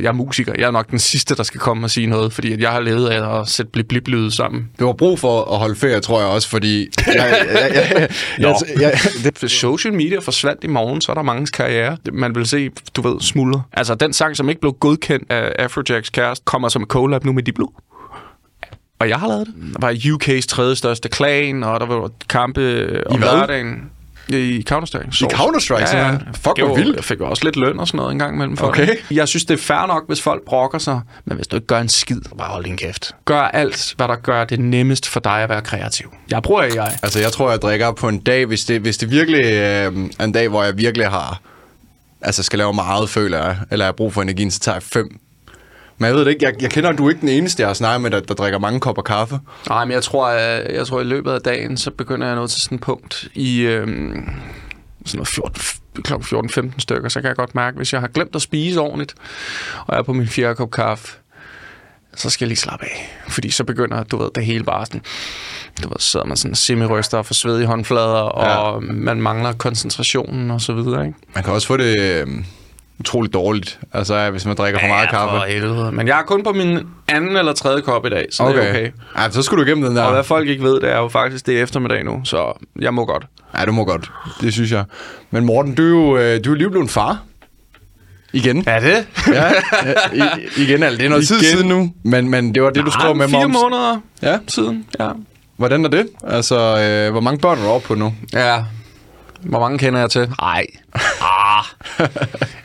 Jeg er musiker. Jeg er nok den sidste, der skal komme og sige noget, fordi at jeg har levet af at sætte blip blip lyde sammen. Du har brug for at holde ferie, tror jeg også, fordi... Jeg, jeg, jeg, jeg, jeg, jeg, det, social media forsvandt i morgen, så er der mange karriere. Man vil se, du ved, smuldre. Altså, den sang, som ikke blev godkendt af Afrojacks kæreste, kommer som collab nu med Diplo. Og jeg har lavet det. Der var UK's tredje største klan, og der var kampe om lørdagen. I Counter-Strike. I Counter-Strike, simpelthen? Fuck, Jeg hvor vildt. Jeg fik jo også lidt løn og sådan noget en gang imellem for Okay. det. Jeg synes, det er fair nok, hvis folk brokker sig. Men hvis du ikke gør en skid, bare hold din kæft. Gør alt, hvad der gør det nemmest for dig at være kreativ. Jeg bruger AI. altså, jeg tror, jeg drikker på en dag, hvis det, hvis det virkelig øh, er en dag, hvor jeg virkelig har... Altså, skal lave meget, føler jeg. Eller jeg har brug for energien, så tager jeg fem. Men jeg ved det ikke. Jeg, jeg kender, at du er ikke den eneste, jeg har snakket med, der, der drikker mange kopper kaffe. Nej, men jeg tror, at, jeg tror, at i løbet af dagen, så begynder jeg nå til sådan et punkt i øhm, sådan noget 14, kl. 14-15 stykker, så kan jeg godt mærke, hvis jeg har glemt at spise ordentligt, og jeg er på min fjerde kop kaffe, så skal jeg lige slappe af. Fordi så begynder, du ved, det hele bare sådan, du ved, så sidder man sådan semi-ryster og får sved i håndflader, og man mangler koncentrationen og så videre, ikke? Man kan også få det øh, utroligt dårligt, altså hvis man drikker for meget kaffe. for helvede. Men jeg er kun på min anden eller tredje kop i dag, så okay. det er okay. Ja, så skulle du igennem den der. Og hvad folk ikke ved, det er jo faktisk det er eftermiddag nu, så jeg må godt. Ja, du må godt. Det synes jeg. Men Morten, du er jo, øh, du er lige blevet far. Igen. Er det? Ja, i, igen, altså, det er noget tid Igen. siden nu. Men, men det var det, du skrev med mig fire måneder Ja, siden, ja. hvordan er det? Altså, øh, hvor mange børn er du oppe på nu? Ja. Hvor mange kender jeg til? Nej. Ah.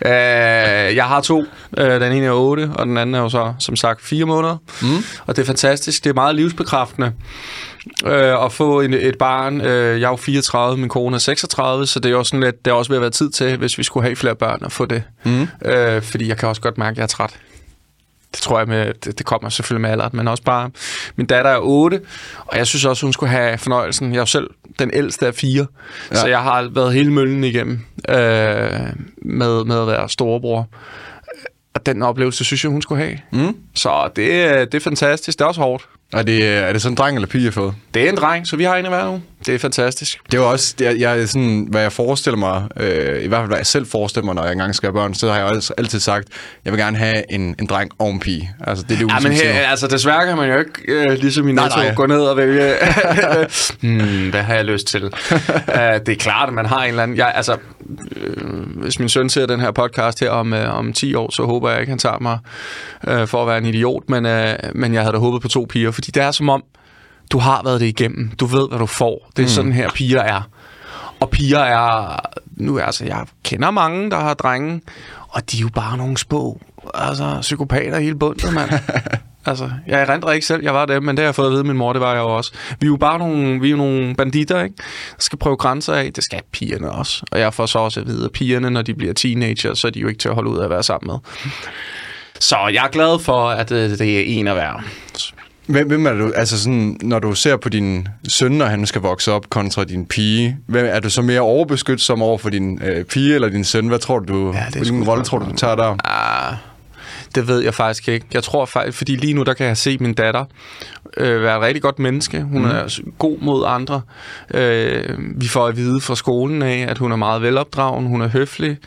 øh, jeg har to. Øh, den ene er 8, og den anden er jo så, som sagt, fire måneder. Mm. Og det er fantastisk. Det er meget livsbekræftende øh, at få en, et barn. Øh, jeg er jo 34, min kone er 36, så det er jo sådan lidt, det er også ved at være tid til, hvis vi skulle have flere børn, at få det. Mm. Øh, fordi jeg kan også godt mærke, at jeg er træt. Det tror jeg, med, det, det kommer selvfølgelig med alderen, men også bare... Min datter er 8, og jeg synes også, hun skulle have fornøjelsen. Jeg er jo selv den ældste af fire, ja. så jeg har været hele møllen igennem øh, med, med at være storebror. Og den oplevelse, synes jeg, hun skulle have. Mm. Så det, er- det er fantastisk. Det er også hårdt. Er det, er det sådan en dreng eller pige, jeg har fået? Det er en dreng, så vi har en i hver nu. Det er fantastisk. Det er jo også, jeg, jeg sådan, hvad jeg forestiller mig, øh, i hvert fald hvad jeg selv forestiller mig, når jeg engang skal have børn, så har jeg også altid sagt, jeg vil gerne have en, en dreng og en pige. Altså, det er det Ja, men her, altså desværre kan man jo ikke, øh, ligesom i Netto, gå ned og vælge, hmm, hvad har jeg lyst til? uh, det er klart, at man har en eller anden... Jeg, altså, øh, hvis min søn ser den her podcast her om, øh, om 10 år, så håber jeg ikke, han tager mig øh, for at være en idiot, men, øh, men jeg havde da håbet på to piger, fordi det er som om, du har været det igennem. Du ved, hvad du får. Det er mm. sådan her, piger er. Og piger er... Nu altså, jeg kender mange, der har drenge, og de er jo bare nogle spå. Altså, psykopater hele bundet, mand. altså, jeg erindrer ikke selv, jeg var det, men det har jeg fået at vide, min mor, det var jeg også. Vi er jo bare nogle, vi er jo nogle banditter, ikke? Der skal prøve grænser af. Det skal pigerne også. Og jeg får så også at vide, at pigerne, når de bliver teenager, så er de jo ikke til at holde ud af at være sammen med. Så jeg er glad for, at øh, det er en af hver. Hvem, hvem er du, altså sådan, når du ser på din søn, når han skal vokse op, kontra din pige, hvem, er du så mere overbeskyttet over for din øh, pige eller din søn? Hvad tror du, Ja, hvilken rolle tror du, du tager der? Ah, det ved jeg faktisk ikke. Jeg tror faktisk, fordi lige nu, der kan jeg se min datter øh, være et rigtig godt menneske. Hun mm. er god mod andre. Øh, vi får at vide fra skolen af, at hun er meget velopdragen, hun er høflig.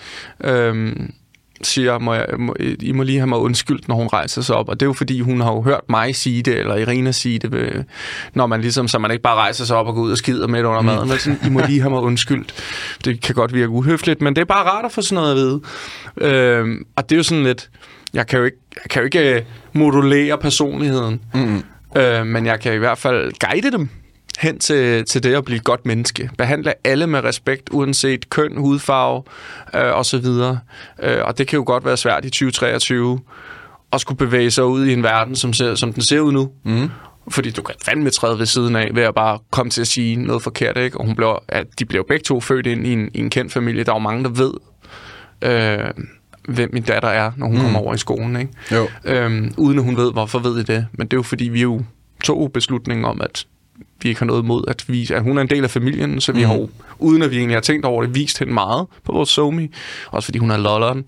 Øh, siger, må jeg, må, I må lige have mig undskyldt, når hun rejser sig op. Og det er jo fordi, hun har jo hørt mig sige det, eller Irina sige det, ved, når man ligesom, så man ikke bare rejser sig op og går ud og skider midt under maden. Men sådan, I må lige have mig undskyldt. Det kan godt virke uhøfligt, men det er bare rart at få sådan noget at vide. Øh, og det er jo sådan lidt, jeg kan jo ikke, jeg kan jo ikke øh, modulere personligheden, mm. øh, men jeg kan i hvert fald guide dem hen til, til det at blive et godt menneske. Behandle alle med respekt, uanset køn, hudfarve øh, og så videre. Øh, og det kan jo godt være svært i 2023 at skulle bevæge sig ud i en verden, som, ser, som den ser ud nu. Mm. Fordi du kan fandme træde ved siden af, ved at bare komme til at sige noget forkert, ikke? Og hun blev, at de blev begge to født ind i en, i en kendt familie. Der er jo mange, der ved, øh, hvem min datter er, når hun mm. kommer over i skolen, ikke? Jo. Øhm, uden at hun ved, hvorfor ved I det. Men det er jo fordi, vi jo tog beslutningen om, at vi ikke har noget imod, at, vi, at hun er en del af familien, så vi mm. har uden at vi egentlig har tænkt over det, vist hende meget på vores somi. Også fordi hun er lolleren,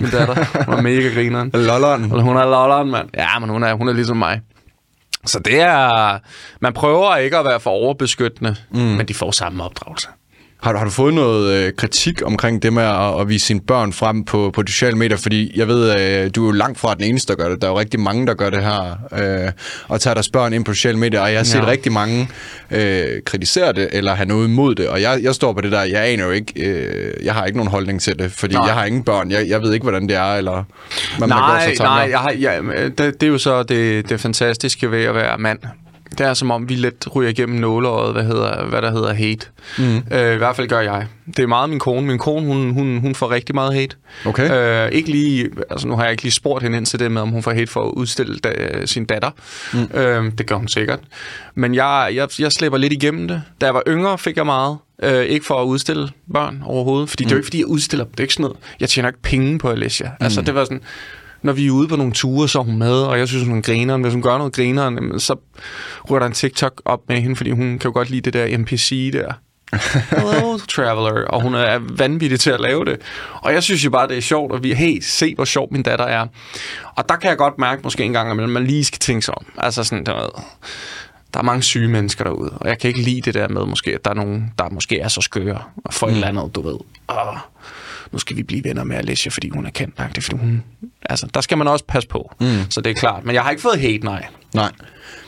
min datter. Hun er mega grineren. Lolleren. Hun er lolleren, mand. Ja, men hun er, hun er ligesom mig. Så det er... Man prøver ikke at være for overbeskyttende, mm. men de får samme opdragelse. Har du, har du fået noget øh, kritik omkring det med at, at vise sine børn frem på, på de sociale medier? Fordi jeg ved, øh, du er jo langt fra den eneste, der gør det. Der er jo rigtig mange, der gør det her. Øh, og tager deres børn ind på sociale medier. Og jeg har set Ja. rigtig mange øh, kritisere det, eller have noget imod det. Og jeg, jeg står på det der, jeg aner jo ikke, øh, jeg har ikke nogen holdning til det. Fordi Nej. jeg har ingen børn. Jeg, jeg ved ikke, hvordan det er, eller hvad man gør Nej, sig tanker. nej, jeg har, ja, det, det er jo så det, det fantastiske ved at være mand. Det er som om, vi let ryger igennem nåleøjet, hvad, hedder, hvad der hedder hate. Mm. Øh, I hvert fald gør jeg. Det er meget min kone. Min kone, hun, hun, hun får rigtig meget hate. Okay. Øh, ikke lige, altså nu har jeg ikke lige spurgt hende ind til det med, om hun får hate for at udstille da, sin datter. Mm. Øh, det gør hun sikkert. Men jeg, jeg, jeg slipper lidt igennem det. Da jeg var yngre, fik jeg meget. Øh, ikke for at udstille børn overhovedet. Fordi mm. det er jo ikke, fordi jeg udstiller dem. Det er ikke sådan noget. Jeg tjener ikke penge på Alicia. Mm. Altså, det var sådan når vi er ude på nogle ture, så er hun med, og jeg synes, hun er grineren. Hvis hun gør noget grineren, så ryger der en TikTok op med hende, fordi hun kan jo godt lide det der NPC der. Hello, traveler. Og hun er vanvittig til at lave det. Og jeg synes jo bare, det er sjovt, og vi hey, se, hvor sjov min datter er. Og der kan jeg godt mærke måske en gang imellem, man lige skal tænke sig om. Altså sådan, der, der er mange syge mennesker derude, og jeg kan ikke lide det der med, måske, at der er nogen, der måske er så skøre, og for mm. et eller andet, du ved. Åh, nu skal vi blive venner med Alicia, fordi hun er kendt nok. Det fordi hun, altså, der skal man også passe på. Mm. Så det er klart. Men jeg har ikke fået hate, nej. Nej.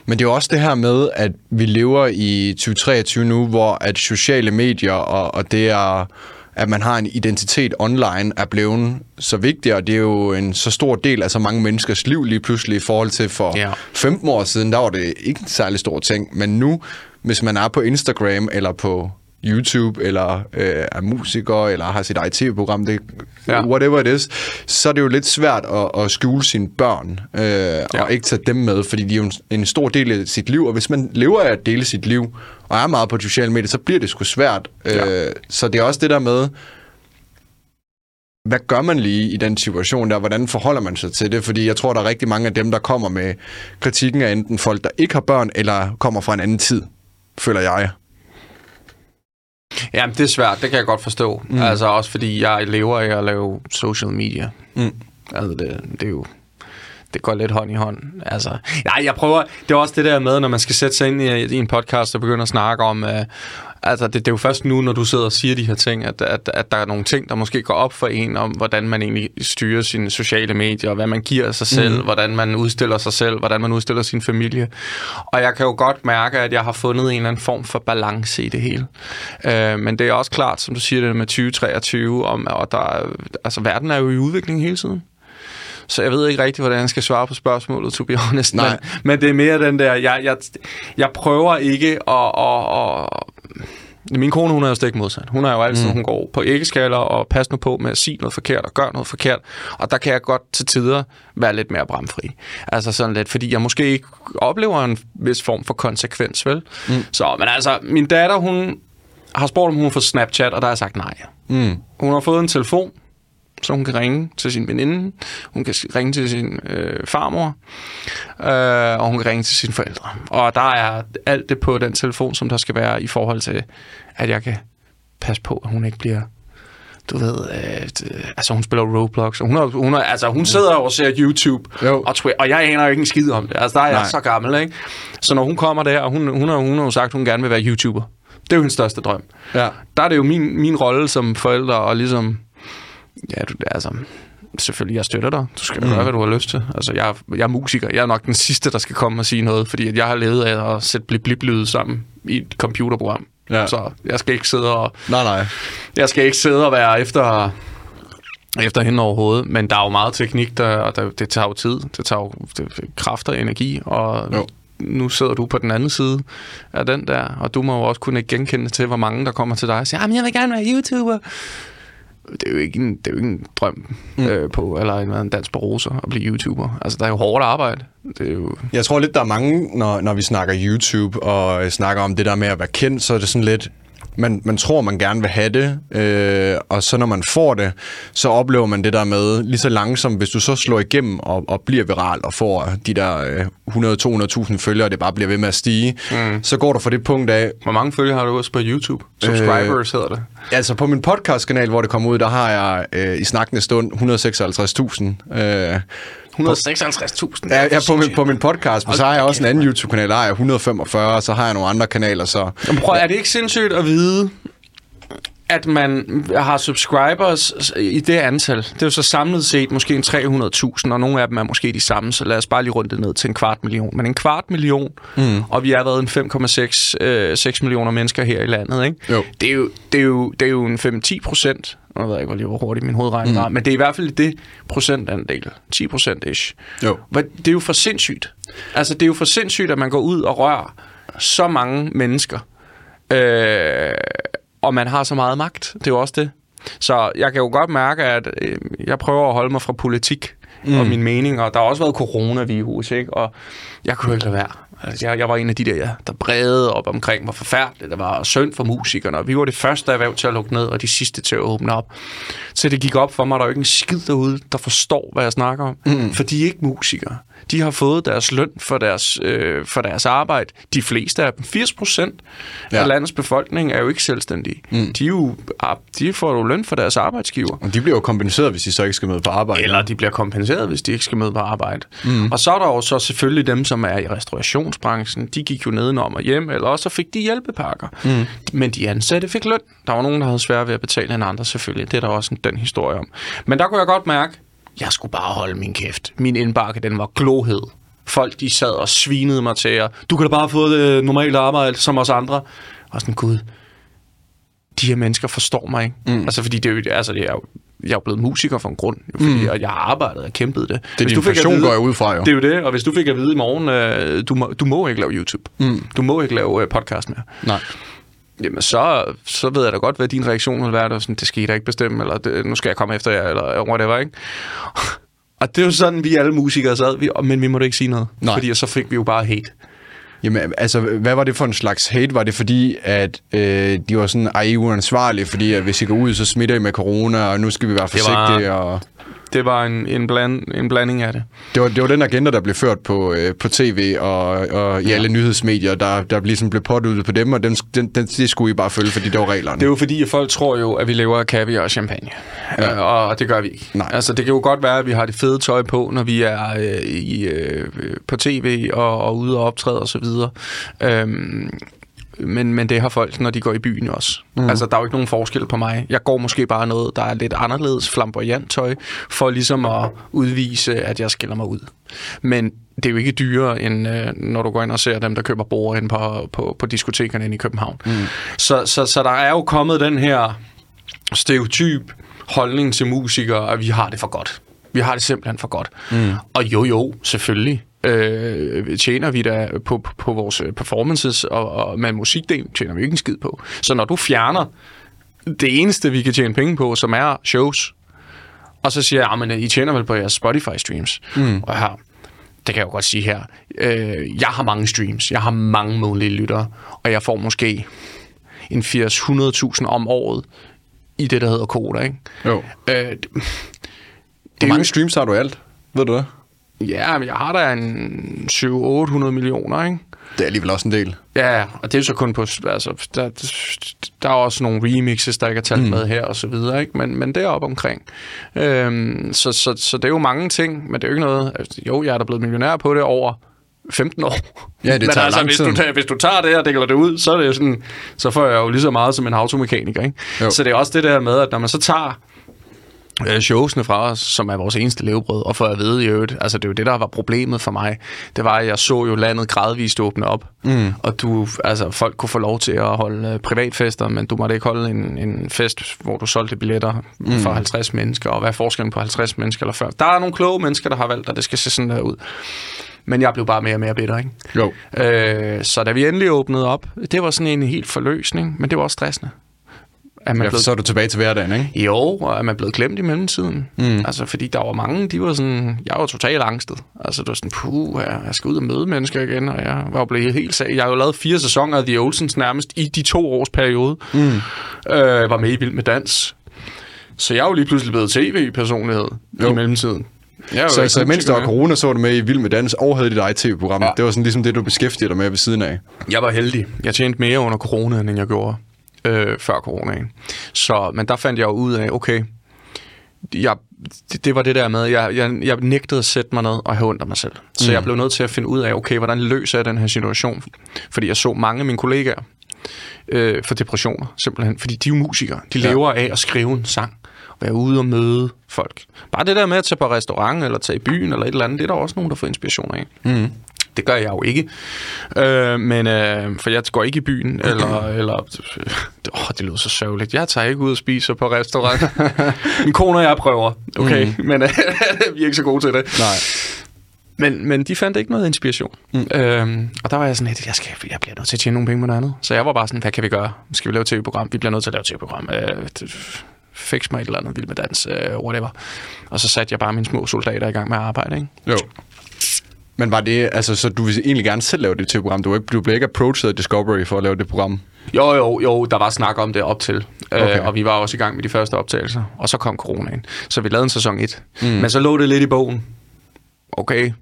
Men det er jo også det her med, at vi lever i 2023 nu, hvor at sociale medier og, og det er, at man har en identitet online, er blevet så vigtigt, og det er jo en så stor del af så mange menneskers liv lige pludselig i forhold til for Ja. 15 år siden, der var det ikke en særlig stor ting. Men nu, hvis man er på Instagram eller på YouTube, eller øh, er musiker, eller har sit eget tv-program, det, Ja. ja. whatever it is, så er det jo lidt svært at, at skjule sine børn, øh, ja. og ikke tage dem med, fordi de er jo en, en stor del af sit liv, og hvis man lever af at dele sit liv, og er meget på sociale medier, så bliver det sgu svært. Ja. Øh, så det er også det der med, hvad gør man lige i den situation der? Hvordan forholder man sig til det? Fordi jeg tror, der er rigtig mange af dem, der kommer med kritikken af enten folk, der ikke har børn, eller kommer fra en anden tid, føler jeg. Jamen, det er svært. Det kan jeg godt forstå. Mm. Altså også fordi jeg lever af at lave social media. Mm. Altså, det, det er jo... Det går lidt hånd i hånd. Altså, nej, jeg prøver... Det er også det der med, når man skal sætte sig ind i, i en podcast og begynde at snakke om... Uh, altså, det, det er jo først nu, når du sidder og siger de her ting, at, at, at der er nogle ting, der måske går op for en om, hvordan man egentlig styrer sine sociale medier, og hvad man giver sig selv, mm. hvordan man udstiller sig selv, hvordan man udstiller sin familie. Og jeg kan jo godt mærke, at jeg har fundet en eller anden form for balance i det hele. Uh, men det er også klart, som du siger det med 2023, om, og der, er- altså, verden er jo i udvikling hele tiden. Så jeg ved ikke rigtig, hvordan jeg skal svare på spørgsmålet, to be honest. Nej. Men, men det er mere den der, jeg, jeg, jeg prøver ikke at... at, at min kone, hun er jo stik modsat. Hun er jo altid, mm. hun går på æggeskaller og passer nu på med at sige noget forkert og gøre noget forkert. Og der kan jeg godt til tider være lidt mere bramfri. Altså sådan lidt, fordi jeg måske ikke oplever en vis form for konsekvens, vel? Mm. Så, men altså, min datter, hun har spurgt, om hun fået Snapchat, og der har jeg sagt nej. Mm. Hun har fået en telefon, så hun kan ringe til sin veninde, hun kan ringe til sin øh, farmor, øh, og hun kan ringe til sine forældre. Og der er alt det på den telefon, som der skal være i forhold til, at jeg kan passe på, at hun ikke bliver du ved, øh, altså hun spiller Roblox, og hun, er, hun, er, altså, hun sidder og ser YouTube, Jo. og, Twitter, og jeg aner ikke en skid om det. Altså, der er jeg så gammel, ikke? Så når hun kommer der, og hun, hun, har, hun har jo sagt, at hun gerne vil være YouTuber. Det er jo hendes største drøm Ja. der er det jo min, min rolle som forælder, og ligesom, ja, du, altså, selvfølgelig, jeg støtter dig. Du skal mm. gøre, hvad du har lyst til. Altså, jeg, jeg er musiker. Jeg er nok den sidste, der skal komme og sige noget, fordi at jeg har levet af at sætte blip blip lyde sammen i et computerprogram. Ja. Så jeg skal ikke sidde og, Nej, nej. jeg skal ikke sidde og være efter, efter hende overhovedet, men der er jo meget teknik, der, og der, det tager jo tid. Det tager jo det, kræfter og energi, og Jo. nu sidder du på den anden side af den der, og du må jo også kunne genkende til, hvor mange der kommer til dig og siger, "Jamen, jeg vil gerne være YouTuber. Det er jo ikke en, det er jo ikke en drøm mm. øh, på, eller en, en dans på roser at blive YouTuber. Altså, der er jo hårdt arbejde. Det er jo... Jeg tror lidt, der er mange, når, når vi snakker YouTube og øh, snakker om det der med at være kendt, så er det sådan lidt, man, man tror, man gerne vil have det, øh, og så når man får det, så oplever man det der med, lige så langsomt, hvis du så slår igennem og, og bliver viral og får de der øh, 100-200.000 følgere, og det bare bliver ved med at stige, mm. så går du fra det punkt af, Hvor mange følgere har du også på YouTube? Subscribers øh... hedder det. Altså på min podcastkanal, hvor det kommer ud, der har jeg øh, i snakkende stund 156.000. Øh, 156.000. Ja, ja på, min, på min podcast, men så har jeg også en anden YouTube-kanal, der har jeg 145, og så har jeg nogle andre kanaler, så... Jamen, prøv, er det ikke sindssygt at vide, at man har subscribers i det antal. Det er jo så samlet set måske en 300.000, og nogle af dem er måske de samme, så lad os bare lige runde det ned til en kvart million. Men en kvart million, mm. og vi har været en 5,6 øh, 6 millioner mennesker her i landet, ikke? Jo. Det, er jo, det, er jo, det er jo en 5-10 procent. Jeg ved ikke, hvor hurtigt min hovedregning mm. var, men det er i hvert fald det procentandel. 10 procent ish. Jo. Det er jo for sindssygt. Altså, det er jo for sindssygt, at man går ud og rører så mange mennesker. Øh, og man har så meget magt. Det er jo også det. Så jeg kan jo godt mærke, at øh, jeg prøver at holde mig fra politik mm. og min mening. Og der har også været coronavirus, ikke? Og jeg kunne jo ikke lade være. Altså, jeg, jeg var en af de der, der brede op omkring, hvor forfærdeligt det var, og synd for musikerne. Vi var det første erhverv til at lukke ned, og de sidste til at åbne op. Så det gik op for mig, at der er jo ikke en skid derude, der forstår, hvad jeg snakker om. Mm. For de er ikke musikere. De har fået deres løn for deres, øh, for deres arbejde. De fleste af dem, 80 procent Ja. af landets befolkning, er jo ikke selvstændige. Mm. De, er jo, ah, de får jo løn for deres arbejdsgiver. Og de bliver jo kompenseret, hvis de så ikke skal med på arbejde. Eller de bliver kompenseret, hvis de ikke skal med på arbejde. Mm. Og så er der jo så selvfølgelig dem, som er i restaurationsbranchen. De gik jo nedenom og hjem, eller også så fik de hjælpepakker. Mm. Men de ansatte fik løn. Der var nogen, der havde svært ved at betale end andre selvfølgelig. Det er der også en- den historie om. Men der kunne jeg godt mærke, jeg skulle bare holde min kæft. Min indbakke, den var glohed. Folk, de sad og svinede mig til, og du kan da bare få det normale arbejde som os andre. Og sådan, gud, de her mennesker forstår mig ikke. Mm. Altså, fordi det er jo, altså, det er jo, jeg er blevet musiker for en grund, jo, fordi mm. jeg har arbejdet og kæmpet det. Det er din passion, går jeg ud fra, jo. Det er jo det, og hvis du fik at vide i morgen, øh, du, må, du må ikke lave YouTube. Mm. Du må ikke lave øh, podcast mere. Nej. Jamen, så, så ved jeg da godt, hvad din reaktion vil være. Det, sådan, det skal I da ikke bestemme, eller det, nu skal jeg komme efter jer, eller whatever, ikke? Og det er jo sådan, vi alle musikere sad, vi, men vi måtte ikke sige noget. Nej. Fordi så fik vi jo bare hate. Jamen, altså, hvad var det for en slags hate? Var det fordi, at øh, de var sådan, ej, I er uansvarlige, fordi at hvis I går ud, så smitter I med corona, og nu skal vi være var- forsigtige, og... Det var en, en, bland, en blanding af det. Det var, det var den agenda, der blev ført på, øh, på tv og, og i ja. alle nyhedsmedier, der, der ligesom blev påduttet på dem, og den, den, den, det skulle I bare følge, fordi det var reglerne. Det er jo fordi, at folk tror jo, at vi lever af kaviar og champagne. Ja. Øh, og det gør vi ikke. Nej. Altså, det kan jo godt være, at vi har det fede tøj på, når vi er øh, i, øh, på tv og, og ude og optræde osv. Øhm, men, men det har folk, når de går i byen også. Mm. Altså, der er jo ikke nogen forskel på mig. Jeg går måske bare noget, der er lidt anderledes flamboyant tøj, for ligesom at udvise, at jeg skiller mig ud. Men det er jo ikke dyrere, end øh, når du går ind og ser dem, der køber bord ind på, på, på diskotekerne inde i København. Mm. Så, så, så der er jo kommet den her stereotyp holdning til musikere, at vi har det for godt. Vi har det simpelthen for godt. Mm. Og jo, jo, selvfølgelig øh, tjener vi da på, på, på vores performances, og, og med musikdelen tjener vi ikke en skid på. Så når du fjerner det eneste, vi kan tjene penge på, som er shows, og så siger jeg, "Ah, men I tjener vel på jeres Spotify-streams. Mm. Og her, det kan jeg jo godt sige her, øh, jeg har mange streams, jeg har mange månedlige lyttere, og jeg får måske en 80-100.000 om året i det, der hedder Koda, ikke? Jo. Øh, det, Hvor er mange jo- streams har du alt? Ved du det? Ja, men jeg har da en 700-800 millioner, ikke? Det er alligevel også en del. Ja, og det er jo så kun på... Altså, der, der er også nogle remixes, der ikke er talt mm. med her, og så videre, ikke? Men, men det er op omkring. Øhm, så, så, så det er jo mange ting, men det er jo ikke noget... Altså, jo, jeg er da blevet millionær på det over 15 år. Ja, det men tager altså, lang hvis tid. du, tager, hvis du tager det og dækker det ud, så er det sådan... Så får jeg jo lige så meget som en automekaniker, ikke? Jo. Så det er også det der med, at når man så tager showsene fra os, som er vores eneste levebrød, og for at vide i øvrigt, altså det er jo det, der var problemet for mig, det var, at jeg så jo landet gradvist åbne op, mm. og du, altså folk kunne få lov til at holde øh, privatfester, men du måtte ikke holde en, en fest, hvor du solgte billetter mm. for 50 mennesker, og hvad er forskellen på 50 mennesker eller før? Der er nogle kloge mennesker, der har valgt, at det skal se sådan der ud. Men jeg blev bare mere og mere bitter, ikke? Jo. Øh, så da vi endelig åbnede op, det var sådan en helt forløsning, men det var også stressende. At man Ja, blev så er du tilbage til hverdagen, ikke? jo, og er man blevet glemt i mellemtiden? Mm. Altså, fordi der var mange, de var sådan... Jeg var totalt angstet. Altså, det var sådan, puh, jeg jeg skal ud og møde mennesker igen, og jeg var jo blevet helt sag. Jeg har jo lavet fire sæsoner af The Olsens nærmest i de to års periode. Mm. Øh, var med i Vild med Dans. Så jeg er jo lige pludselig blevet tv-personlighed i mellemtiden. Er jo Så, så mens der var corona, så var du med i Vild med Dans og havde dit eget tv-program. Ja. Det var sådan ligesom det, du beskæftigede dig med ved siden af. Jeg var heldig. Jeg tjente mere under corona, end jeg gjorde øh, før coronaen. Så, men der fandt jeg jo ud af, okay, jeg, det, det var det der med, jeg, jeg, jeg nægtede at sætte mig ned og have ondt af mig selv. Så mm. jeg blev nødt til at finde ud af, okay, hvordan løser jeg den her situation? Fordi jeg så mange af mine kollegaer, øh, for depressioner, simpelthen. Fordi de er jo musikere. De lever af at skrive en sang og være ude og møde folk. Bare det der med at tage på restaurant eller tage i byen eller et eller andet, det er der også nogen, der får inspiration af. Mm. Det gør jeg jo ikke. Øh, men, øh, for jeg går ikke i byen, eller... eller åh, det lyder så sørgeligt. Jeg tager ikke ud og spiser på restaurant. Min kone og jeg prøver, okay? Mm. Men øh, vi er ikke så gode til det. Nej. Men, men de fandt ikke noget inspiration. Mm. Øhm, og der var jeg sådan lidt, jeg, skal, jeg bliver nødt til at tjene nogle penge med noget andet. Så jeg var bare sådan, hvad kan vi gøre? Skal vi lave et tv-program? Vi bliver nødt til at lave et tv-program. Øh, fix mig et eller andet, vild med dans, øh, whatever. Og så satte jeg bare mine små soldater i gang med at arbejde, ikke? Jo. Men var det, altså, så du ville egentlig gerne selv lave det til program? Du, ikke, du blev ikke approached af Discovery for at lave det program? Jo, jo, jo, der var snak om det op til. Okay. Okay. Øh, og vi var også i gang med de første optagelser. Og så kom coronaen. Så vi lavede en sæson 1. Mm. Men så lå det lidt i bogen. Okay,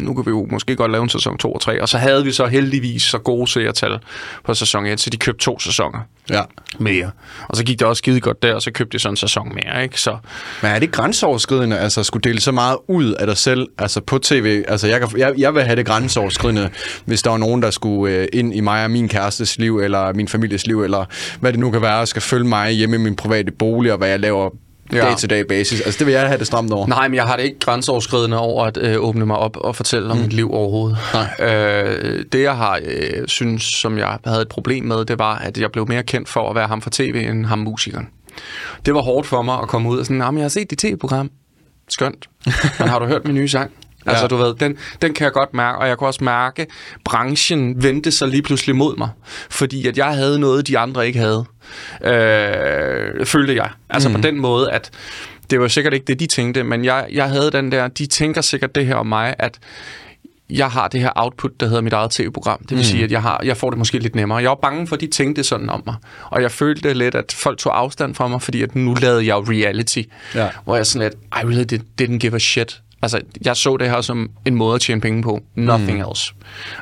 nu kan vi jo måske godt lave en sæson 2 og 3. Og så havde vi så heldigvis så gode seertal på sæson 1, så de købte to sæsoner Ja. mere. Og så gik det også skide godt der, og så købte de så en sæson mere, ikke? Så Men er det grænseoverskridende, altså at skulle dele så meget ud af dig selv, altså på tv? Altså jeg, kan, jeg, jeg vil have det grænseoverskridende, hvis der var nogen, der skulle øh, ind i mig og min kærestes liv, eller min families liv, eller hvad det nu kan være, og skal følge mig hjemme i min private bolig, og hvad jeg laver Ja. dag-to-day basis. Altså det vil jeg have det stramt over. Nej, men jeg har det ikke grænseoverskridende over at øh, åbne mig op og fortælle om mm. mit liv overhovedet. Nej. Øh, det, jeg har øh, synes, som jeg havde et problem med, det var, at jeg blev mere kendt for at være ham for tv, end ham musikeren. Det var hårdt for mig at komme ud og sådan, jeg har set dit tv-program. Skønt. Men har du hørt min nye sang? Altså, Ja. du ved, den, den kan jeg godt mærke, og jeg kunne også mærke, branchen vendte sig lige pludselig mod mig. Fordi at jeg havde noget, de andre ikke havde. Øh, følte jeg. Altså mm. på den måde, at det var sikkert ikke det, de tænkte, men jeg, jeg havde den der, de tænker sikkert det her om mig, at jeg har det her output, der hedder mit eget tv-program. Det vil mm. sige, at jeg, har, jeg får det måske lidt nemmere. Jeg var bange for, at de tænkte sådan om mig. Og jeg følte lidt, at folk tog afstand fra mig, fordi at nu lavede jeg reality. Ja. Hvor jeg sådan lidt, I really did, didn't give a shit. Altså, jeg så det her som en måde at tjene penge på. Nothing mm. else.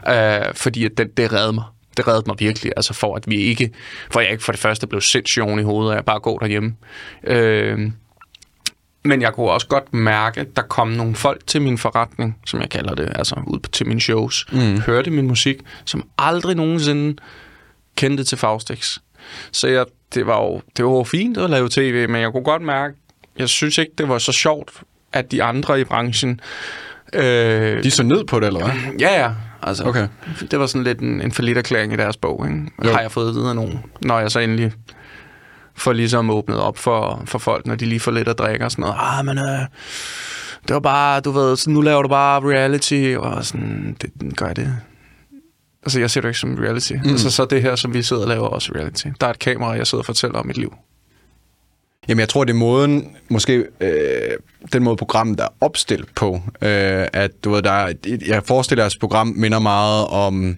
Uh, fordi at det, det reddede mig. Det reddede mig virkelig, altså for at vi ikke, for jeg ikke for det første blev sindssygt oven i hovedet af at bare gå derhjemme. Uh, men jeg kunne også godt mærke, at der kom nogle folk til min forretning, som jeg kalder det, altså ud til mine shows, mm. hørte min musik, som aldrig nogensinde kendte til Faustix. Så jeg, det var jo det var jo fint at lave tv, men jeg kunne godt mærke, jeg synes ikke, det var så sjovt, at de andre i branchen... Øh, De så ned på det, eller hvad? ja, ja. Altså, Okay. Det var sådan lidt en, en forlidt erklæring i deres bog, ikke? Jo. har jeg fået at vide af nogen, når jeg så endelig får ligesom åbnet op for, for folk, når de lige får lidt at drikke og sådan noget. Ah, men øh, det var bare, du ved, så nu laver du bare reality, og sådan, det, gør jeg det? Altså, jeg ser det ikke som reality. Mm. Altså, så det her, som vi sidder og laver, er også reality. Der er et kamera, jeg sidder og fortæller om mit liv. Jamen, jeg tror, det er måden, måske øh, den måde programmet er opstillet på, øh, at du ved, der er, jeg forestiller, at jeres program minder meget om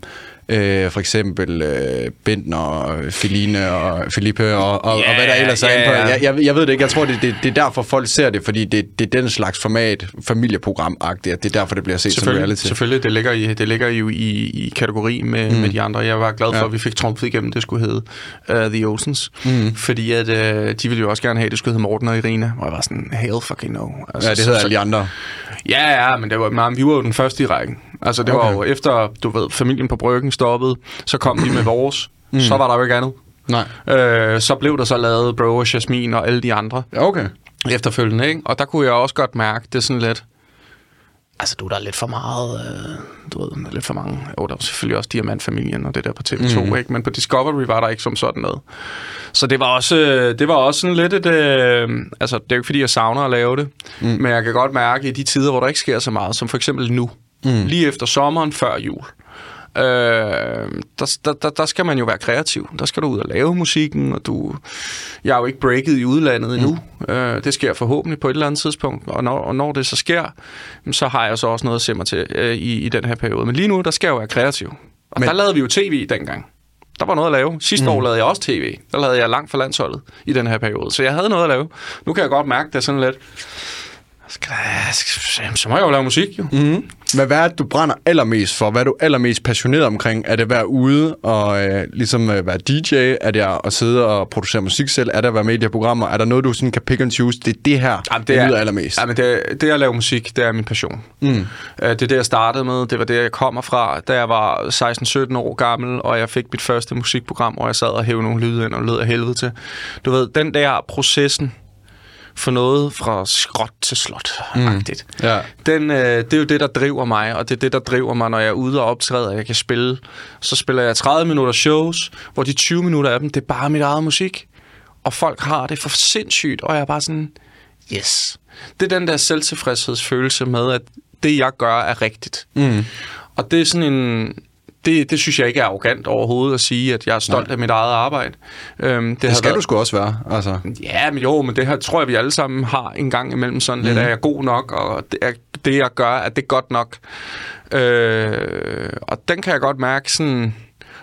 øh, for eksempel øh, Bentner og Feline og Felipe og, og, Ja, og hvad der ellers er ja, inde på. Jeg, jeg, jeg ved det ikke, jeg tror, det, det, det er derfor, folk ser det, fordi det, det er den slags format, familieprogram-agtigt, det er derfor, det bliver set som reality. selvfølgelig det, ligger i, det ligger jo i, i kategori med, mm. med de andre. Jeg var glad for, Ja. at vi fik trumfet igennem, det skulle hedde uh, The Oceans. Mm. Fordi at, uh, de ville jo også gerne have, at det skulle hedde Morten og Irina. Og jeg var sådan, hell fucking no. Altså, Ja, det hedder alle de andre. Ja, ja, men det var, man, vi var jo den første i rækken. Altså, det okay. var jo efter, du ved, familien på bryggen stoppede, så kom vi med vores. Mm. Så var der jo ikke andet. Nej. Øh, så blev der så lavet Bro og Jasmin og alle de andre okay. efterfølgende, ikke? Og der kunne jeg også godt mærke, det er sådan lidt... Altså, du er der lidt for meget... Øh, du ved, lidt for mange... Jo, der var selvfølgelig også Diamantfamilien og det der på TV2, mm. ikke? Men på Discovery var der ikke som sådan noget. Så det var også, øh, det var også sådan lidt et... Øh, altså, det er jo ikke, fordi jeg savner at lave det. Mm. Men jeg kan godt mærke i de tider, hvor der ikke sker så meget, som for eksempel nu. Mm. Lige efter sommeren, før jul. Øh, der, der, der, der skal man jo være kreativ. Der skal du ud og lave musikken, og du... Jeg er jo ikke breaket i udlandet endnu. Mm. Øh, det sker forhåbentlig på et eller andet tidspunkt, og når, og når det så sker, så har jeg så også noget at se mig til øh, i, i den her periode. Men lige nu, der skal jeg jo være kreativ. Og Men- der lavede vi jo tv dengang. Der var noget at lave. Sidste mm. år lavede jeg også tv. Der lavede jeg langt for landsholdet i den her periode. Så jeg havde noget at lave. Nu kan jeg godt mærke, det er sådan lidt... Skal så må jeg jo lave musik, jo. Mm-hmm. hvad, hvad er det, du brænder allermest for? Hvad er du allermest passioneret omkring? Er det at være ude og øh, ligesom øh, være DJ? Er det at sidde og producere musik selv? Er det at være med i de her programmer? Er der noget, du sådan kan pick and choose? Det er det her, Jamen, det er, lyder allermest. Jamen, det, det at lave musik, det er min passion. Mm. Uh, det er det, jeg startede med. Det var det, jeg kommer fra, da jeg var 16-17 år gammel, og jeg fik mit første musikprogram, hvor jeg sad og hævde nogle lyde ind og lød af helvede til. Du ved, den der processen, for noget fra skråt til slot. Mm. Ja. Den, øh, det er jo det, der driver mig, og det er det, der driver mig, når jeg er ude og optræder, og jeg kan spille. Så spiller jeg 30 minutter shows, hvor de 20 minutter af dem, det er bare mit eget musik. Og folk har det for sindssygt, og jeg er bare sådan, yes. Det er den der selvtilfredshedsfølelse med, at det, jeg gør, er rigtigt. Mm. Og det er sådan en det, det synes jeg ikke er arrogant overhovedet at sige, at jeg er stolt Nej. af mit eget arbejde. Øhm, det, det skal været... du sgu også være. Altså. Ja, men jo, men det her tror jeg, vi alle sammen har en gang imellem sådan mm. lidt, mhm. er jeg god nok, og det, er, det jeg gør, er det godt nok. Øh, og den kan jeg godt mærke sådan,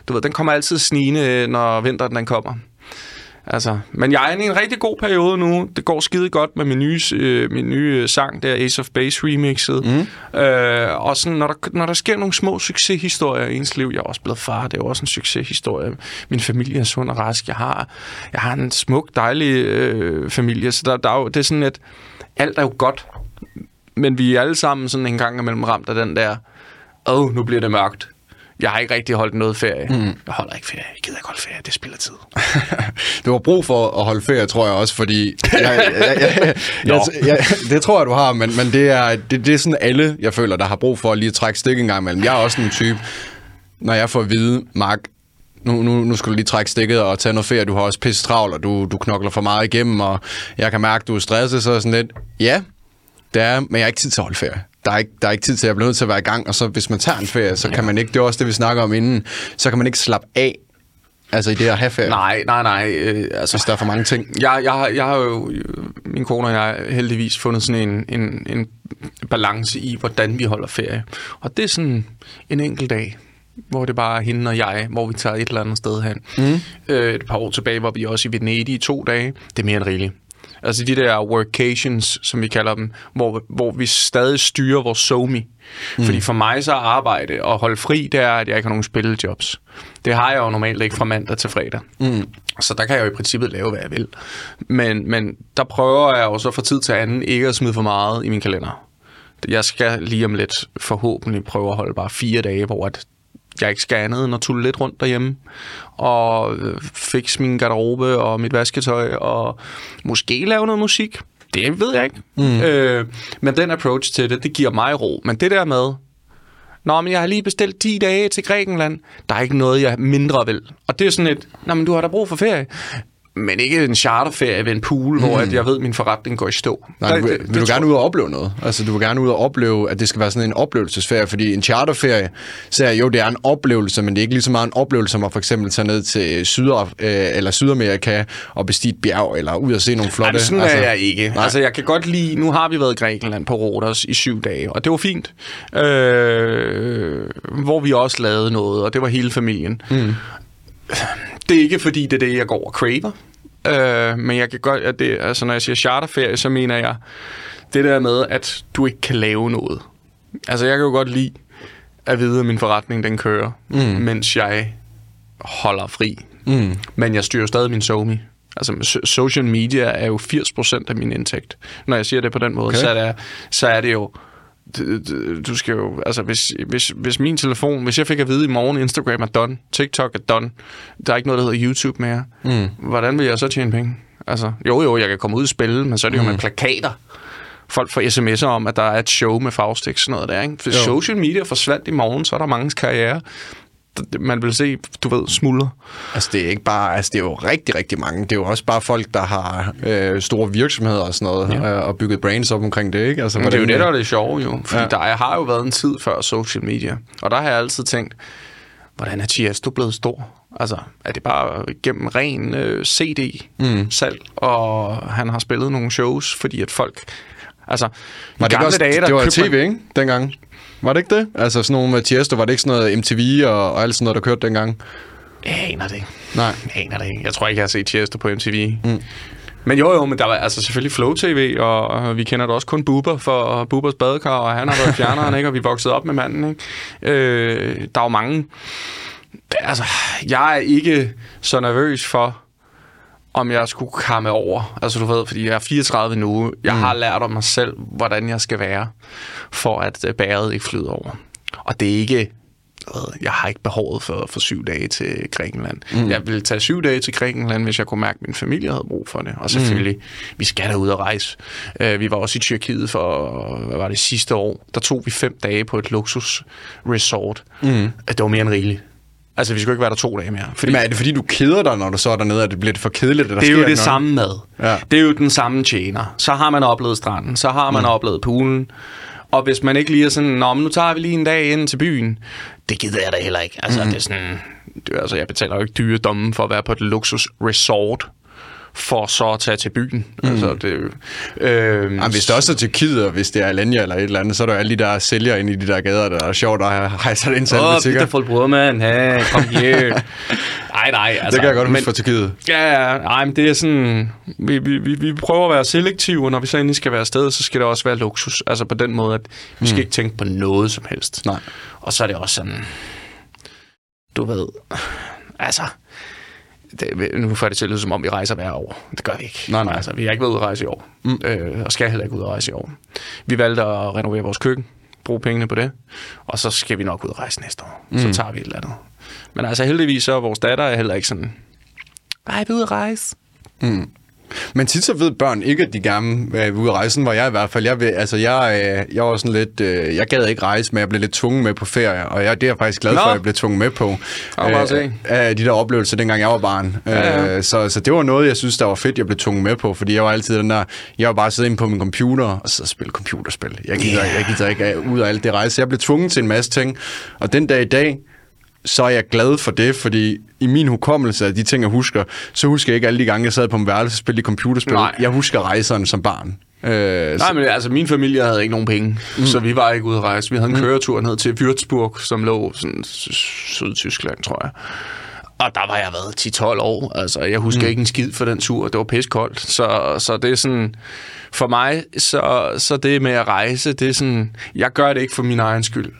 du ved, den kommer altid snigende, når vinteren den kommer. Altså, men jeg er i en rigtig god periode nu. Det går skide godt med min nye, øh, min nye sang, der Ace of Base remixet. Mm. Øh, og sådan, når der, når der sker nogle små succeshistorier i ens liv, jeg er også blevet far, det er også en succeshistorie. Min familie er sund og rask. Jeg har, jeg har en smuk, dejlig øh, familie, så der, der er jo, det er sådan, at alt er jo godt. Men vi er alle sammen sådan en gang imellem ramt af den der, åh, oh, nu bliver det mørkt jeg har ikke rigtig holdt noget ferie. Mm. Jeg holder ikke ferie. Jeg gider ikke holde ferie. Det spiller tid. du har brug for at holde ferie, tror jeg også, fordi... Jeg, jeg, jeg, jeg, jeg, jeg, det tror jeg, du har, men, men det, er, det, det er sådan alle, jeg føler, der har brug for at lige trække stik en gang imellem. Jeg er også en type, når jeg får at vide, Mark, nu, nu, nu skal du lige trække stikket og tage noget ferie, du har også pisse travlt, og du, du knokler for meget igennem, og jeg kan mærke, at du er stresset, så sådan lidt, ja, det er, men jeg har ikke tid til at holde ferie der er, ikke, der er ikke tid til, at jeg bliver nødt til at være i gang, og så hvis man tager en ferie, så kan man ikke, det er også det, vi snakker om inden, så kan man ikke slappe af, altså i det at have ferie. Nej, nej, nej. Øh, altså, hvis der er for mange ting. Jeg, jeg, jeg har jo, min kone og jeg heldigvis fundet sådan en, en, en balance i, hvordan vi holder ferie. Og det er sådan en enkelt dag, hvor det bare er hende og jeg, hvor vi tager et eller andet sted hen. Mm. Øh, et par år tilbage var vi også i Venedig i to dage. Det er mere end rigeligt. Altså de der workations, som vi kalder dem, hvor, hvor vi stadig styrer vores somi. Mm. Fordi for mig så er arbejde og holde fri, det er, at jeg ikke har nogen spillejobs. Det har jeg jo normalt ikke fra mandag til fredag. Mm. Så der kan jeg jo i princippet lave, hvad jeg vil. Men, men der prøver jeg jo så fra tid til anden ikke at smide for meget i min kalender. Jeg skal lige om lidt forhåbentlig prøve at holde bare fire dage, hvor at jeg ikke skal andet end at tulle lidt rundt derhjemme og øh, fikse min garderobe og mit vasketøj og måske lave noget musik. Det ved jeg ikke. Mm. Øh, men den approach til det, det giver mig ro. Men det der med, Nå, men jeg har lige bestilt 10 dage til Grækenland. Der er ikke noget, jeg mindre vil. Og det er sådan et, Nå, men du har da brug for ferie men ikke en charterferie ved en pool, mm. hvor at jeg ved, at min forretning går i stå. Nej, du, vil, det, vil du gerne ud og opleve noget? Altså, du vil gerne ud og opleve, at det skal være sådan en oplevelsesferie, fordi en charterferie, så er jo, det er en oplevelse, men det er ikke lige så meget en oplevelse, som at for eksempel tage ned til Sydaf øh, eller Sydamerika og bestige et bjerg, eller ud og se nogle flotte... Nej, sådan altså, er jeg ikke. Nej. Altså, jeg kan godt lide... Nu har vi været i Grækenland på Rodos i syv dage, og det var fint. Øh, hvor vi også lavede noget, og det var hele familien. Mm det er ikke fordi, det er det, jeg går og craver. Øh, men jeg kan godt, at det, altså når jeg siger charterferie, så mener jeg det der med, at du ikke kan lave noget. Altså jeg kan jo godt lide at vide, at min forretning den kører, mm. mens jeg holder fri. Mm. Men jeg styrer stadig min somi. Altså social media er jo 80% af min indtægt. Når jeg siger det på den måde, okay. så, er det, så er det jo du skal jo, altså hvis, hvis, hvis min telefon, hvis jeg fik at vide i morgen, Instagram er done, TikTok er done, der er ikke noget, der hedder YouTube mere, mm. hvordan vil jeg så tjene penge? Altså, jo jo, jeg kan komme ud og spille, men så er det jo mm. med plakater. Folk får sms'er om, at der er et show med Faustix, sådan noget der, ikke? Hvis jo. social media forsvandt i morgen, så er der mange karriere man vil se, du ved, smuldre. Altså det er ikke bare, altså det er jo rigtig, rigtig mange. Det er jo også bare folk, der har øh, store virksomheder og sådan noget, ja. øh, og bygget brands op omkring det, ikke? Altså, Men det er jo er det sjove jo. Fordi ja. der har jo været en tid før social media, og der har jeg altid tænkt, hvordan er Tiesto blevet stor? Altså, er det bare gennem ren øh, CD-salg, mm. og han har spillet nogle shows, fordi at folk... Altså, var det, også, dage, der det var tv, ikke? Dengang. Var det ikke det? Altså sådan nogle med Tiesto, var det ikke sådan noget MTV og, og alt sådan noget, der kørte dengang? Jeg aner det ikke. Nej. Jeg aner det ikke. Jeg tror ikke, jeg har set Tiesto på MTV. Mm. Men jo, jo, men der var altså selvfølgelig Flow TV, og, og vi kender da også kun Bubber for Bubbers badekar, og han har været fjerneren, ikke? og vi voksede op med manden. Ikke? Øh, der er jo mange... Altså, jeg er ikke så nervøs for, om jeg skulle kamme over. Altså du ved, fordi jeg er 34 nu. Jeg mm. har lært om mig selv, hvordan jeg skal være, for at øh, bæret ikke flyder over. Og det er ikke jeg har ikke behovet for, for syv dage til Grækenland. Mm. Jeg ville tage syv dage til Grækenland, hvis jeg kunne mærke, at min familie havde brug for det. Og selvfølgelig, mm. vi skal da ud og rejse. Uh, vi var også i Tyrkiet for, hvad var det, sidste år. Der tog vi fem dage på et luksus resort. Mm. Det var mere end rigeligt. Altså, vi skulle ikke være der to dage mere. Fordi... Men er det fordi, du keder dig, når du så er dernede, at det bliver for kedeligt? Der det er jo det noget? samme med. Ja. Det er jo den samme tjener. Så har man oplevet stranden, så har man mm. oplevet poolen. Og hvis man ikke lige er sådan, Nå, men nu tager vi lige en dag ind til byen, det gider jeg da heller ikke. Altså, mm. det er sådan, det, altså, jeg betaler jo ikke dyre domme for at være på et luksus resort for så at tage til byen. Mm. Altså, det, øh, Jamen, hvis det også er Tyrkiet, og hvis det er Alanya eller et eller andet, så er der jo alle de der sælgere inde i de der gader, der er sjovt at hejse ind til. Åh, Peter Folbrødmand, hey, kom her. nej, nej. Altså, det kan jeg godt huske men, fra Tyrkiet. Ja, ja, nej, men det er sådan, vi, vi, vi, vi prøver at være selektive, og når vi så endelig skal være afsted, så skal det også være luksus. Altså på den måde, at vi skal mm. ikke tænke på noget som helst. Nej. Og så er det også sådan, du ved, altså, det, nu får det til at lyde, som om vi rejser hver år. Det gør vi ikke. Nej, nej. Altså, vi har ikke været ude at rejse i år, mm. øh, og skal heller ikke ud at rejse i år. Vi valgte at renovere vores køkken, bruge pengene på det, og så skal vi nok ud at rejse næste år. Mm. Så tager vi et eller andet. Men altså heldigvis så er vores datter er heller ikke sådan, ej, vi ude at rejse. Mm. Men tit så ved børn ikke, at de gerne vil ud af rejsen, hvor jeg i hvert fald, jeg, vil, altså jeg, øh, jeg var sådan lidt, øh, jeg gad ikke rejse, men jeg blev lidt tvunget med på ferie, og jeg, det er jeg faktisk glad for, at jeg blev tvunget med på. Øh, af de der oplevelser, dengang jeg var barn. Ja, ja. Så, så det var noget, jeg synes, der var fedt, jeg blev tvunget med på, fordi jeg var altid den der, jeg var bare siddet inde på min computer, og så spille computerspil. Jeg gider, yeah. jeg gider ikke ud af alt det rejse. Jeg blev tvunget til en masse ting, og den dag i dag, så er jeg glad for det, fordi i min hukommelse af de ting, jeg husker, så husker jeg ikke alle de gange, jeg sad på en værelse og spillede computerspil. Nej. Jeg husker rejserne som barn. Øh, Nej, men altså, min familie havde ikke nogen penge, mm. så vi var ikke ude at rejse. Vi havde en mm. køretur ned til Würzburg, som lå sådan Sydtyskland, tror jeg. Og der var jeg været 10-12 år. Altså, jeg husker mm. ikke en skid for den tur. Det var piskoldt. Så, så det er sådan... For mig, så, så det med at rejse, det er sådan... Jeg gør det ikke for min egen skyld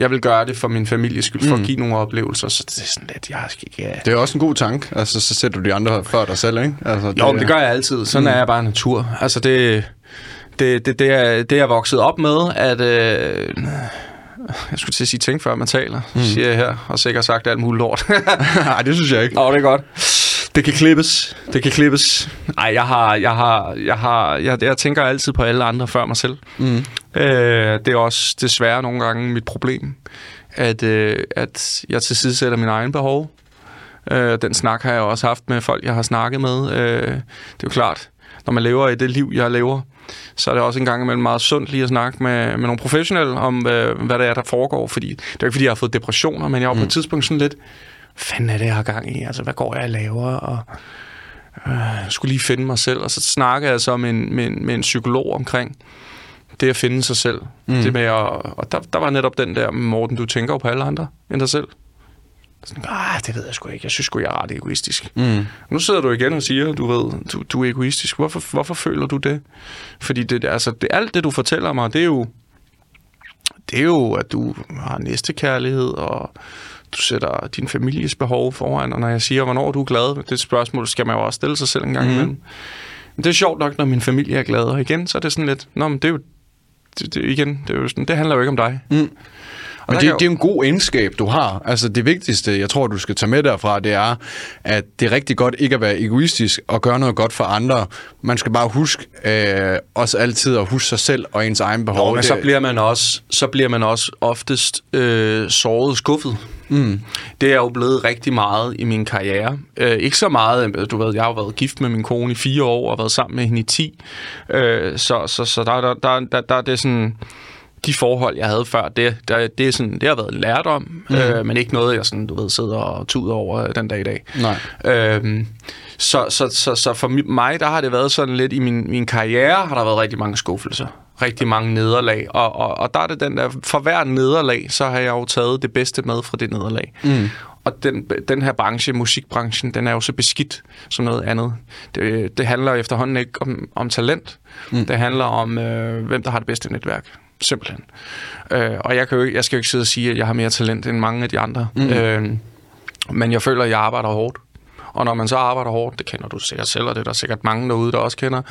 jeg vil gøre det for min families skyld, for mm. at give nogle oplevelser, så det er sådan lidt, jeg skal ikke... Ja. Det er også en god tank, altså så sætter du de andre før dig selv, ikke? Altså, det, jo, det gør jeg altid, sådan mm. er jeg bare natur. Altså det, det, det, det, er, det er jeg vokset op med, at... Øh, jeg skulle til at sige ting, før man taler, mm. siger jeg her, og sikkert sagt alt muligt lort. Nej, det synes jeg ikke. Åh, det er godt. Det kan klippes. Det kan klippes. Nej, jeg har, jeg har, jeg har, jeg, jeg tænker altid på alle andre før mig selv. Mm. Øh, det er også desværre nogle gange mit problem, at, øh, at jeg til side sætter min egen behov. Øh, den snak har jeg også haft med folk, jeg har snakket med. Øh, det er jo klart, når man lever i det liv, jeg lever, så er det også en gang imellem meget sundt lige at snakke med, med nogle professionelle om, øh, hvad det er, der foregår. Fordi, det er ikke, fordi jeg har fået depressioner, men jeg var mm. på et mm. tidspunkt sådan lidt, fanden er det, jeg har gang i? Altså, hvad går jeg og laver? Og, øh, jeg skulle lige finde mig selv. Og så snakkede jeg så med en, med en, med en psykolog omkring det at finde sig selv. Mm. Det med at, og der, der var netop den der, Morten, du tænker jo på alle andre end dig selv. Sådan, ah, det ved jeg sgu ikke. Jeg synes sgu, jeg er ret egoistisk. Mm. Nu sidder du igen og siger, du ved, du, du er egoistisk. Hvorfor, hvorfor føler du det? Fordi det, altså, det, alt det, du fortæller mig, det er jo, det er jo, at du har næstekærlighed, og du sætter din families behov foran, og når jeg siger, hvornår du er glad, det spørgsmål skal man jo også stille sig selv en gang mm. imellem. Men det er sjovt nok, når min familie er glad, og igen, så er det sådan lidt, nå, men det er jo, det, det, igen, det, er jo sådan, det handler jo ikke om dig. Mm. Men det, det er en god egenskab, du har. Altså det vigtigste, jeg tror, du skal tage med derfra, det er, at det er rigtig godt ikke at være egoistisk og gøre noget godt for andre. Man skal bare huske øh, også altid at huske sig selv og ens egen behov. Jo, men så bliver man også, så bliver man også oftest øh, såret skuffet. Mm. Det er jo blevet rigtig meget i min karriere. Øh, ikke så meget, du ved, jeg har været gift med min kone i fire år og været sammen med hende i ti. Øh, så så, så der, der, der, der, der er det sådan de forhold, jeg havde før, det, der, det, er sådan, det har været lært om, mm. øh, men ikke noget, jeg sådan, du ved, sidder og tuder over den dag i dag. Nej. Øhm, så, så, så, så for mig, der har det været sådan lidt, i min, min karriere har der været rigtig mange skuffelser rigtig mange nederlag, og, og, og der er det den der, for hver nederlag, så har jeg jo taget det bedste med fra det nederlag. Mm. Og den, den her branche, musikbranchen, den er jo så beskidt som noget andet. Det, det handler efterhånden ikke om, om talent. Mm. Det handler om, øh, hvem der har det bedste netværk. Simpelthen. Øh, og jeg, kan jo, jeg skal jo ikke sidde og sige, at jeg har mere talent end mange af de andre. Mm. Øh, men jeg føler, at jeg arbejder hårdt. Og når man så arbejder hårdt, det kender du sikkert selv, og det er der sikkert mange derude, der også kender.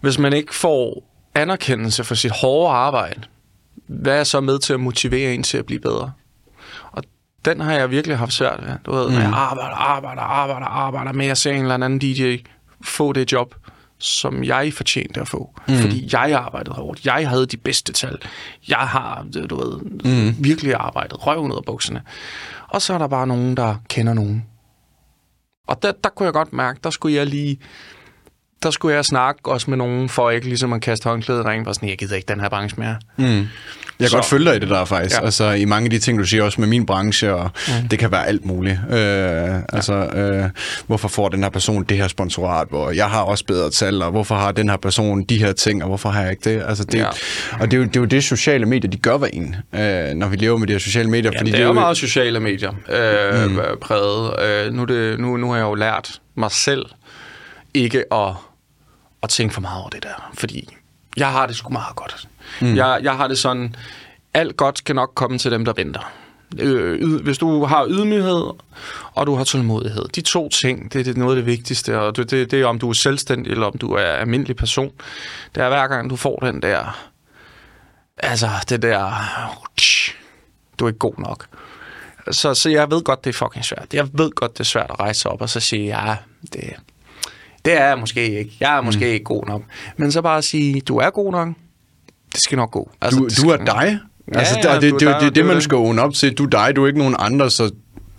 Hvis man ikke får anerkendelse for sit hårde arbejde, hvad er så med til at motivere en til at blive bedre? Og den har jeg virkelig haft svært ved. Du ved, når jeg arbejder, arbejder, arbejder, arbejder med at se en eller anden DJ få det job, som jeg fortjente at få. Mm. Fordi jeg arbejdede hårdt. Jeg havde de bedste tal. Jeg har, du ved, mm. virkelig arbejdet røven ud af bukserne. Og så er der bare nogen, der kender nogen. Og der, der kunne jeg godt mærke, der skulle jeg lige der skulle jeg snakke også med nogen, for ikke ligesom at kaste håndklædet i ringen, bare sådan, jeg gider ikke den her branche mere. Mm. Jeg kan Så- godt følge dig i det der, faktisk. Ja. Ja. Altså, i mange af de ting, du siger, også med min branche, og mm. det kan være alt muligt. Øh, altså, øh, hvorfor får den her person det her sponsorat, hvor jeg har også bedre tal, og hvorfor har den her person de her ting, og hvorfor har jeg ikke det? Altså, det Ja. Og det er, jo, det er jo det, sociale medier, de gør ved en, øh, når vi lever med de her sociale medier. Ja, det er jo meget sociale medier øh, mm. præget. Øh, nu, det, nu, nu har jeg jo lært mig selv ikke at, at tænke for meget over det der, fordi jeg har det sgu meget godt. Mm. Jeg, jeg har det sådan, alt godt skal nok komme til dem, der venter. Øh, hvis du har ydmyghed, og du har tålmodighed. De to ting, det er noget af det vigtigste, og det, det, det er, om du er selvstændig, eller om du er almindelig person. Det er hver gang, du får den der, altså det der, du er ikke god nok. Så, så jeg ved godt, det er fucking svært. Jeg ved godt, det er svært at rejse op og så sige, ja, det, det er jeg måske ikke. Jeg er måske mm. ikke god nok. Men så bare sige, du er god nok. Det skal nok gå. Altså, Du, det du er nok- dig. Ja, altså, ja, der, det, du er det, det, dig, det, det, er man det. skal own op til. Du er dig, du er ikke nogen andre, så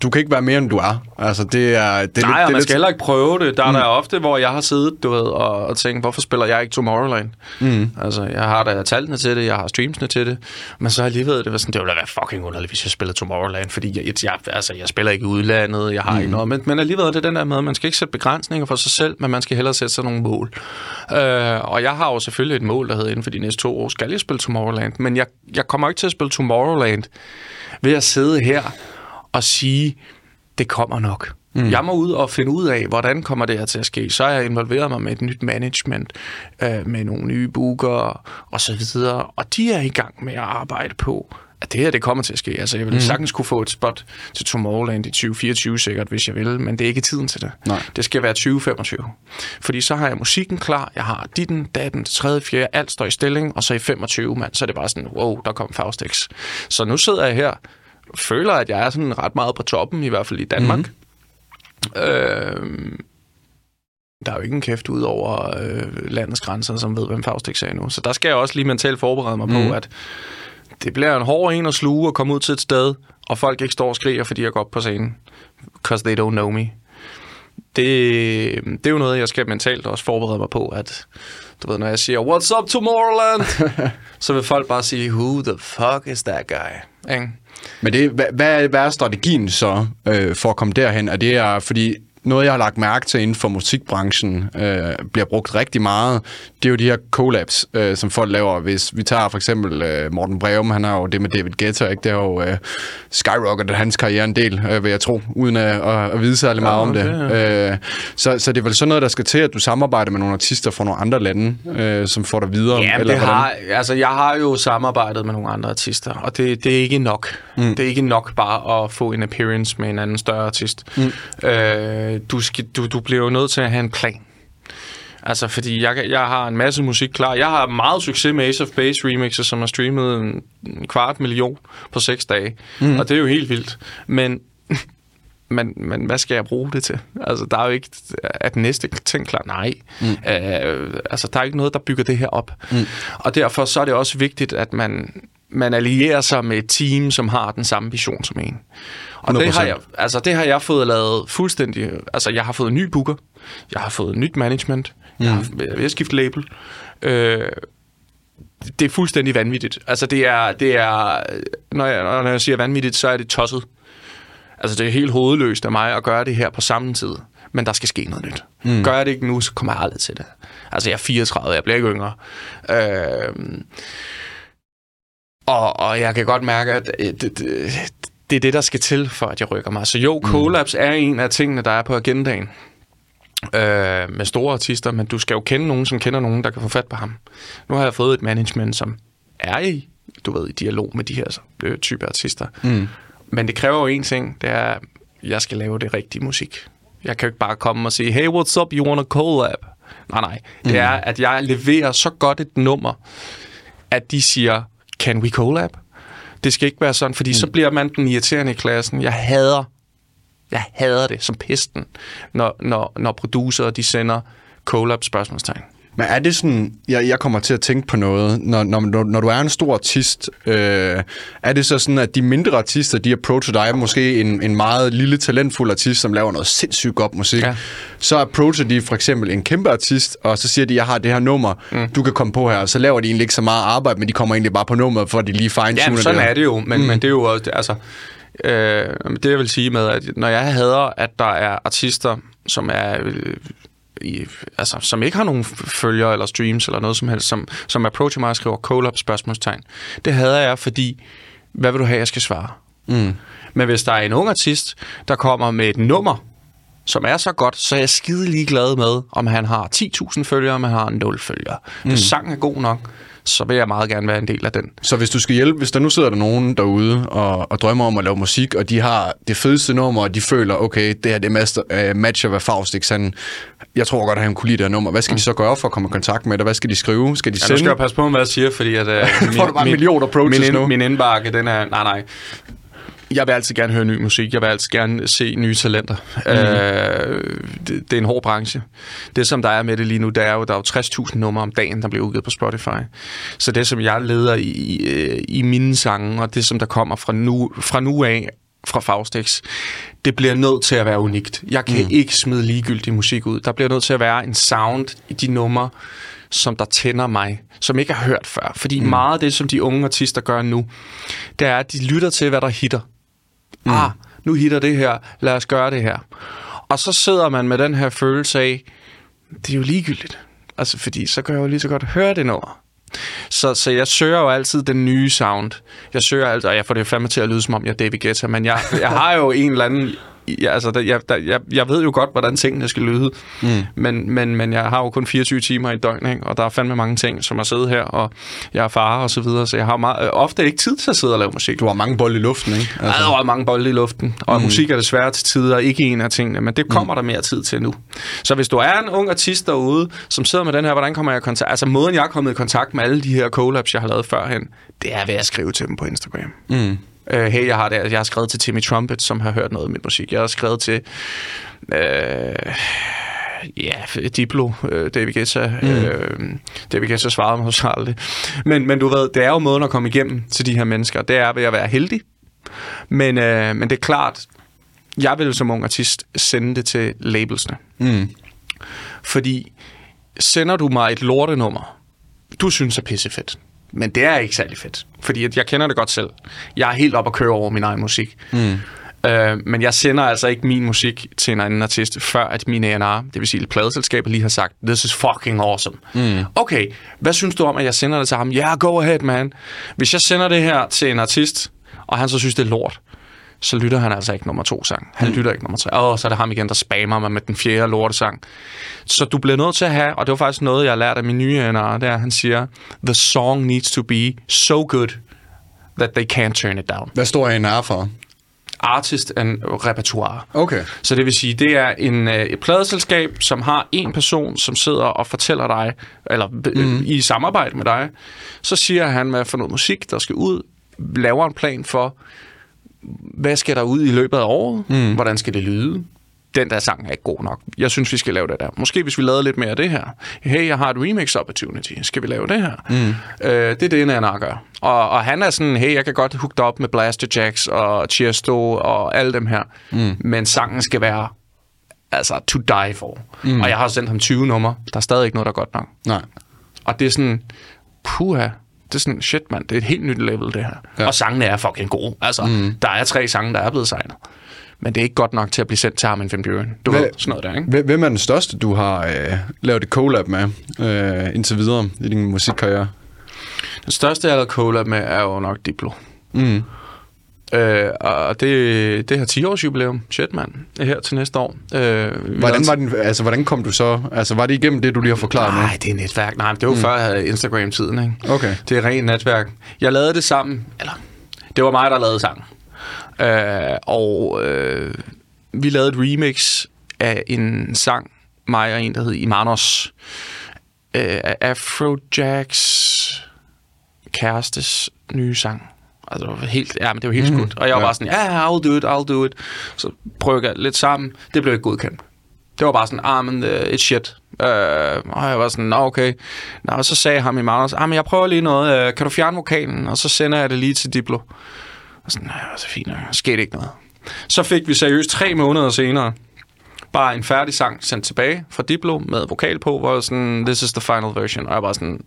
du kan ikke være mere, end du er. Altså, det er... Det er Nej, lidt, det er man lidt- skal heller ikke prøve det. Der er mm. der ofte, hvor jeg har siddet du ved, og, og tænkt, hvorfor spiller jeg ikke Tomorrowland? Mm. Altså, jeg har da tallene til det, jeg har streamsene til det, men så alligevel, det var sådan, det ville da være fucking underligt, hvis jeg spillede Tomorrowland, fordi jeg, jeg, altså, jeg spiller ikke udlandet, jeg har mm. ikke noget, men, men alligevel er det den der med, at man skal ikke sætte begrænsninger for sig selv, men man skal hellere sætte sig nogle mål. Øh, og jeg har jo selvfølgelig et mål, der hedder, inden for de næste to år, skal jeg spille Tomorrowland, men jeg, jeg kommer ikke til at spille Tomorrowland ved at sidde her og sige, det kommer nok. Mm. Jeg må ud og finde ud af, hvordan kommer det her til at ske. Så har jeg involveret mig med et nyt management, øh, med nogle nye bookere og så videre. Og de er i gang med at arbejde på, at det her det kommer til at ske. Altså, jeg ville mm. sagtens kunne få et spot til Tomorrowland i 2024 sikkert, hvis jeg vil, men det er ikke tiden til det. Nej. Det skal være 2025. Fordi så har jeg musikken klar, jeg har ditten, datten, tredje, fjerde, alt står i stilling, og så i 25, mand, så er det bare sådan, wow, der kom Faustix. Så nu sidder jeg her, føler, at jeg er sådan ret meget på toppen, i hvert fald i Danmark. Mm-hmm. Øh, der er jo ikke en kæft ud over øh, landets grænser, som ved, hvem Faustix er nu. Så der skal jeg også lige mentalt forberede mig mm. på, at det bliver en hård en at sluge og komme ud til et sted, og folk ikke står og skriger, fordi jeg går op på scenen. Because they don't know me. Det, det er jo noget, jeg skal mentalt også forberede mig på, at du ved, når jeg siger, what's up Tomorrowland? så vil folk bare sige, who the fuck is that guy? Ikke? Men det, hvad, hvad, er- strategien så øh, for at komme derhen? Er det er, fordi noget, jeg har lagt mærke til inden for musikbranchen, øh, bliver brugt rigtig meget, det er jo de her collabs, øh, som folk laver. Hvis vi tager for eksempel øh, Morten Breum, han har jo det med David Guetta, ikke? det har jo øh, skyrocketet hans karriere en del, øh, vil jeg tro, uden at, at, at vide særlig meget om det. det Øh, så, så det er vel sådan noget, der skal til, at du samarbejder med nogle artister fra nogle andre lande, øh, som får dig videre? Ja, eller det hvordan? har, altså jeg har jo samarbejdet med nogle andre artister, og det, det er ikke nok. Mm. Det er ikke nok bare at få en appearance med en anden større artist. Mm. Øh, du, skal, du, du bliver jo nødt til at have en plan. Altså, fordi jeg, jeg har en masse musik klar. Jeg har meget succes med Ace of Base remixer, som har streamet en, en kvart million på seks dage. Mm. Og det er jo helt vildt. Men, men, men hvad skal jeg bruge det til? Altså, der er jo ikke... Den næste ting klar? Nej. Mm. Øh, altså, der er ikke noget, der bygger det her op. Mm. Og derfor så er det også vigtigt, at man, man allierer sig med et team, som har den samme vision som en. Og det har, 100%. jeg, altså, det har jeg fået lavet fuldstændig... Altså, jeg har fået en ny booker. Jeg har fået nyt management. Jeg har jeg er ved at skifte label. Øh, det er fuldstændig vanvittigt. Altså, det er... Det er når, jeg, når jeg siger vanvittigt, så er det tosset. Altså, det er helt hovedløst af mig at gøre det her på samme tid. Men der skal ske noget nyt. Mm. Gør jeg det ikke nu, så kommer jeg aldrig til det. Altså, jeg er 34, jeg bliver ikke yngre. Øh, og, og jeg kan godt mærke, at øh, det, det, det er det, der skal til, for at jeg rykker mig. Så jo, collabs er en af tingene, der er på agendaen øh, med store artister, men du skal jo kende nogen, som kender nogen, der kan få fat på ham. Nu har jeg fået et management, som er i, du ved, i dialog med de her øh, type artister. Mm. Men det kræver jo en ting, det er, at jeg skal lave det rigtige musik. Jeg kan jo ikke bare komme og sige, hey, what's up, you want a collab? Nej, nej. Det mm. er, at jeg leverer så godt et nummer, at de siger, can we collab? Det skal ikke være sådan, fordi mm. så bliver man den irriterende i klassen. Jeg hader, jeg hader det som pesten, når, når, når producer de sender collab spørgsmålstegn. Men er det sådan, jeg, jeg kommer til at tænke på noget, når, når, når du er en stor artist, øh, er det så sådan, at de mindre artister, de approacher dig, måske en, en meget lille, talentfuld artist, som laver noget sindssygt godt musik, ja. så approacher de for eksempel en kæmpe artist, og så siger de, jeg har det her nummer, mm. du kan komme på her, så laver de egentlig ikke så meget arbejde, men de kommer egentlig bare på nummeret, for at de lige fine-tuner Ja, sådan det. er det jo, men, mm. men det er jo også, altså, øh, det jeg vil sige med, at når jeg hader, at der er artister, som er... Øh, i, altså, som ikke har nogen følgere eller streams eller noget som helst, som, som approacher mig og skriver call-up spørgsmålstegn. Det hader jeg, fordi hvad vil du have, jeg skal svare? Mm. Men hvis der er en ung artist, der kommer med et nummer, som er så godt, så er jeg skide ligeglad med, om han har 10.000 følgere, om han har 0 følgere. Mm. Hvis sangen er god nok, så vil jeg meget gerne være en del af den. Så hvis du skal hjælpe, hvis der nu sidder der nogen derude og, og drømmer om at lave musik, og de har det fedeste nummer, og de føler, okay, det her det master, uh, matcher, hvad Faust ikke sådan, jeg tror godt, at han kunne lide det her nummer. Hvad skal mm. de så gøre for at komme i kontakt med det? Hvad skal de skrive? Skal de sende? Ja, nu skal jeg passe på, hvad jeg siger, fordi at... Uh, Får du bare min, millioner approaches min, nu? Min indbakke, den er... Nej, nej jeg vil altid gerne høre ny musik. Jeg vil altid gerne se nye talenter. Mm. Øh, det, det er en hård branche. Det, som der er med det lige nu, det er jo, der er jo 60.000 numre om dagen, der bliver udgivet på Spotify. Så det, som jeg leder i, i mine sange, og det, som der kommer fra nu, fra nu af, fra Faustix, det bliver nødt til at være unikt. Jeg kan mm. ikke smide ligegyldig musik ud. Der bliver nødt til at være en sound i de numre, som der tænder mig, som ikke har hørt før. Fordi mm. meget af det, som de unge artister gør nu, det er, at de lytter til, hvad der hitter. Mm. Ah, nu hitter det her, lad os gøre det her. Og så sidder man med den her følelse af, det er jo ligegyldigt. Altså, fordi så kan jeg jo lige så godt høre det nummer. Så, så jeg søger jo altid den nye sound. Jeg søger altid, og jeg får det fandme til at lyde som om jeg er David Guetta, men jeg, jeg har jo en eller anden ja, altså, der, jeg, der, jeg, jeg ved jo godt, hvordan tingene skal lyde, mm. men, men, men jeg har jo kun 24 timer i døgn, ikke? og der er fandme mange ting, som at sidde her, og jeg er far og så videre, så jeg har meget, øh, ofte ikke tid til at sidde og lave musik. Du har mange bolde i luften, ikke? Altså. Der er mange bolde i luften, og mm. musik er desværre til tider ikke en af tingene, men det kommer mm. der mere tid til nu. Så hvis du er en ung artist derude, som sidder med den her, hvordan kommer jeg i kontakt? Altså måden, jeg er kommet i kontakt med alle de her collabs, jeg har lavet førhen, det er ved at skrive til dem på Instagram. Mm. Øh, hey, jeg har, det, jeg har skrevet til Timmy Trumpet, som har hørt noget af mit musik. Jeg har skrevet til... Øh, ja, Diplo, øh, David Guetta. Mm. Øh, David Guetta svarede mig så aldrig. Men, men du ved, det er jo måden at komme igennem til de her mennesker. Det er ved at være heldig. Men, øh, men det er klart, jeg vil som ung artist sende det til labelsene. Mm. Fordi sender du mig et lortenummer, du synes er pissefedt, men det er ikke særlig fedt, fordi jeg kender det godt selv. Jeg er helt op at køre over min egen musik. Mm. Øh, men jeg sender altså ikke min musik til en anden artist, før at min A&R, det vil sige pladeselskabet, lige har sagt, this is fucking awesome. Mm. Okay, hvad synes du om, at jeg sender det til ham? Ja, yeah, go ahead, man. Hvis jeg sender det her til en artist, og han så synes, det er lort, så lytter han altså ikke nummer to sang. Han mm. lytter ikke nummer tre. Åh, så er det ham igen, der spammer mig med den fjerde lortesang. Så du bliver nødt til at have, og det var faktisk noget, jeg har lært af min nye NR, det er, at han siger, the song needs to be so good, that they can't turn it down. Hvad står NR for? artist and repertoire. Okay. Så det vil sige, det er en, øh, et pladeselskab, som har en person, som sidder og fortæller dig, eller mm. i samarbejde med dig, så siger han, hvad for noget musik, der skal ud, laver en plan for, hvad skal der ud i løbet af året? Mm. Hvordan skal det lyde? Den der sang er ikke god nok. Jeg synes, vi skal lave det der. Måske hvis vi lavede lidt mere af det her. Hey, jeg har et remix opportunity. Skal vi lave det her? Mm. Øh, det er det, Nana gør. Og, og han er sådan, hey, jeg kan godt hooke op med Blaster Jacks og Chesto og alle dem her. Mm. Men sangen skal være altså to die for. Mm. Og jeg har sendt ham 20 numre. Der er stadig ikke noget, der er godt nok. Nej. Og det er sådan, puha, det er sådan, shit mand, det er et helt nyt level, det her. Ja. Og sangene er fucking gode. Altså, mm. der er tre sange, der er blevet signet. Men det er ikke godt nok til at blive sendt til Armin van Buren. Du Hvem, ved, sådan noget der, ikke? Hvem er den største, du har øh, lavet et collab med øh, indtil videre i din musikkarriere? Den største, jeg har lavet collab med, er jo nok Diplo. Mm. Øh, og det, det har 10 års jubilæum. Shit, mand. Er her til næste år. Øh, Hvordan, var den, altså, hvordan kom du så? Altså, var det igennem det, du lige har forklaret Nej, det er netværk. Nej, det var mm. før jeg havde Instagram-tiden, ikke? Okay. Det er rent netværk. Jeg lavede det sammen, eller det var mig, der lavede sangen. Øh, og øh, vi lavede et remix af en sang, mig og en, der hed Imanos, øh, af Afrojacks kærestes nye sang. Altså, det var helt, ja, men det var helt skudt. Og jeg var Ja. bare sådan, ja, yeah, I'll do it, I'll do it. Så prøvede jeg lidt sammen. Det blev ikke godkendt. Det var bare sådan, ah, men uh, it's shit. Uh, og jeg var sådan, nå, okay. Nå, og så sagde ham i Magnus, ah, men jeg prøver lige noget. Uh, kan du fjerne vokalen? Og så sender jeg det lige til Diplo. Og sådan, nej, så fint, nok. skete ikke noget. Så fik vi seriøst tre måneder senere bare en færdig sang sendt tilbage fra Diplo med vokal på, hvor sådan, this is the final version. Og jeg var sådan,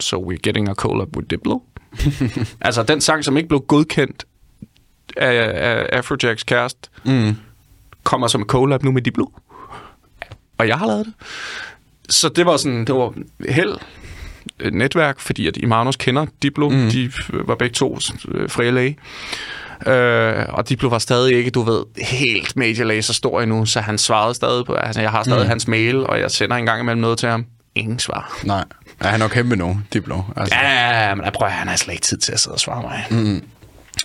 so we're getting a collab with Diplo? altså den sang, som ikke blev godkendt af, af Afrojacks kæreste, Mm. kommer som collab nu med Diplo. Og jeg har lavet det. Så det var sådan, det var held et netværk, fordi at Imanus kender Diplo. Mm. De var begge to øh, fra LA. Øh, og Diplo var stadig ikke, du ved, helt Major Lazer stor endnu, så han svarede stadig på, altså jeg har stadig mm. hans mail, og jeg sender en gang imellem noget til ham. Ingen svar. Nej. Ja, han er jo kæmpe nu, Diplo. Altså. Ja, men jeg prøver, han har slet ikke tid til at sidde og svare mig. Mm.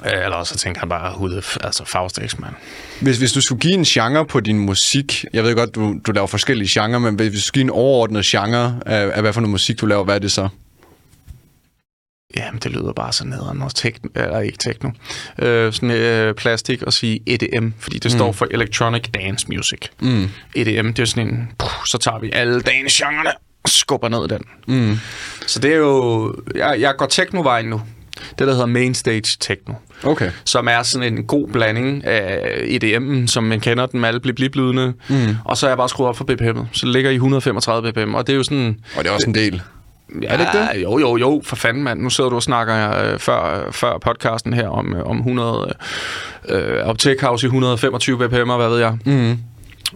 Eller også så tænker han bare, hude, altså Faustix, mand. Hvis, hvis du skulle give en genre på din musik, jeg ved godt, du, du laver forskellige genrer, men hvis du skulle give en overordnet genre af, af hvad for noget musik du laver, hvad er det så? Jamen, det lyder bare så nederen. Noget tekno, eller ikke techno. Øh, sådan øh, plastik og sige EDM, fordi det mm. står for Electronic Dance Music. Mm. EDM, det er sådan en, puh, så tager vi alle dance genrerne og skubber ned i den. Mm. Så det er jo, jeg, jeg går techno-vejen nu. Det, der hedder Main Stage Techno. Okay. som er sådan en god blanding af EDM'en, som man kender den med alle blip blip lydene mm. og så er jeg bare skruet op for BPM'et. Så det ligger i 135 BPM, og det er jo sådan... Og det er også en del. Ja, Er det ikke det? Jo, jo, jo, for fanden, mand. Nu sidder du og snakker øh, før, før podcasten her om, øh, om 100... Øh, op Tech House i 125 BPM, hvad ved jeg. Mm.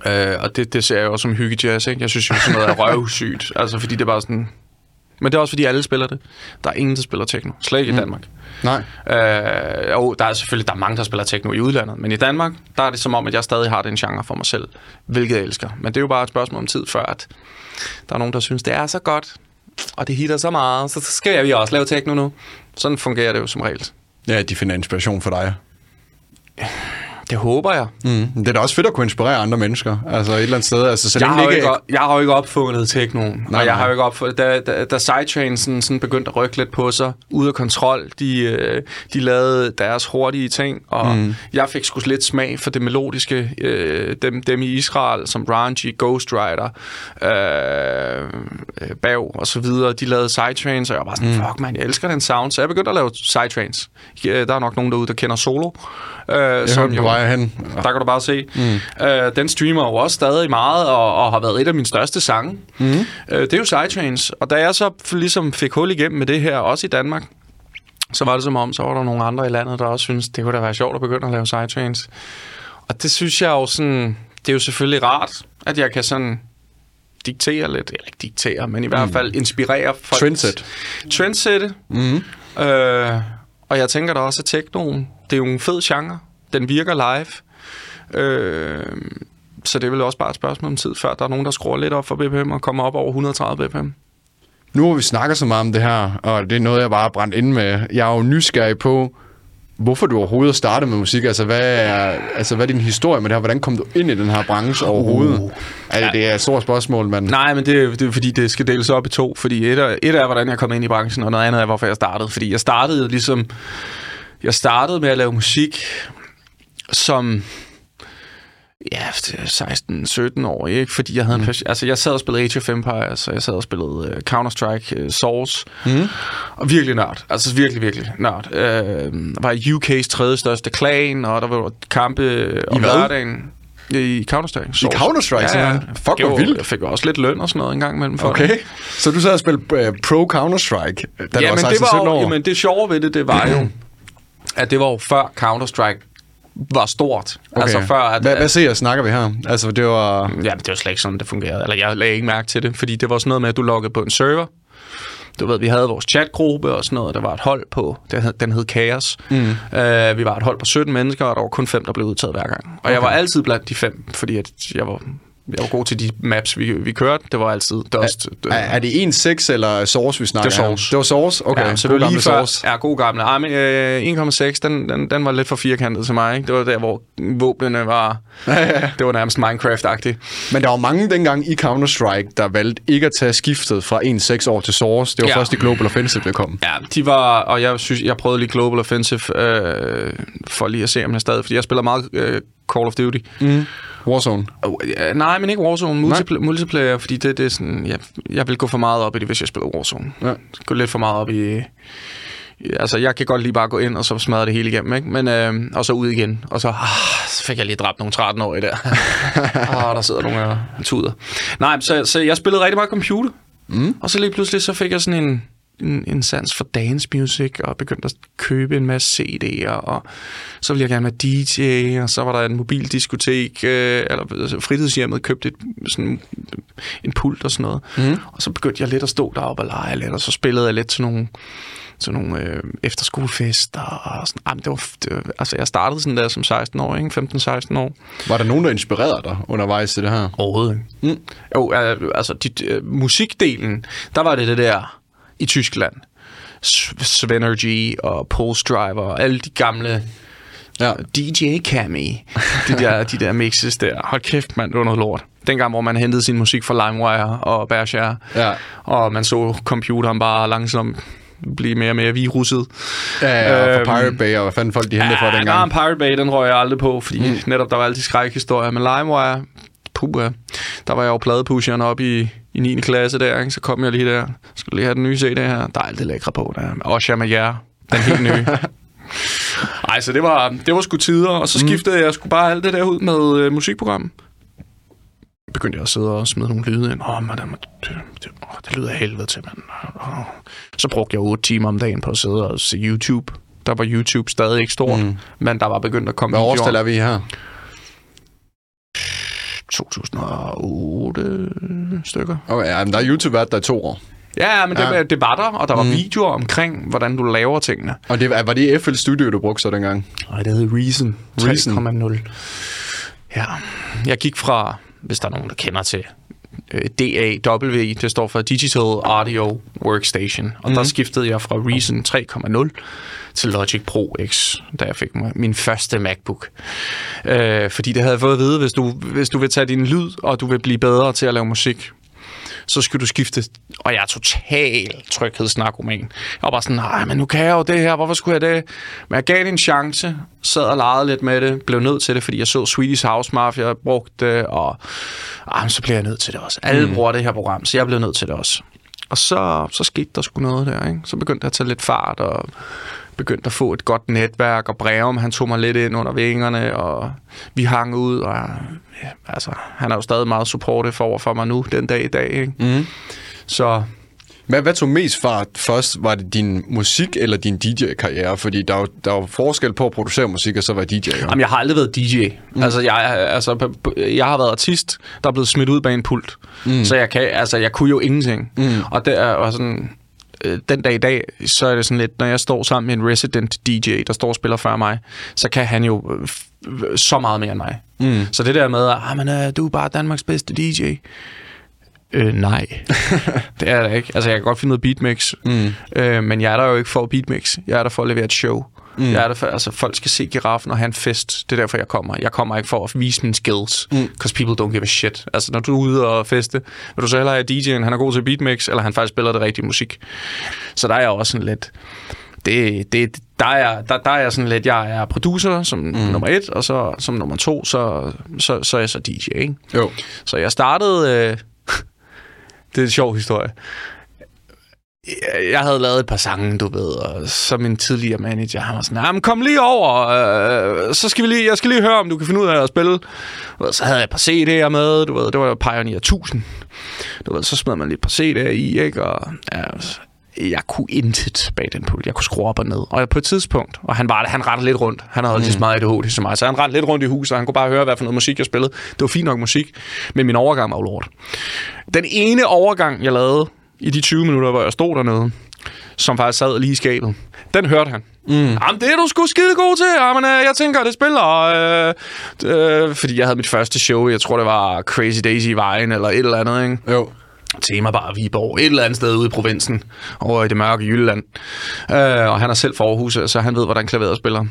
Øh, og det, det ser jeg også som hyggejazz, ikke? Jeg synes jo, sådan noget er røvsygt. altså, fordi det er bare sådan... Men det er også, fordi alle spiller det. Der er ingen, der spiller techno. Slet ikke mm. i Danmark. Nej. Øh, jo, der er selvfølgelig der er mange, der spiller techno i udlandet, men i Danmark, der er det som om, at jeg stadig har den genre for mig selv, hvilket jeg elsker. Men det er jo bare et spørgsmål om tid, før at der er nogen, der synes, det er så godt, og det hitter så meget, så skal vi også lave techno nu. Sådan fungerer det jo som regel. Ja, de finder inspiration for dig. Det håber jeg. Mm. Det er da også fedt at kunne inspirere andre mennesker. Altså et eller andet sted. Altså, så Jeg har, jo ikke, ikke op- jeg har jo ikke opfundet technoen, Nej, og jeg nej. har jo ikke opfundet, da, da, da Psytrance sådan, sådan begyndte at rykke lidt på sig, ude af kontrol, de, øh, de lavede deres hurtige ting, og mm. jeg fik sgu lidt smag for det melodiske, øh, dem, dem i Israel, som Ranji, Ghost Rider, øh, øh, Bav og så videre, de lavede Psytrance, og jeg var sådan, mm. fuck man, jeg elsker den sound, så jeg begyndte at lave. Øh, Der er nok nogen derude, der kender Solo. Øh, som hørte jo- vej hen. der kan du bare se. Mm. Øh, den streamer jo også stadig meget, og, og har været et af mine største sange. Mm. Øh, det er jo Psytrance. Og da jeg så ligesom fik hul igennem med det her, også i Danmark, så var det som om, så var der nogle andre i landet, der også synes det kunne da være sjovt at begynde at lave Psytrance. Og det synes jeg jo sådan, det er jo selvfølgelig rart, at jeg kan sådan diktere lidt, eller ikke diktere, men i hvert fald inspirere folk. Trendset. Trendsætte. Mm. Øh, og jeg tænker da også, at technoen, det er jo en fed genre. Den virker live. Øh, så det er vel også bare et spørgsmål om tid, før der er nogen, der skruer lidt op for BPM og kommer op over 130 BPM. Nu hvor vi snakker så meget om det her, og det er noget, jeg bare har brændt ind med. Jeg er jo nysgerrig på, hvorfor du overhovedet startede med musik. Altså hvad, er, altså, hvad er din historie med det her? Hvordan kom du ind i den her branche overhovedet? Uh. Altså, det er et stort spørgsmål, men... Nej, men det, er- det er fordi, det skal deles op i to. Fordi et er, et er, hvordan jeg kom ind i branchen, og noget andet er, hvorfor jeg startede. Fordi jeg startede ligesom... Jeg startede med at lave musik, som... Ja, 16-17 år, ikke? Fordi jeg havde en... passion- Altså, jeg sad og spillede Age of Empires, og jeg sad og spillede uh, Counter-Strike, uh, Source. Mm. Og virkelig nørd. Altså virkelig, virkelig nørd. Øh, var i UK's tredje største klan, og der var kampe om lørdagen. I Counter-Strike. Source. Counter-Strike, simpelthen? Fuck, Jeg hvor vildt. Jeg fik også lidt løn og sådan noget en gang imellem. For Okay, så du sad og spillede uh, Pro Counter-Strike, da du ja, var 16-17 det var jo, år? jamen, det sjove ved det, det var jo, at det var jo før Counter-Strike var stort. Okay. Altså før, at, hvad, hvad ser snakker vi her? Altså, det var... Ja, det var slet ikke sådan, det fungerede. Eller jeg lagde ikke mærke til det, fordi det var sådan noget med, at du loggede på en server, du ved, vi havde vores chatgruppe og sådan noget, der var et hold på, den hed, den hed Chaos. Mm. Uh, vi var et hold på 17 mennesker, og der var kun fem, der blev udtaget hver gang. Og okay. jeg var altid blandt de fem, fordi at jeg var jeg var god til de maps, vi, vi kørte. Det var altid Dust. Er, er, er det 1.6 eller Source, vi snakker Det var Source. Det var Source? Okay. Ja, så det var lige før, source. Ja, god gamle. Ej, men øh, 1,6, den, den, den var lidt for firkantet til mig. Ikke? Det var der, hvor våbnene var... det var nærmest Minecraft-agtigt. Men der var mange dengang i Counter-Strike, der valgte ikke at tage skiftet fra 1.6 over til Source. Det var ja. først i Global Offensive, der kom. Ja, de var... Og jeg synes, jeg prøvede lige Global Offensive øh, for lige at se, om jeg stadig... Fordi jeg spiller meget øh, Call of Duty. Mm. Warzone? Uh, ja, nej, men ikke Warzone. Multipl- multiplayer, fordi det, det er sådan... Jeg, jeg vil gå for meget op i det, hvis jeg spiller Warzone. Ja. Gå lidt for meget op i... Altså, jeg kan godt lige bare gå ind, og så smadre det hele igennem, ikke? Men, øh, og så ud igen. Og så, ah, så fik jeg lige dræbt nogle 13-årige der. ah, der sidder nogle uh, tuder. Nej, så, så jeg spillede rigtig meget computer. Mm. Og så lige pludselig, så fik jeg sådan en en, en sans for dance music, og begyndte at købe en masse CD'er, og så ville jeg gerne være DJ, og så var der en mobildiskotek, øh, eller altså, fritidshjemmet købte et, sådan, en pult og sådan noget. Mm. Og så begyndte jeg lidt at stå deroppe og lege lidt, og så spillede jeg lidt til nogle til nogle øh, efterskolefester og sådan. Jamen, det var, det var, altså, jeg startede sådan der som 16 år, ikke? 15-16 år. Var der nogen, der inspirerede dig undervejs til det her? Overhovedet ikke. Mm. Jo, altså, dit, øh, musikdelen, der var det det der i Tyskland. Svenergy og Pulse Driver og alle de gamle ja. DJ Cami. De der, de der mixes der. Hold kæft, mand, det var noget lort. Dengang, hvor man hentede sin musik fra LimeWire og Berkshire. Ja. Og man så computeren bare langsomt blive mere og mere virusset. Ja, ja, og øhm, Pirate Bay, og hvad fanden folk de hentede ja, for dengang? Ja, Pirate Bay, den røg jeg aldrig på, fordi mm. netop der var altid skrækhistorier. Men LimeWire, puha, der var jeg jo pladepusheren op i i 9. klasse der, ikke? så kom jeg lige der. Skulle lige have den nye CD her. Der er alt det lækre på der. Også med jer. Den helt nye. Ej, så det var, det var sgu tider, og så mm. skiftede mm. jeg sgu bare alt det der ud med øh, musikprogram. Begyndte jeg at sidde og smide nogle lyde ind. Åh, man, det, det, det, det lyder helvede til, mand. Så brugte jeg 8 timer om dagen på at sidde og se YouTube. Der var YouTube stadig ikke stort, mm. men der var begyndt at komme Hvad årstal er vi her? 2008 stykker. Okay, ja, men der er YouTube været der i to år. Ja, men det, ja. det var der, og der var mm. videoer omkring, hvordan du laver tingene. Og det, var det FL Studio, du brugte så dengang? Nej, det hed Reason 3.0. Ja, jeg gik fra, hvis der er nogen, der kender til DAW, det står for Digital Audio Workstation, og mm. der skiftede jeg fra Reason 3.0 til Logic Pro X, da jeg fik min første MacBook. Øh, fordi det havde jeg fået at vide, hvis du, hvis du vil tage din lyd, og du vil blive bedre til at lave musik, så skal du skifte. Og jeg er total tryghedsnarkoman. Jeg var bare sådan, nej, men nu kan jeg jo det her, hvorfor skulle jeg det? Men jeg gav det en chance, sad og legede lidt med det, blev nødt til det, fordi jeg så Swedish House Mafia brugte det, og ah, så blev jeg nødt til det også. Alle mm. bruger det her program, så jeg blev nødt til det også. Og så, så skete der sgu noget der, ikke? Så begyndte jeg at tage lidt fart, og begyndte at få et godt netværk, og Breum, han tog mig lidt ind under vingerne, og vi hang ud, og ja, altså, han er jo stadig meget supportive for, for mig nu, den dag i dag, ikke? Mm. Så hvad, hvad tog mest fart først? Var det din musik eller din DJ-karriere? Fordi der er, der er forskel på at producere musik og så være DJ. Jamen, jeg har aldrig været DJ. Mm. Altså, jeg, altså, jeg har været artist, der er blevet smidt ud bag en pult. Mm. Så jeg, kan, altså, jeg kunne jo ingenting. Mm. Og det er og sådan øh, den dag i dag, så er det sådan lidt, når jeg står sammen med en resident DJ, der står og spiller før mig, så kan han jo øh, så meget mere end mig. Mm. Så det der med, at ah, men, uh, du er bare Danmarks bedste DJ. Øh, nej, det er det ikke. Altså, jeg kan godt finde noget beatmix, mm. øh, men jeg er der jo ikke for at beatmix. Jeg er der for at levere et show. Mm. Jeg er der for, altså, folk skal se giraffen og have en fest. Det er derfor, jeg kommer. Jeg kommer ikke for at vise mine skills, mm. because people don't give a shit. Altså, når du er ude og feste, vil du så hellere have DJ'en, han er god til beatmix, eller han faktisk spiller det rigtige musik. Så der er jeg også sådan lidt... Det, det, der, er, der, der er jeg sådan lidt, jeg er producer som mm. nummer et, og så som nummer to, så, så, så er jeg så DJ, ikke? Jo. Så jeg startede... Øh, det er en sjov historie jeg havde lavet et par sange, du ved, og så min tidligere manager, han var sådan, men kom lige over, øh, så skal vi lige, jeg skal lige høre, om du kan finde ud af at spille. Og så havde jeg et par CD'er med, du ved, det var Pioneer 1000. Du ved, så smed man lige et par CD'er i, ikke, og ja, jeg kunne intet bag den pult. Jeg kunne skrue op og ned. Og på et tidspunkt, og han var han rettede lidt rundt. Han havde mm. lige så meget ADHD som mig, så han rendte lidt rundt i huset, og han kunne bare høre, hvad for noget musik jeg spillede. Det var fint nok musik, men min overgang var jo lort. Den ene overgang, jeg lavede, i de 20 minutter, hvor jeg stod dernede, som faktisk sad lige i skabet. Den hørte han. Mm. Jamen, det er du sgu skide god til. Jamen, øh, jeg tænker, det spiller. Øh, øh, fordi jeg havde mit første show, jeg tror, det var Crazy Daisy i Vejen, eller et eller andet, ikke? Jo. Tema bare Viborg, et eller andet sted ude i provinsen, over i det mørke Jylland. Øh, og han er selv for Aarhus, så han ved, hvordan klaveret spiller.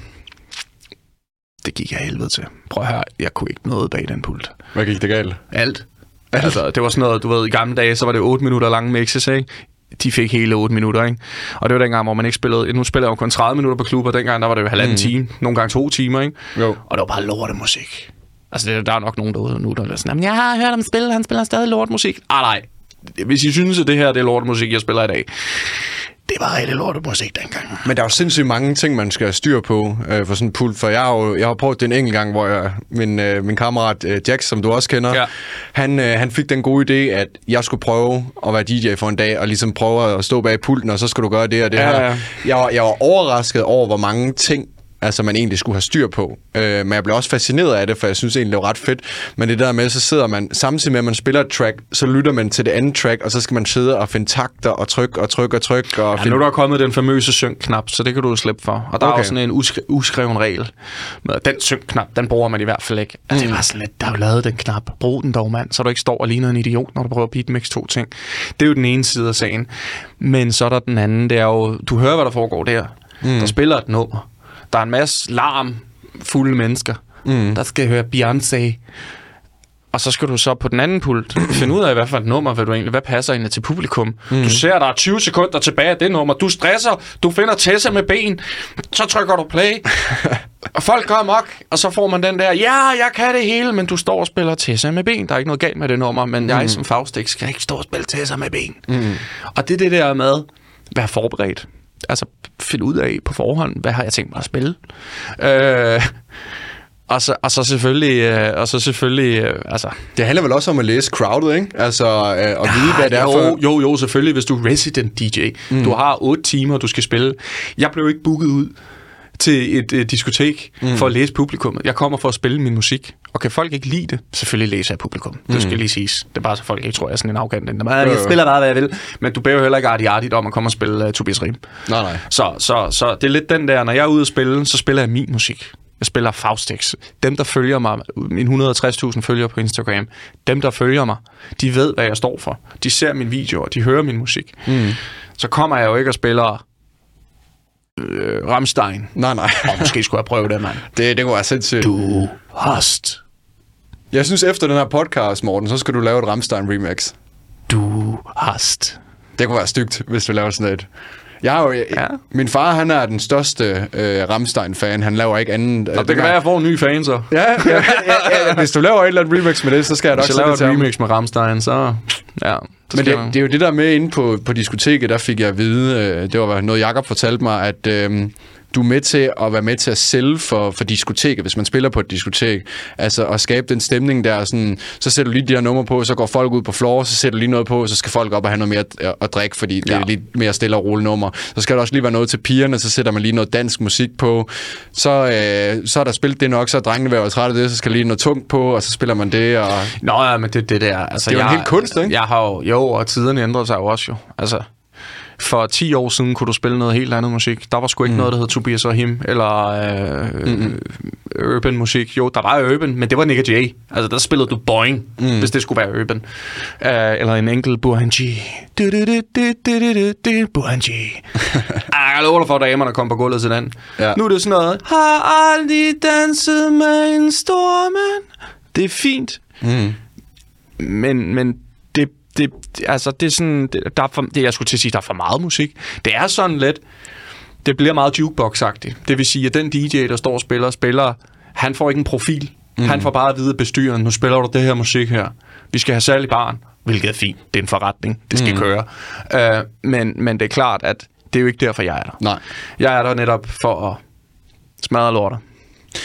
Det gik jeg helvede til. Prøv at høre, jeg kunne ikke noget bag den pult. Hvad gik det galt? Alt. Altså, det var sådan noget, du ved, i gamle dage, så var det 8 minutter lange mixes, ikke? De fik hele 8 minutter, ikke? Og det var dengang, hvor man ikke spillede... Nu spiller jeg jo kun 30 minutter på klubber. Dengang, der var det jo halvanden mm. time. Nogle gange to timer, ikke? Jo. Og det var bare lortemusik. Altså, det, der er nok nogen derude nu, der er sådan, "Jamen, jeg har hørt ham spille, han spiller stadig lortemusik. Ah, nej. Hvis I synes, at det her det er lortemusik, jeg spiller i dag, det var rigtig lortemusik dengang. Men der er jo sindssygt mange ting, man skal have styr på øh, for sådan en pult. For jeg har jo jeg har prøvet det en enkelt gang, hvor jeg, min, øh, min kammerat øh, Jax, som du også kender, Ja. han, øh, han fik den gode idé, at jeg skulle prøve at være DJ for en dag, og ligesom prøve at stå bag pulten, og så skulle du gøre det og det Ja, her. ja. Jeg, var, jeg var overrasket over, hvor mange ting altså man egentlig skulle have styr på. Øh, men jeg blev også fascineret af det, for jeg synes egentlig, det var ret fedt. Men det der med, så sidder man, samtidig med, at man spiller et track, så lytter man til det andet track, og så skal man sidde og finde takter og trykke og trykke og trykke. Og Ja, finde... nu er der kommet den famøse synk-knap, så det kan du slippe for. Og der okay. er jo sådan en uskri- uskreven regel. med, Den synk-knap, den bruger man i hvert fald ikke. Altså, det var sådan lidt, der er jo lavet den knap. Brug den dog, mand, så du ikke står og ligner en idiot, når du prøver at beatmix to ting. Det er jo den ene side af sagen. Men så er der den anden, det er jo, du hører, hvad der foregår der. Mm. Der spiller et nummer. Der er en masse larm, fulde mennesker. Mm. Der skal høre Beyoncé. Og så skal du så på den anden pult finde ud af, hvad for et nummer vil du egentlig, hvad passer egentlig til publikum. Mm. Du ser, der er 20 sekunder tilbage af det nummer. Du stresser, du finder Tessa med ben, så trykker du play. og folk går amok, og så får man den der, ja, jeg kan det hele, men du står og spiller Tessa med ben. Der er ikke noget galt med det nummer, men mm. jeg som Faustix skal ikke stå og spille Tessa med ben. Mm. Og det er det der med, være forberedt. Altså, finde ud af på forhånd, hvad har jeg tænkt mig at spille. Øh, og så, og så selvfølgelig, øh, og så selvfølgelig, øh, altså... Det handler vel også om at læse crowdet, ikke? Altså, øh, at vide, hvad det er jo, for... Jo, jo, selvfølgelig, hvis du er resident DJ. Mm. Du har 8 timer, du skal spille. Jeg blev ikke booket ud til et øh, diskotek mm. for at læse publikummet. Jeg kommer for at spille min musik. Og kan folk ikke lide det, selvfølgelig læser jeg publikum. Det skal lige siges. Det er bare så folk ikke tror, jeg er sådan en arrogant. en, der bare, Jo, Jeg jo. spiller bare, hvad jeg vil. Men du beder jo heller ikke artigt om at komme og spille uh, Tobias Rim. Nej, nej. Så, så, så det er lidt den der, når jeg er ude at spille, så spiller jeg min musik. Jeg spiller Faustix. Dem, der følger mig, mine 160.000 følgere på Instagram, dem, der følger mig, de ved, hvad jeg står for. De ser mine videoer, de hører min musik. Mm. Så kommer jeg jo ikke og spiller øh, Rammstein. Nej, nej. Og måske skulle jeg prøve det, mand. Det, det kunne være sindssygt. Du hast. Jeg synes, efter den her podcast, Morten, så skal du lave et Rammstein remix. Du hast. Det kunne være stygt, hvis du laver sådan et. Jeg har jo, ja. Min far, han er den største øh, Rammstein-fan. Han laver ikke anden... Og det kan være, at jeg får en ny fan, så. Ja, ja, ja, ja, ja, hvis du laver et eller andet remix med det, så skal jeg nok Hvis jeg laver det et til remix med Rammstein, så... Ja, så Men det, det er jo det der med inde på, på diskoteket, der fik jeg at vide, øh, det var noget Jakob fortalte mig, at øh, du er med til at være med til at sælge for, for diskoteket, hvis man spiller på et diskotek. Altså at skabe den stemning der, sådan, så sætter du lige de her numre på, så går folk ud på floor, så sætter du lige noget på, så skal folk op og have noget mere at, at drikke, fordi det Ja. er lidt mere stille og roligt nummer. Så skal der også lige være noget til pigerne, så sætter man lige noget dansk musik på. Så, øh, så er der spillet det nok, så er drengene været trætte af det, så skal lige noget tungt på, og så spiller man det. Og... Nå ja, men det det der. Altså, Det er jo en jeg, hel kunst, ikke? Jeg har jo, jo, og tiderne ændrede sig jo også jo. Altså, for 10 år siden kunne du spille noget helt andet musik. Der var sgu ikke mm. noget, der hed Tobias Rahim, eller øh, mm urban musik. Jo, der var urban, men det var Nick J. Altså, der spillede du Boing, mm. hvis det skulle være urban. Uh, eller en enkelt Burhan G. Burhan G. Jeg lover dig for, damerne kom på gulvet til den. Ja. Nu er det sådan noget, har aldrig danset med en stor mand. Det er fint, men, men det, det, altså, det er sådan, det, der er for, det, jeg skulle til at sige, der er for meget musik. Det er sådan lidt, det bliver meget jukebox-agtigt. Det vil sige, at den DJ, der står og spiller, spiller, han får ikke en profil. Mm. Han får bare at vide af bestyren, nu spiller du det her musik her. Vi skal have salg i barn, hvilket er fint. Det er en forretning. Det skal mm. køre. Uh, men, men det er klart, at det er jo ikke derfor, jeg er der. Nej. Jeg er der netop for at smadre lorter.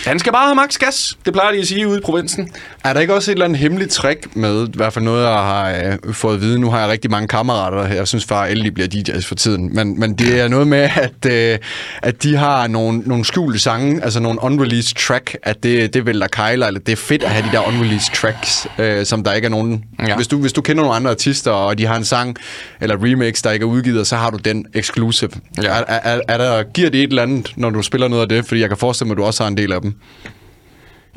Han skal bare have max gas. Det plejer de at sige ude i provinsen. Er der ikke også et eller andet hemmeligt trick med, i hvert fald noget, jeg har øh, fået at vide, nu har jeg rigtig mange kammerater, jeg synes far og Elle, bliver DJ's for tiden, men, men det er noget med, at, øh, at de har nogle, nogle skjulte sange, altså nogle unreleased track, at det, det vælter kejler, eller det er fedt at have de der unreleased tracks, øh, som der ikke er nogen. Ja. Hvis, du, hvis du kender nogle andre artister, og de har en sang eller remix, der ikke er udgivet, så har du den exclusive. Ja. Er, er, er der, giver det et eller andet, når du spiller noget af det? Fordi jeg kan forestille mig, at du også har en del af dem.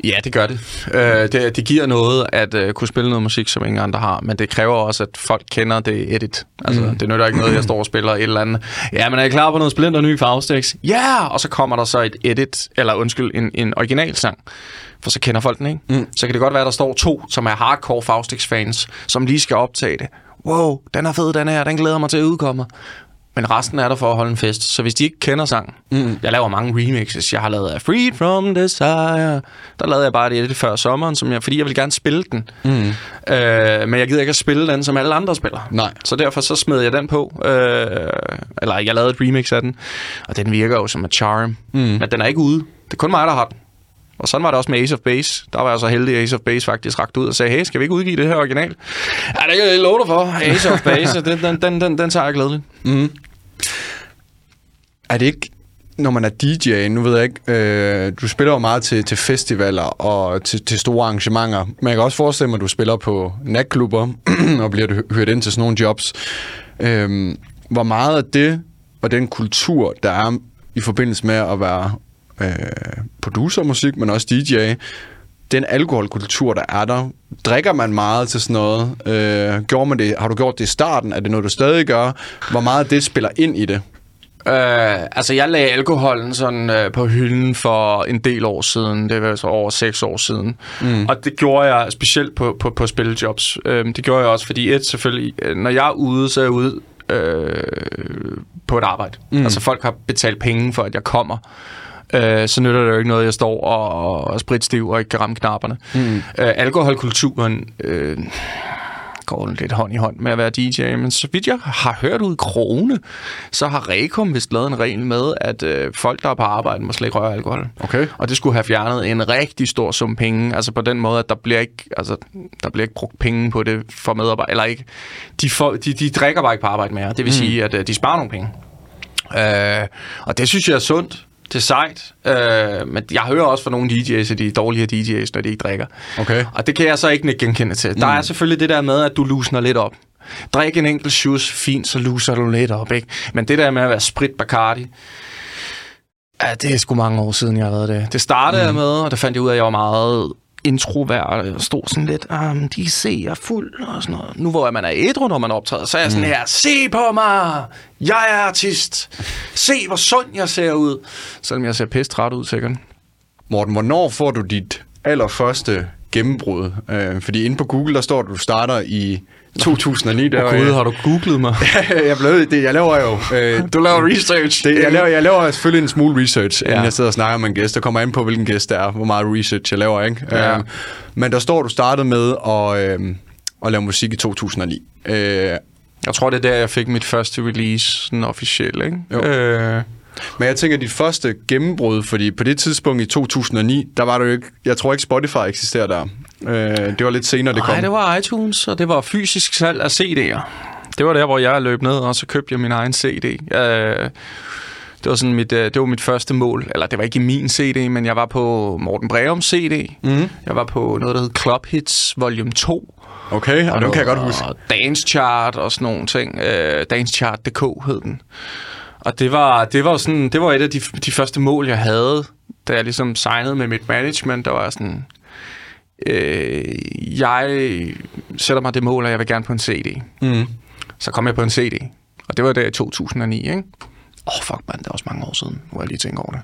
Ja, det gør det. Øh, det. Det giver noget at uh, kunne spille noget musik, som ingen andre har, men det kræver også, at folk kender det edit. Altså, mm. det nytter ikke noget, jeg står og spiller et eller andet. Ja, men er I klar på noget splinter ny Faustix? Ja! Yeah! Og så kommer der så et edit, eller undskyld, en, en original sang. For så kender folk den, ikke? Mm. Så kan det godt være, at der står to, som er hardcore Faustix-fans, som lige skal optage det. Wow, den er fed, den her, den glæder mig til at udkomme. Men resten er der for at holde en fest. Så hvis de ikke kender sangen, mm. jeg laver mange remixes. Jeg har lavet af Freed From Desire. Der lavede jeg bare det edit før sommeren, som jeg, fordi jeg vil gerne spille den. Mm. Øh, men jeg gider ikke at spille den, som alle andre spiller. Nej. Så derfor så smed jeg den på. Øh, eller jeg lavede et remix af den. Og den virker jo som et charm. Mm. Men den er ikke ude. Det er kun mig, der har den. Og sådan var det også med Ace of Base. Der var jeg så heldig, at Ace of Base faktisk rakte ud og sagde, hey, skal vi ikke udgive det her original? Ja, det kan jeg love dig for. Ace of Base, den, den, den, den, den tager jeg glædeligt. Mm. Er det ikke, når man er DJ, nu ved jeg ikke, øh, du spiller jo meget til, til festivaler og til, til store arrangementer, men jeg kan også forestille mig, at du spiller på natklubber og bliver hørt ind til sådan nogle jobs. Øh, hvor meget af det og den kultur, der er i forbindelse med at være øh, producermusik, men også DJ, den alkoholkultur, der er der, drikker man meget til sådan noget? Øh, gjorde man det, har du gjort det i starten? Er det noget, du stadig gør? Hvor meget det spiller ind i det? Øh, altså, jeg lagde alkoholen sådan øh, på hylden for en del år siden. Det var så over seks år siden. Mm. Og det gjorde jeg specielt på, på, på spillejobs. Øh, det gjorde jeg også, fordi et selvfølgelig, øh, når jeg er ude, så er jeg ude øh, på et arbejde. Mm. Altså, folk har betalt penge for, at jeg kommer. Øh, så nytter det jo ikke noget, at jeg står og, og, og spritstiv og ikke kan ramme knapperne. Mm. Øh, alkoholkulturen... Øh, går lidt hånd i hånd med at være DJ, men så vidt jeg har hørt ud i krone, så har Rekom vist lavet en regel med, at øh, folk, der er på arbejde, må slet ikke røre alkohol. Okay. Og det skulle have fjernet en rigtig stor sum penge, altså på den måde, at der bliver ikke, altså, der bliver ikke brugt penge på det for medarbejdere, eller ikke, de, får, de, de drikker bare ikke på arbejde mere, det vil mm. sige, at øh, de sparer nogle penge. Øh, og det synes jeg er sundt, det er sejt, øh, men jeg hører også fra nogle DJ's, at de er dårligere DJ's, når de ikke drikker. Okay. Og det kan jeg så ikke genkende til. Mm. Der er selvfølgelig det der med, at du lusner lidt op. Drik en enkelt shoes, fint, så luser du lidt op, ikke? Men det der med at være sprit Bacardi, ja, det er sgu mange år siden, jeg har været det. Det startede mm. jeg med, og der fandt jeg ud af, at jeg var meget introvert og stod sådan lidt, um, de ser jeg fuld og sådan noget. Nu hvor man er ædru, når man optræder, så er jeg sådan her, se på mig, jeg er artist, se hvor sund jeg ser ud. Selvom jeg ser pisse træt ud, sikkert. Morten, hvornår får du dit allerførste gennembrud? Øh, fordi inde på Google, der står, at du starter i 2009. Der jeg- har du googlet mig? jeg, blev, det, jeg laver jo... Øh, Du laver research. det, jeg, laver, jeg laver selvfølgelig en smule research, ja. Inden jeg sidder og snakker med en gæst. Der kommer an på, hvilken gæst det er, hvor meget research jeg laver, ikke? Ja. Øh, men der står, du startede med at, øh, at lave musik i 2009. Øh, Jeg tror, det er der, jeg fik mit første release, sådan officielt, ikke? Jo. Øh, men jeg tænker, dit første gennembrud, fordi på det tidspunkt i 2009, der var det jo ikke... Jeg tror ikke, Spotify eksisterer der. Øh, det var lidt senere, det kom. Nej, det var iTunes, og det var fysisk salg af CD'er. Det var der, hvor jeg løb ned, og så købte jeg min egen CD. Øh, det var sådan mit, øh, det var mit første mål. Eller det var ikke min CD, men jeg var på Morten Breums CD. Mm. Jeg var på noget, der hed Club Hits Volume 2. Okay, og, og dem kan jeg godt huske. Og Dance Chart og sådan nogle ting. Øh, Dancechart.dk hed den. Og det var, det var sådan, det var et af de, de første mål, jeg havde, da jeg ligesom signede med mit management. Der var sådan, øh, jeg sætter mig det mål, at jeg vil gerne på en CD. Mm. Så kom jeg på en CD, og det var der i 2009, ikke? Åh, oh, fuck man, det er også mange år siden, hvor jeg lige tænker over det.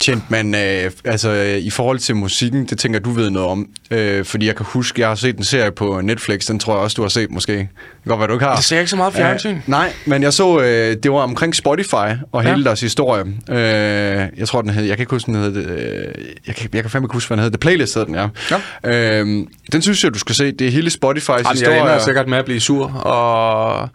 Tjent man, øh, altså øh, i forhold til musikken, det tænker du ved noget om. Øh, fordi jeg kan huske, jeg har set en serie på Netflix, den tror jeg også, du har set måske. Det kan godt være, du ikke har. Det ser ikke så meget fjernsyn. Øh, nej, men jeg så, øh, det var omkring Spotify og hele Ja. deres historie. Øh, jeg tror, den hed, jeg kan ikke huske, den hed, øh, jeg, kan, jeg kan fandme ikke huske, hvad den hed. The Playlist hed den, ja. ja. Øh, den synes jeg, du skal se. Det er hele Spotify's Jamen, jeg historie. ender sikkert med at blive sur, og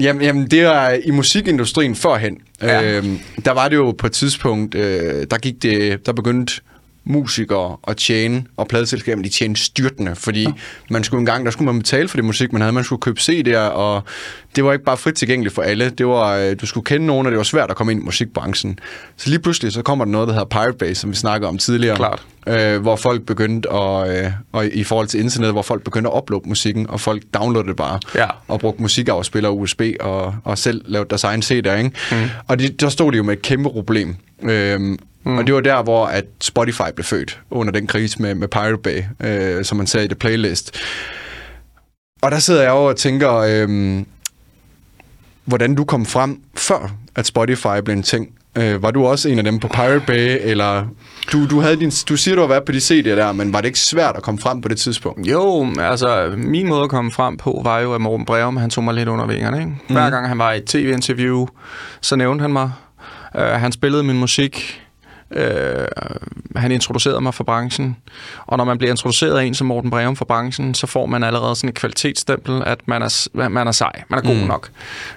Jamen, jamen, det er i musikindustrien førhen. Ja. Øhm, der var det jo på et tidspunkt, øh, der gik det, der begyndte musikere at tjene, og pladeselskaberne de tjente styrtende, fordi ja. man skulle engang, der skulle man betale for det musik, man havde, man skulle købe CD'er, og det var ikke bare frit tilgængeligt for alle, det var, øh, du skulle kende nogen, og det var svært at komme ind i musikbranchen. Så lige pludselig, så kommer der noget, der hedder Pirate Bay, som vi snakker om tidligere, Klart. Øh, hvor folk begyndte at, øh, og i forhold til internet, hvor folk begyndte at uploade musikken, og folk downloadede det bare, Ja. og brugte musikafspillere USB, og, og selv lavede deres egen CD'er, ikke? Mm. Og de, der stod de jo med et kæmpe problem. Øhm, mm. Og det var der, hvor at Spotify blev født, under den krise med, med Pirate Bay, øh, som man sagde i det playlist. Og der sidder jeg over og tænker, øhm, hvordan du kom frem, før at Spotify blev en ting. Øh, var du også en af dem på Pirate Bay, eller du, du, havde din, du siger, du har været på de CD'er der, men var det ikke svært at komme frem på det tidspunkt? Jo, altså min måde at komme frem på var jo, at Morten Breum, han tog mig lidt under vingerne. Ikke? Hver gang han var i et tv-interview, så nævnte han mig. Uh, han spillede min musik. Uh, han introducerede mig for branchen. Og når man bliver introduceret af en som Morten Breum for branchen, så får man allerede sådan et kvalitetsstempel, at man er, man er sej. Man er god mm. nok.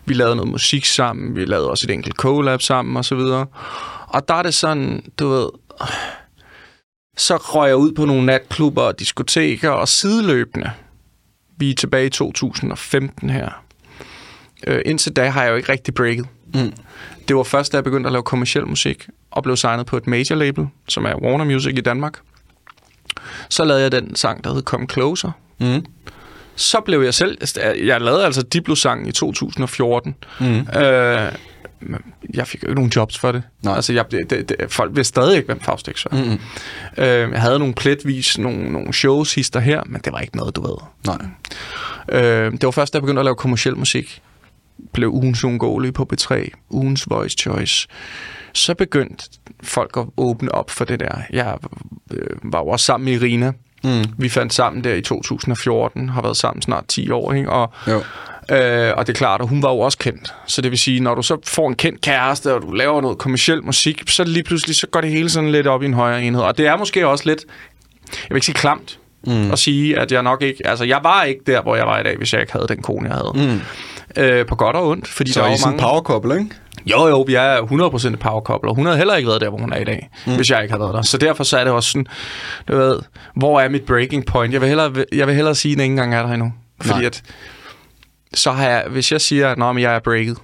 Vi lavede noget musik sammen. Vi lavede også et enkelt collab sammen og så videre. Og der er det sådan, du ved, så røg jeg ud på nogle natklubber og diskoteker og sideløbende. Vi er tilbage i 2015 her. Øh, indtil da har jeg jo ikke rigtig breaket. Mm. Det var først, da jeg begyndte at lave kommersiel musik og blev signet på et major label, som er Warner Music i Danmark. Så lavede jeg den sang, der hed Come Closer. Mm. Så blev jeg selv... Jeg lavede altså Diplo-sangen i 2014. Mm. Øh, jeg fik jo ikke nogen jobs for det. Nej. Altså, jeg, det, det, folk vidste stadig ikke, hvem Faust X var. Mm. Øh, jeg havde nogle pletvis, nogle, nogle shows hister her, men det var ikke noget, du ved. Nej. Øh, det var først, da jeg begyndte at lave kommersiel musik. Blev ugens uundgåelige på B3, ugens Voice Choice. Så begyndte folk at åbne op for det der. Jeg øh, var jo også sammen med Irina. Mm. Vi fandt sammen der i 2014, har været sammen snart 10 år, ikke? Og, Jo. øh, og det er klart, at hun var jo også kendt. Så det vil sige, når du så får en kendt kæreste, og du laver noget kommersiel musik, så lige pludselig, så går det hele sådan lidt op i en højere enhed. Og det er måske også lidt, jeg vil ikke sige klamt, mm. at sige, at jeg nok ikke... Altså, jeg var ikke der, hvor jeg var i dag, hvis jeg ikke havde den kone, jeg havde. Mm. Øh, på godt og ondt, fordi Så der er I sådan en mange... power couple, ikke? Jo, jo, vi er 100% et power couple, og hun havde heller ikke været der, hvor hun er i dag, mm. hvis jeg ikke havde været der. Så derfor så er det også sådan, du ved, hvor er mit breaking point? Jeg vil hellere, jeg vil hellere sige, at den ikke engang er der endnu. Fordi Nej. at, så har jeg, hvis jeg siger, at jeg er breaket,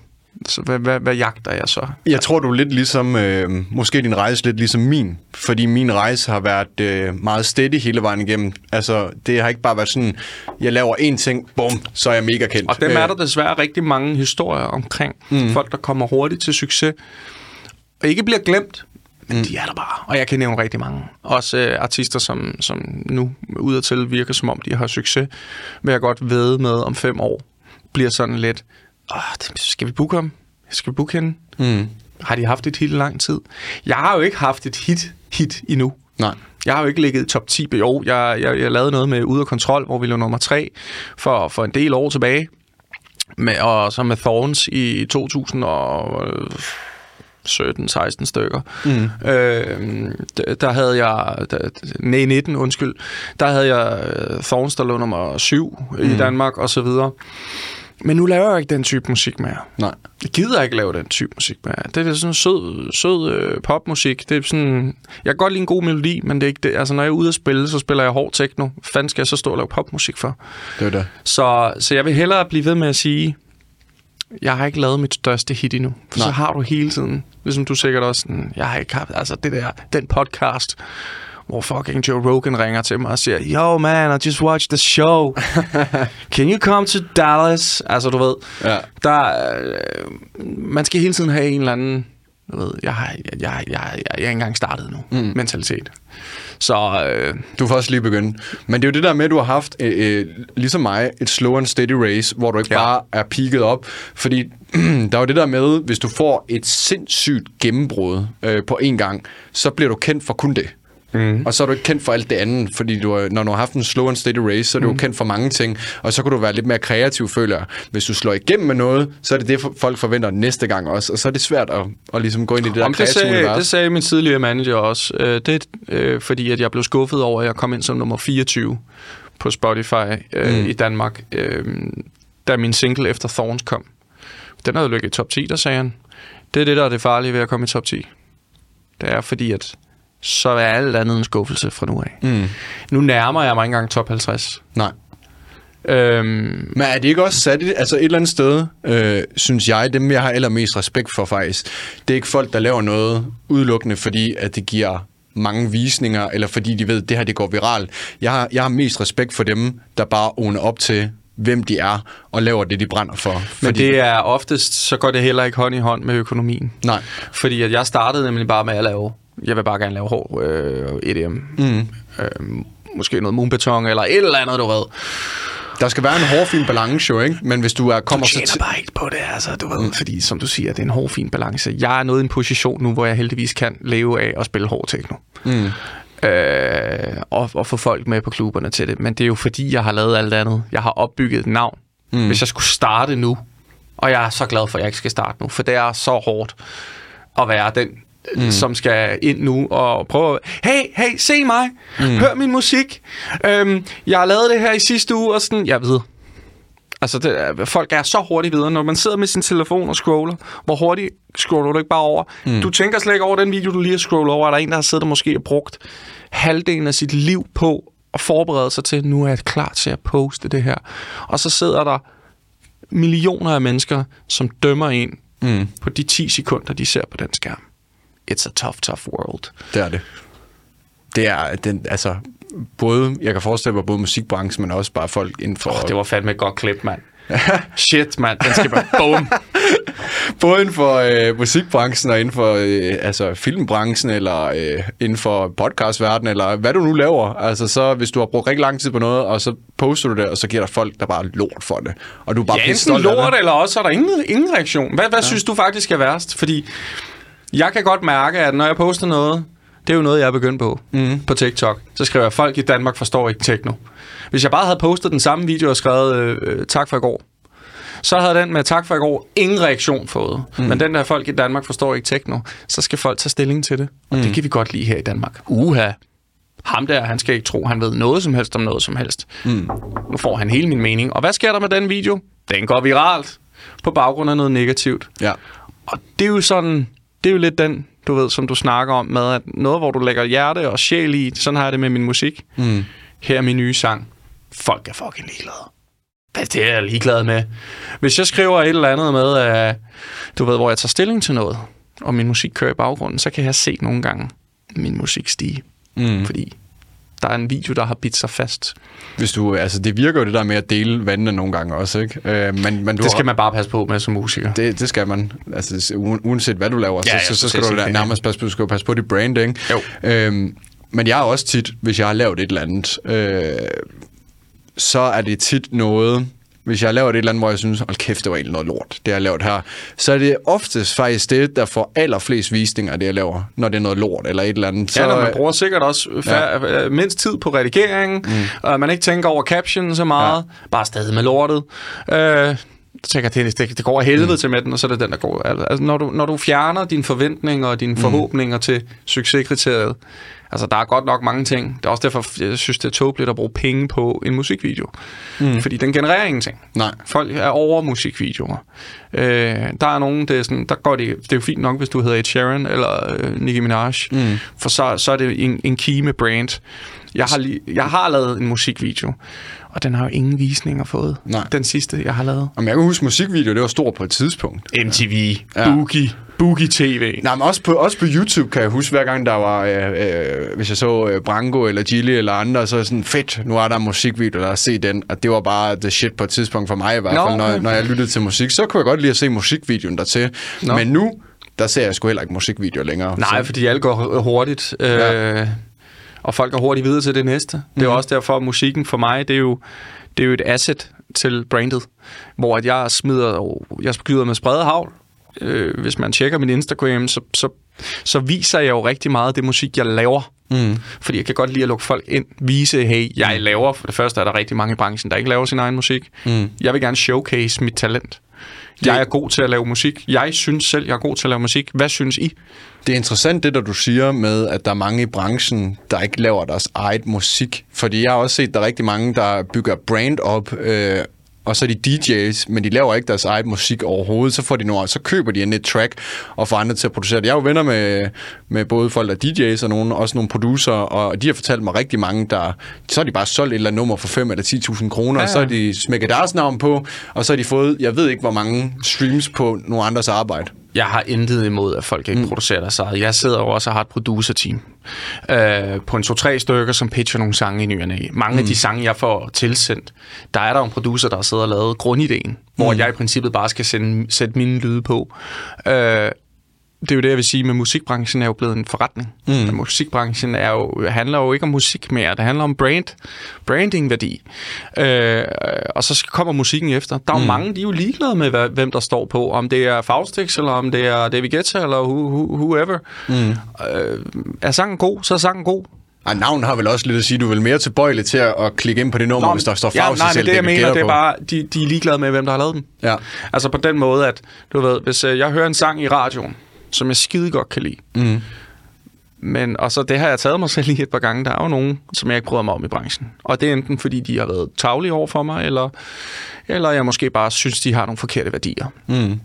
så hvad, hvad, hvad jagter jeg så? Jeg tror, du er lidt ligesom, øh, måske din rejse lidt ligesom min, fordi min rejse har været øh, meget steady hele vejen igennem. Altså, det har ikke bare været sådan, jeg laver én ting, bum, så er jeg mega kendt. Og dem er Øh, der desværre rigtig mange historier omkring. Mm. Folk, der kommer hurtigt til succes, og ikke bliver glemt, men mm. de er der bare. Og jeg kan nævne rigtig mange. Også øh, artister, som, som nu udadtil virker, som om de har succes, vil jeg godt ved med om fem år, bliver sådan lidt, Åh, skal vi booke ham? Skal vi booke hende? Mm. Har de haft et hit i lang tid? Jeg har jo ikke haft et hit, hit endnu. Nej. Jeg har jo ikke ligget i top 10. Jo, jeg, jeg, jeg lavede noget med Ude af Kontrol, hvor vi lå nummer 3 for, for en del år tilbage. Med, og så med Thorns i 2017-16 stykker. Mm. Øh, der, havde jeg... Der, nej, 19, undskyld. Der havde jeg øh, Thorns, der lå nummer 7 mm. i Danmark, og så videre. Men nu laver jeg ikke den type musik mere. Nej. Jeg gider ikke lave den type musik mere. Det er sådan sød, sød øh, popmusik. Det er sådan, jeg kan godt lide en god melodi, men det er ikke det. Altså, når jeg er ude at spille, så spiller jeg hård techno. Fanden skal jeg så stå og lave popmusik for? Det er det. Så, så jeg vil hellere blive ved med at sige, jeg har ikke lavet mit største hit endnu. For Nej. så har du hele tiden, ligesom du sikkert også, sådan, jeg har ikke haft, altså det der, den podcast, hvor fucking Joe Rogan ringer til mig og siger, Yo man, I just watched the show. Can you come to Dallas? Altså du ved, Ja. der, øh, man skal hele tiden have en eller anden, du ved, jeg har, jeg, jeg, jeg, jeg, er ikke engang startet nu, mm. mentalitet. Så øh, Du er først lige begyndt. Men det er jo det der med, at du har haft, øh, øh, ligesom mig, et slow and steady race, hvor du ikke ja. bare er peaked op. Fordi der er jo det der med, hvis du får et sindssygt gennembrud øh, på en gang, så bliver du kendt for kun det. Mm. Og så er du ikke kendt for alt det andet, fordi du, når du har haft en slow and steady race, så er du mm. kendt for mange ting, og så kan du være lidt mere kreativ, føler jeg. Hvis du slår igennem med noget, så er det det, folk forventer næste gang også, og så er det svært at, at ligesom gå ind i det der Om det, kreative sagde, univers. det sagde min tidligere manager også. Øh, det øh, fordi, at jeg blev skuffet over, at jeg kom ind som nummer 24 på Spotify øh, mm. i Danmark, øh, da min single efter Thorns kom. Den havde ligget i top 10, der sagde han. Det er det, der er det farlige ved at komme i top 10. Det er fordi, at så er alt andet en skuffelse fra nu af. Mm. Nu nærmer jeg mig ikke engang top 50. Nej. Øhm, Men er det ikke også sat i, altså et eller andet sted, øh, synes jeg, dem jeg har allermest respekt for faktisk, det er ikke folk, der laver noget udelukkende, fordi at det giver mange visninger, eller fordi de ved, at det her det går viralt. Jeg har, jeg har mest respekt for dem, der bare åner op til, hvem de er, og laver det, de brænder for. men Fordi, det er oftest, så går det heller ikke hånd i hånd med økonomien. Nej. Fordi at jeg startede nemlig bare med at lave, jeg vil bare gerne lave hård øh, EDM. Mm. Øh, måske noget moonbeton eller et eller andet, du ved. Der skal være en hårfin balance jo, ikke? Men hvis du er, kommer Du så tjener til... bare ikke på det, altså, du ved, mm. fordi som du siger, det er en hård, fin balance. Jeg er nået i en position nu, hvor jeg heldigvis kan leve af at spille hård techno. Mm. Øh, og, og få folk med på klubberne til det. Men det er jo fordi, jeg har lavet alt andet. Jeg har opbygget et navn. Mm. Hvis jeg skulle starte nu, og jeg er så glad for, at jeg ikke skal starte nu, for det er så hårdt at være den, mm. som skal ind nu og prøve at, hey, hey, se mig, mm. hør min musik. Øhm, jeg har lavet det her i sidste uge, og sådan, jeg ved, Altså, det, folk er så hurtigt videre. Når man sidder med sin telefon og scroller, hvor hurtigt scroller du ikke bare over? Mm. Du tænker slet ikke over den video, du lige har scrollet over. Er der en, der har siddet og måske og brugt halvdelen af sit liv på at forberede sig til, nu er jeg klar til at poste det her. Og så sidder der millioner af mennesker, som dømmer en mm. på de 10 sekunder, de ser på den skærm. It's a tough, tough world. Det er det. Det er, den, altså, både, jeg kan forestille mig både musikbranchen, men også bare folk inden for... Oh, det var fandme et godt klip, mand. Shit, mand. Den skal bare... Boom. Både inden for øh, musikbranchen og inden for øh, altså, filmbranchen, eller øh, inden for podcastverdenen, eller hvad du nu laver. Altså, så hvis du har brugt rigtig lang tid på noget, og så poster du det, og så giver der folk, der bare lort for det. Og du er bare Ja, enten lort, eller også er der ingen, ingen reaktion. Hvad, hvad ja. synes du faktisk er værst? Fordi jeg kan godt mærke, at når jeg poster noget, det er jo noget, jeg er begyndt på mm. på TikTok, så skriver jeg, folk i Danmark forstår ikke techno. Hvis jeg bare havde postet den samme video og skrevet øh, øh, tak for i går, så havde den med tak for i går ingen reaktion fået. Mm. Men den der folk i Danmark forstår ikke techno, så skal folk tage stilling til det. Og mm. det kan vi godt lide her i Danmark. Uha. Ham der, han skal ikke tro, han ved noget som helst om noget som helst. Mm. Nu får han hele min mening. Og hvad sker der med den video? Den går viralt på baggrund af noget negativt. Ja. Og det er jo sådan, det er jo lidt den, du ved, som du snakker om med, at noget, hvor du lægger hjerte og sjæl i, sådan har jeg det med min musik. Mm. Her er min nye sang. Folk er fucking ligeglade. Det er jeg ligeglad med. Hvis jeg skriver et eller andet med, at, du ved, hvor jeg tager stilling til noget, og min musik kører i baggrunden, så kan jeg se nogle gange min musik stige. Mm. Fordi der er en video, der har bidt sig fast. Hvis du, altså, det virker jo det der med at dele vandene nogle gange også, ikke? Øh, men, men du Det skal har- man bare passe på med som musiker. Det, det skal man. Altså, uanset hvad du laver, Ja, så, så, så skal du da nærmest passe på, du skal passe på dit brand, ikke? Jo. Øhm, men jeg er også tit, hvis jeg har lavet et eller andet, øh, så er det tit noget, hvis jeg har lavet et eller andet, hvor jeg synes, hold kæft, det var egentlig noget lort, det jeg har lavet her, så er det oftest faktisk det, der får allerflest visninger det, jeg laver, når det er noget lort eller et eller andet. Så, Ja, når man bruger sikkert også fær- ja. mindst tid på redigeringen, mm. og man ikke tænker over caption så meget, ja. bare stadig med lortet. Øh, tænker, det, det, det går af helvede mm. til med den, og så er det den, der går. Altså, når, du, når du fjerner dine forventninger og dine forhåbninger til succeskriteriet, altså der er godt nok mange ting. Det er også derfor, jeg synes, det er tåbeligt at bruge penge på en musikvideo. Mm. Fordi den genererer ingenting. Nej. Folk er over musikvideoer. Øh, der er nogen, det er sådan, der går det, det er jo fint nok, hvis du hedder Ed Sheeran eller øh, Nicki Minaj, mm. for så, så er det en, en kime brand. Jeg har, lige, jeg har lavet en musikvideo, og den har jo ingen visninger fået. Nej. Den sidste, jeg har lavet. Om jeg kan huske, musikvideo, det var stort på et tidspunkt. MTV, ja. Boogie, Boogie TV. Nej, men også på, også på YouTube kan jeg huske, hver gang der var, øh, øh, hvis jeg så øh, Branko eller Gilly eller andre, så er sådan, fedt, nu er der en musikvideo, der har set den, og det var bare the shit på et tidspunkt for mig i hvert fald, når, når jeg lyttede til musik, så kunne jeg godt lide at se musikvideoen dertil. Nå. Men nu, der ser jeg sgu heller ikke musikvideoer længere. Nej, så, fordi alt går hurtigt. Øh, Ja. Og folk går hurtigt videre til det næste. Det er jo også derfor, at musikken for mig, det er jo, det er jo et asset til brandet. Hvor at jeg smider, jeg skyder med spredet havl. Øh, hvis man tjekker min Instagram, så, så, så viser jeg jo rigtig meget af det musik, jeg laver. Mm. Fordi jeg kan godt lide at lukke folk ind, vise, hey, jeg laver. For det første er der rigtig mange i branchen, der ikke laver sin egen musik. Mm. Jeg vil gerne showcase mit talent. Jeg er god til at lave musik. Jeg synes selv, jeg er god til at lave musik. Hvad synes I? Det er interessant, det der du siger med, at der er mange i branchen, der ikke laver deres eget musik. Fordi jeg har også set, at der er rigtig mange, der bygger brand op, øh, og så er de DJ's, men de laver ikke deres eget musik overhovedet. Så får de noget, så køber de en et track og får andre til at producere det. Jeg er jo venner med, med både folk, der er DJ's og nogen, også nogle producer, og de har fortalt mig rigtig mange, der så har de bare solgt et eller andet nummer for 5 eller 10.000 kroner, ja, ja. og så har de smækket deres navn på, og så har de fået, jeg ved ikke, hvor mange streams på nogle andres arbejde. Jeg har intet imod, at folk ikke mm. producerer deres eget. Jeg sidder jo også og har et producer-team øh, på en to-tre stykker, som pitcher nogle sange i nyerne. Mange mm. af de sange, jeg får tilsendt, der er der en producer, der sidder og lavet grundideen, mm. hvor jeg i princippet bare skal sende, sætte mine lyde på. Øh, det er jo det, jeg vil sige, med musikbranchen er jo blevet en forretning. Mm. Musikbranchen er jo, handler jo ikke om musik mere, det handler om brand, branding-værdi. Øh, og så kommer musikken efter. Der er jo mm. mange, de er jo ligeglade med, hvem der står på, om det er Faustix, eller om det er David Guetta, eller who, who, whoever. Mm. Øh, er sangen god, så er sangen god. Og navn har vel også lidt at sige, du er vel mere tilbøjelig til at, at klikke ind på det nummer, Nå, hvis der står Faustix. Ja, nej, men det jeg mener, det er bare, de, de er ligeglade med, hvem der har lavet den. Ja. Altså på den måde, at du ved, hvis øh, jeg hører en sang i radioen, som jeg skide godt kan lide. Mm. Men, og så det har jeg taget mig selv i et par gange. Der er jo nogen, som jeg ikke bryder mig om i branchen. Og det er enten fordi, de har været tavlige over for mig, eller, eller jeg måske bare synes, de har nogle forkerte værdier. Mm.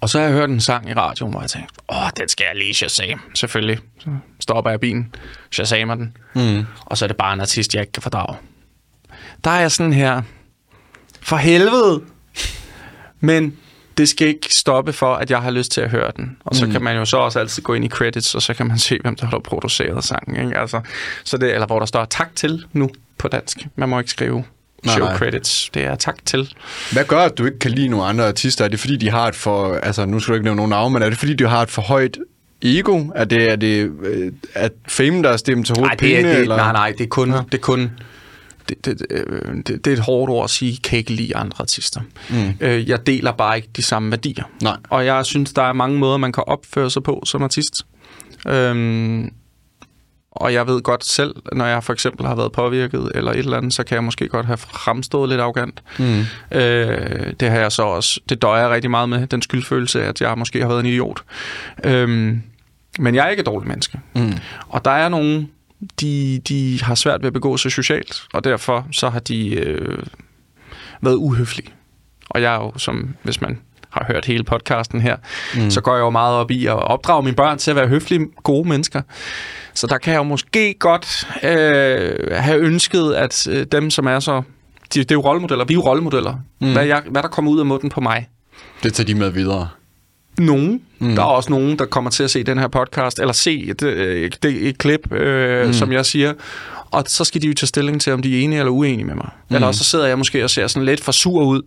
Og så har jeg hørt en sang i radioen, hvor jeg tænkte, åh, den skal jeg lige shazam. Selvfølgelig. Så stopper jeg bilen, shazamer den. Mm. Og så er det bare en artist, jeg ikke kan fordrage. Der er jeg sådan her, for helvede! Men det skal ikke stoppe for, at jeg har lyst til at høre den. Og så mm. kan man jo så også altid gå ind i credits, og så kan man se, hvem der har produceret sangen. Ikke? Altså, så det, eller hvor der står tak til nu på dansk. Man må ikke skrive nej, show nej. credits. Det er tak til. Hvad gør, at du ikke kan lide nogle andre artister? Er det fordi, de har et for... Altså, nu skal du ikke nævne nogen navn, men er det fordi, de har et for højt ego? Er det, er det øh, at fame, der er stemt til hovedet nej, det er, det, eller? Nej, nej, det er kun... Ja. Det er kun det, det, det, det er et hårdt ord at sige, kan ikke lide andre artister. Mm. Øh, jeg deler bare ikke de samme værdier. Nej. Og jeg synes, der er mange måder, man kan opføre sig på som artist. Øhm, og jeg ved godt selv, når jeg for eksempel har været påvirket eller et eller andet, så kan jeg måske godt have fremstået lidt arrogant. Mm. Øh, det har jeg så også, det døjer jeg rigtig meget med, den skyldfølelse, at jeg måske har været en idiot. Øhm, men jeg er ikke et dårligt menneske. Mm. Og der er nogen, de, de har svært ved at begå sig socialt, og derfor så har de øh, været uhøflige. Og jeg er jo, som hvis man har hørt hele podcasten her, mm. så går jeg jo meget op i at opdrage mine børn til at være høflige, gode mennesker. Så der kan jeg jo måske godt øh, have ønsket, at øh, dem, som er så... De, det er jo rollemodeller. Vi er jo rollemodeller. Mm. Hvad, jeg, hvad der kommer ud af munden på mig. Det tager de med videre nogen. Mm. Der er også nogen, der kommer til at se den her podcast, eller se et, øh, et, et, et klip, øh, mm. som jeg siger. Og så skal de jo tage stilling til, om de er enige eller uenige med mig. Mm. Eller også så sidder jeg måske og ser sådan lidt for sur ud.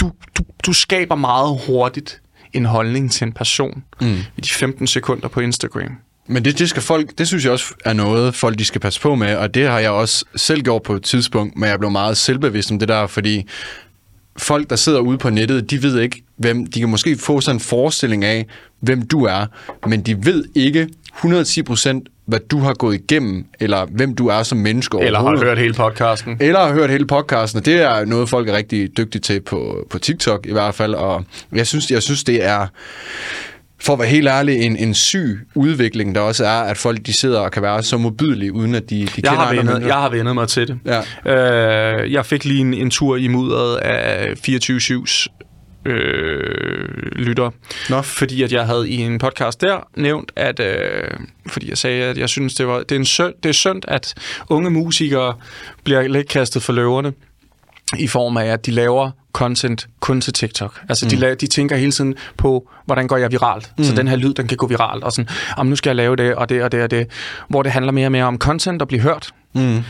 Du, du, du skaber meget hurtigt en holdning til en person mm. i de 15 sekunder på Instagram. Men det, det skal folk, det synes jeg også er noget, folk de skal passe på med, og det har jeg også selv gjort på et tidspunkt, men jeg blev meget selvbevidst om det der, fordi folk, der sidder ude på nettet, de ved ikke, hvem, de kan måske få sådan en forestilling af, hvem du er, men de ved ikke 110 procent, hvad du har gået igennem, eller hvem du er som menneske Eller har hørt hele podcasten. Eller har hørt hele podcasten, og det er noget, folk er rigtig dygtige til på, på TikTok i hvert fald, og jeg synes, jeg synes det er for at være helt ærlig, en, en syg udvikling, der også er, at folk de sidder og kan være så modbydelige, uden at de, de jeg kender har vendet, Jeg har vendet mig til det. Ja. Øh, jeg fik lige en, en tur i mudderet af 24-7's øh, lytter. Nå. Fordi at jeg havde i en podcast der nævnt, at øh, fordi jeg sagde, at jeg synes, det, var, det, er en synd, det er synd, at unge musikere bliver lidt kastet for løverne i form af, at de laver content kun til TikTok. Altså, mm. de, de tænker hele tiden på, hvordan går jeg viralt? Mm. Så den her lyd, den kan gå viralt. Og sådan, om nu skal jeg lave det, og det, og det, og det. Hvor det handler mere og mere om content og blive hørt. Mm.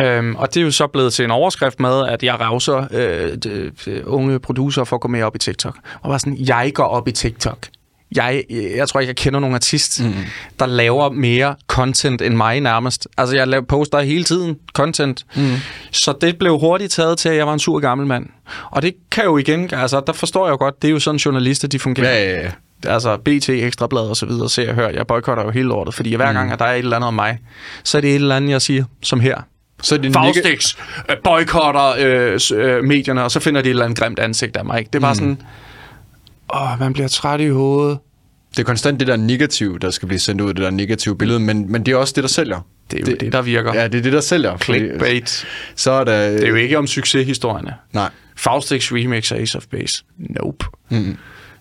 Øhm, og det er jo så blevet til en overskrift med, at jeg rauser øh, de, de unge producer for at gå mere op i TikTok. Og var sådan, jeg går op i TikTok jeg, jeg tror ikke, jeg kender nogen artist, mm. der laver mere content end mig nærmest. Altså, jeg laver, poster hele tiden content. Mm. Så det blev hurtigt taget til, at jeg var en sur gammel mand. Og det kan jo igen, altså, der forstår jeg jo godt, det er jo sådan journalister, de fungerer. Ja, ja, ja. Altså, BT, Ekstrablad og så videre, ser jeg hører. Jeg boykotter jo hele lortet, fordi hver mm. gang, at der er et eller andet om mig, så er det et eller andet, jeg siger, som her. Så er det Faustix øh, boykotter øh, øh, medierne, og så finder de et eller andet grimt ansigt af mig. Ikke? Det er bare mm. sådan åh, man bliver træt i hovedet. Det er konstant det der negative, der skal blive sendt ud, det der negative billede, men, men det er også det, der sælger. Det er jo det, det der virker. Ja, det er det, der sælger. fordi Clickbait. Så er der... Det er jo ikke om succeshistorierne. Nej. Faustix remix af Ace of Base. Nope. Mm.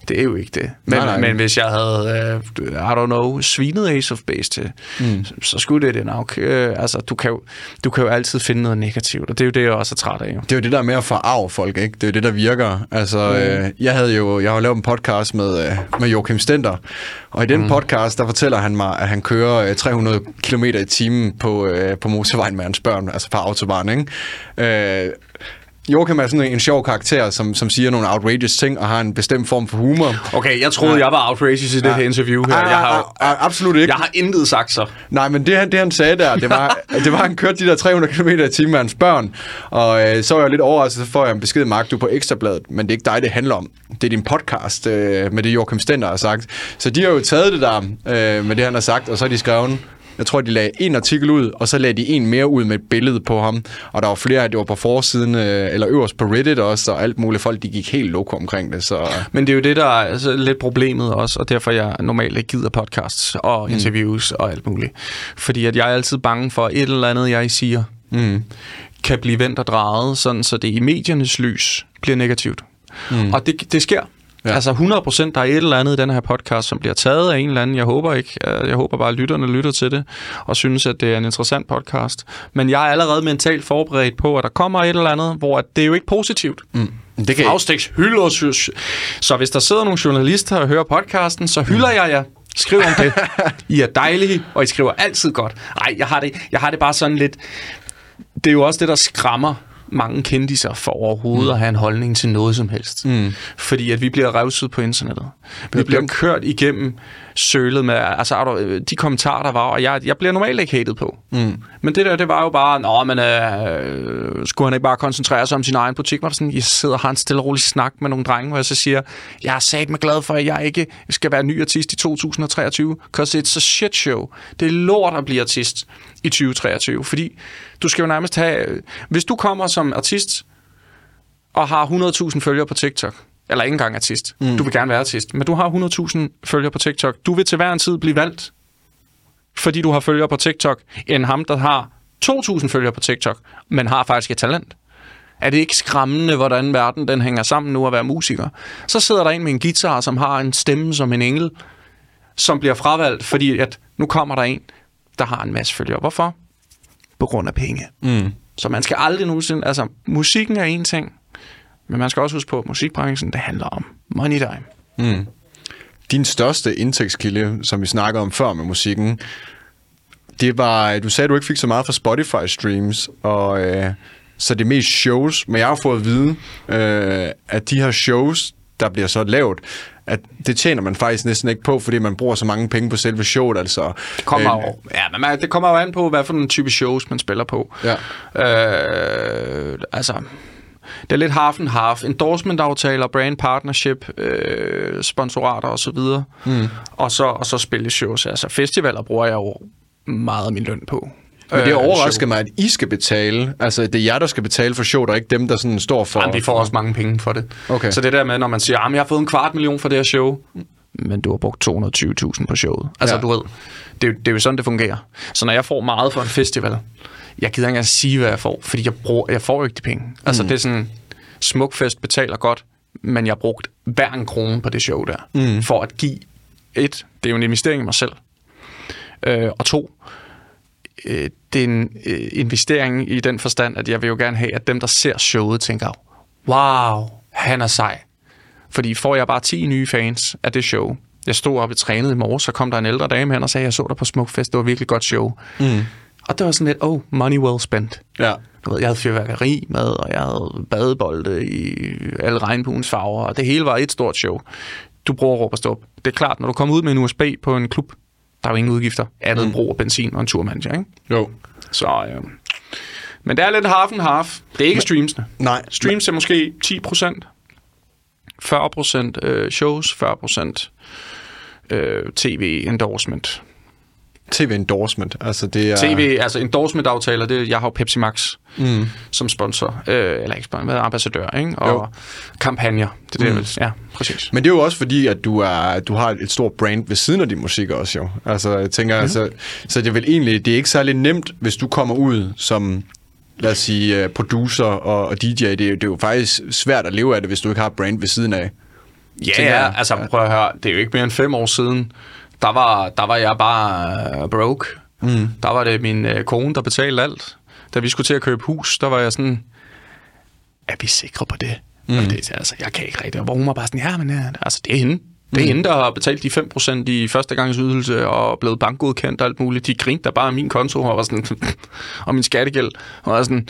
Det er jo ikke det. Men, Nej, nej. men hvis jeg havde, uh, I don't know, svinet Ace of Base til, mm. så, så skulle det det nok. Uh, altså, du kan, jo, du kan jo altid finde noget negativt, og det er jo det, jeg også er træt af. Jo. Det er jo det der med at forarve folk, ikke? Det er jo det, der virker. Altså, mm. øh, jeg havde jo jeg har lavet en podcast med, øh, med Joachim Stenter, og i den mm. podcast, der fortæller han mig, at han kører øh, 300 km i timen på, øh, på motorvejen med hans børn, altså på autobahn, ikke? Øh, Joachim er sådan en, sjov karakter, som, som siger nogle outrageous ting, og har en bestemt form for humor. Okay, jeg troede, ja. jeg var outrageous i det her interview her. Ah, Jeg har, ah, ah, absolut ikke. jeg har intet sagt så. Nej, men det, han- det han sagde der, det var, det var, at han kørte de der 300 km i timen med hans børn, og øh, så var jeg lidt overrasket, så får jeg en besked, Mark, du er på Ekstrabladet, men det er ikke dig, det handler om. Det er din podcast øh, med det, Joachim Stender har sagt. Så de har jo taget det der øh, med det, han har sagt, og så har de skrevet, jeg tror, de lagde en artikel ud, og så lagde de en mere ud med et billede på ham. Og der var flere, det var på forsiden, øh, eller øverst på Reddit også, og alt muligt folk, de gik helt loko omkring det. Så Men det er jo det, der er altså, lidt problemet også, og derfor jeg normalt ikke gider podcasts og interviews mm. og alt muligt. Fordi at jeg er altid bange for, et eller andet, jeg siger, mm. kan blive vendt og drejet, sådan så det i mediernes lys bliver negativt. Mm. Og det, det sker. Ja. Altså 100% der er et eller andet i den her podcast, som bliver taget af en eller anden. Jeg håber ikke. Øh, Jeg håber bare, at lytterne lytter til det og synes, at det er en interessant podcast. Men jeg er allerede mentalt forberedt på, at der kommer et eller andet, hvor det er jo ikke positivt. Mm. det kan Faustix hylder synes. Så hvis der sidder nogle journalister og hører podcasten, så hylder jeg jer. Skriv om det. I er dejlige, og I skriver altid godt. Nej, jeg har det, jeg har det bare sådan lidt... Det er jo også det, der skræmmer mange kendiser for overhovedet mm. at have en holdning til noget som helst. Mm. Fordi at vi bliver revset på internettet. Vi bliver kørt igennem sølet med altså, de kommentarer, der var, og jeg, jeg bliver normalt ikke hated på. Mm. Men det der, det var jo bare, nå, men øh, skulle han ikke bare koncentrere sig om sin egen butik? Var sådan, jeg sidder og har en stille og rolig snak med nogle drenge, hvor jeg så siger, jeg er sat mig glad for, at jeg ikke skal være ny artist i 2023, because it's a shit show. Det er lort at blive artist i 2023, fordi du skal jo nærmest have, hvis du kommer som artist, og har 100.000 følgere på TikTok, eller ikke engang artist, mm. du vil gerne være artist, men du har 100.000 følgere på TikTok, du vil til hver en tid blive valgt, fordi du har følgere på TikTok, end ham, der har 2.000 følgere på TikTok, men har faktisk et talent. Er det ikke skræmmende, hvordan verden den hænger sammen nu at være musiker? Så sidder der en med en guitar, som har en stemme som en engel, som bliver fravalgt, fordi at nu kommer der en, der har en masse følgere. Hvorfor? På grund af penge. Mm. Så man skal aldrig nogensinde... Altså, musikken er en ting, men man skal også huske på, at musikbranchen, det handler om money time. Din største indtægtskilde, som vi snakkede om før med musikken, det var, du sagde, at du ikke fik så meget fra Spotify streams, og øh, så det er mest shows, men jeg har fået at vide, øh, at de her shows, der bliver så lavet, at det tjener man faktisk næsten ikke på, fordi man bruger så mange penge på selve showet, altså. Det kommer, øh, jo, ja, men man, det kommer jo an på, hvad for en type shows, man spiller på. Ja. Øh, altså, det er lidt half and half. Endorsement-aftaler, brand partnership, øh, sponsorater osv. Mm. Og, så, og så spilleshows. Altså festivaler bruger jeg jo meget af min løn på. Men det Øh, overrasker show. mig, at I skal betale. Altså, det er jer, der skal betale for showet, og ikke dem, der sådan står for... Jamen, vi får også mange penge for det. Okay. Så det der med, når man siger, at jeg har fået en kvart million for det her show, men du har brugt 220.000 på showet. Altså, Ja. du ved, det er, det er jo sådan, det fungerer. Så når jeg får meget for en festival, jeg gider ikke engang sige, hvad jeg får, fordi jeg, bruger, jeg får jo ikke de penge. Altså, Mm. det er sådan, Smukfest betaler godt, men jeg har brugt hver en krone på det show der, mm. for at give et, det er jo en investering i mig selv, øh, og to, øh, det er en øh, investering i den forstand, at jeg vil jo gerne have, at dem, der ser showet, tænker, wow, han er sej. Fordi får jeg bare 10 nye fans af det show, jeg stod op og trænede i morges, så kom der en ældre dame hen og sagde, jeg så dig på Smukfest, det var virkelig godt show. Mm. Og det var sådan lidt, oh, money well spent. Ja. Du ved, jeg havde fyrværkeri med, og jeg havde badebolde i alle regnbuens farver, og det hele var et stort show. Du bruger råb og stop. Det er klart, når du kommer ud med en USB på en klub, der er jo ingen udgifter. Andet end brug af benzin og en turmanager, ikke? Jo. Så, øh, men det er lidt half and half. Det er ikke streamsene. Nej. Streams er måske 10% 40% øh, shows, 40% øh, tv endorsement. TV-endorsement. Altså, det er... TV, altså endorsement-aftaler, det, jeg har jo Pepsi Max mm. som sponsor, øh, eller ikke sponsor, men ambassadør, ikke? Og Jo. kampagner, det er det, mm. ja, præcis. Men det er jo også fordi, at du, er, du har et stort brand ved siden af din musik også jo. Altså, jeg tænker, mm. altså, så det er vel egentlig, det er ikke særlig nemt, hvis du kommer ud som, lad os sige, øh, producer og, og DJ. Det er, det er jo faktisk svært at leve af det, hvis du ikke har brand ved siden af. Ja, ja, altså prøv at høre, det er jo ikke mere end fem år siden, der var, der var jeg bare uh, broke. Mm. Der var det min uh, kone, der betalte alt. Da vi skulle til at købe hus, der var jeg sådan, er vi sikre på det? Mm. Og det altså, jeg kan ikke rigtig. Hvor hun var bare sådan, ja, men ja, altså, det er hende. Det er mm. der har betalt de 5% i første gangs ydelse og blevet bankgodkendt og alt muligt. De grinte der bare af min konto og var sådan, og min skattegæld. Og var sådan,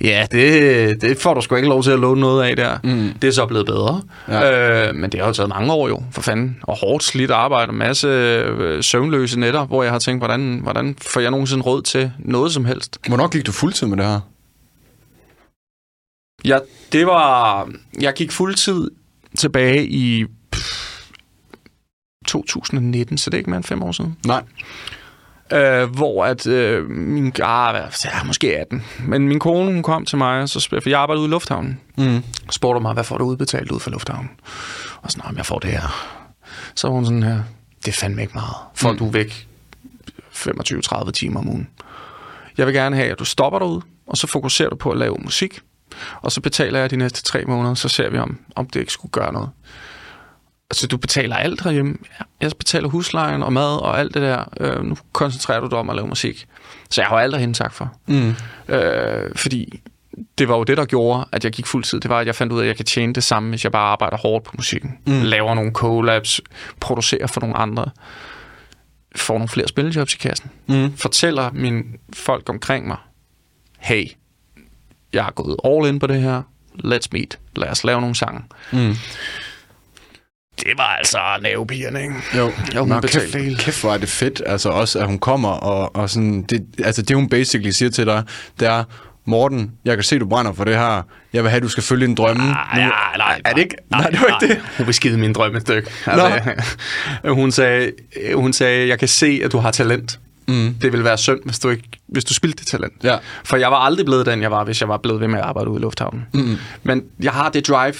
ja, det, det får du sgu ikke lov til at låne noget af der. Mm. Det er så blevet bedre. Ja. Øh, men det har jo taget mange år jo, for fanden. Og hårdt slidt arbejde, og masse øh, søvnløse nætter, hvor jeg har tænkt, hvordan, hvordan får jeg nogensinde råd til noget som helst? Hvornår gik du fuldtid med det her? Ja, det var... Jeg gik fuldtid tilbage i 2019, så det er ikke mere end fem år siden. Nej. Øh, hvor at øh, min... Ah, ja, måske 18. Men min kone, hun kom til mig, så, for jeg arbejdede ude i lufthavnen. Mm. Spurgte mig, hvad får du udbetalt ud for lufthavnen? Og sådan, "Nå, jeg får det her. Så var hun sådan her, det er fandme ikke meget. Får mm. du væk 25-30 timer om ugen. Jeg vil gerne have, at du stopper derude, og så fokuserer du på at lave musik. Og så betaler jeg de næste tre måneder, så ser vi, om, om det ikke skulle gøre noget. Altså, du betaler alt herhjemme. Jeg betaler huslejen og mad og alt det der. Øh, nu koncentrerer du dig om at lave musik. Så jeg har aldrig hende tak for. Mm. Øh, fordi det var jo det, der gjorde, at jeg gik fuldtid. Det var, at jeg fandt ud af, at jeg kan tjene det samme, hvis jeg bare arbejder hårdt på musikken. Mm. Laver nogle collabs, producerer for nogle andre. Får nogle flere spillejobs i kassen. Mm. Fortæller mine folk omkring mig, hey, jeg har gået all in på det her. Let's meet. Lad os lave nogle sange. Mm. Det var altså nervepigerne, ikke? Jo, Jo, hun betalte kæft, hvor er det fedt, altså også, at hun kommer, og, og sådan, det, altså det hun basically siger til dig, det er, Morten, jeg kan se, du brænder for det her, jeg vil have, du skal følge din drømme. Nej, nej, nej, er det ikke? Nej, det var ikke det. Hun vil skide min drømme et stykke. Altså, hun, sagde, hun sagde, jeg kan se, at du har talent. Mm. Det vil være synd, hvis du, ikke, hvis du spildte det talent. Ja. For jeg var aldrig blevet den, jeg var, hvis jeg var blevet ved med at arbejde ude i lufthavnen. Mm. Men jeg har det drive,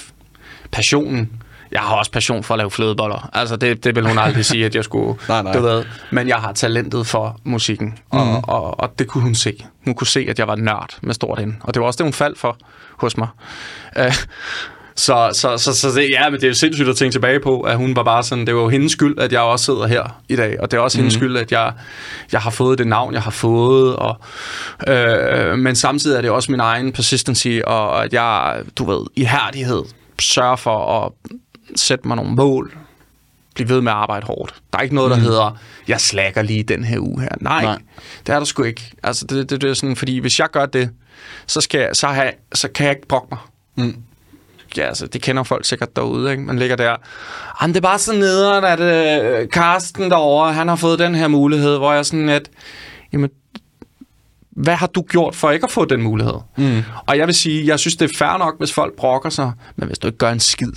passionen. Jeg har også passion for at lave flødeboller. Altså, det, det vil hun aldrig sige, at jeg skulle... Nej, nej. Du ved, men jeg har talentet for musikken, og, Mhm. mm. og, og det kunne hun se. Hun kunne se, at jeg var nørd med stort N. Og det var også det, hun faldt for hos mig. Uh, så, så, så, så det, ja, men det er jo sindssygt at tænke tilbage på, at hun var bare sådan, det var jo hendes skyld, at jeg også sidder her i dag, og det er også mm. hendes skyld, at jeg, jeg har fået det navn, jeg har fået, og, øh, men samtidig er det også min egen persistency, og at jeg, du ved, ihærdighed, sørger for at sætte mig nogle mål, blive ved med at arbejde hårdt. Der er ikke noget, der mm. hedder, jeg slækker lige den her uge her. Nej, Nej. Det er der sgu ikke. Altså, det, det, det er sådan, fordi hvis jeg gør det, så, skal jeg, så, har jeg, så kan jeg ikke brokke mig. Mm. Ja, altså, det kender folk sikkert derude, ikke? Man ligger der. Jamen, det er bare så nederen, at øh, Karsten derovre, han har fået den her mulighed, hvor jeg sådan at, jamen, hvad har du gjort for ikke at få den mulighed? Mm. Og jeg vil sige, jeg synes, det er fair nok, hvis folk brokker sig, men hvis du ikke gør en skid,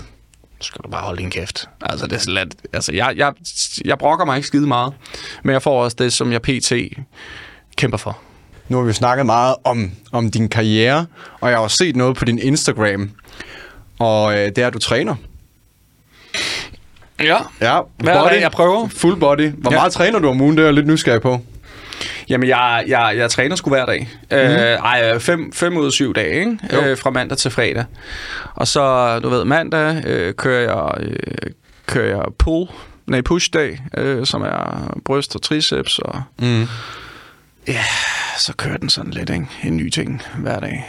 så skal du bare holde din kæft. Altså, det er så let. Altså, jeg, jeg, jeg brokker mig ikke skide meget, men jeg får også det, som jeg pt. kæmper for. Nu har vi jo snakket meget om, om din karriere, og jeg har også set noget på din Instagram, og øh, det er, at du træner. Ja. Ja, Hvad er det, jeg prøver? Full body. Hvor Ja. meget træner du om ugen? Det er jeg lidt nysgerrig på. Jamen, jeg, jeg, jeg træner sgu hver dag. Mm. Øh, ej, fem, fem ud af syv dage, ikke? Jo. Øh, fra mandag til fredag. Og så, du ved, mandag øh, kører jeg, øh, kører jeg pull, nej, push-dag, øh, som er bryst og triceps, og Mm. ja, så kører den sådan lidt, ikke? En ny ting hver dag.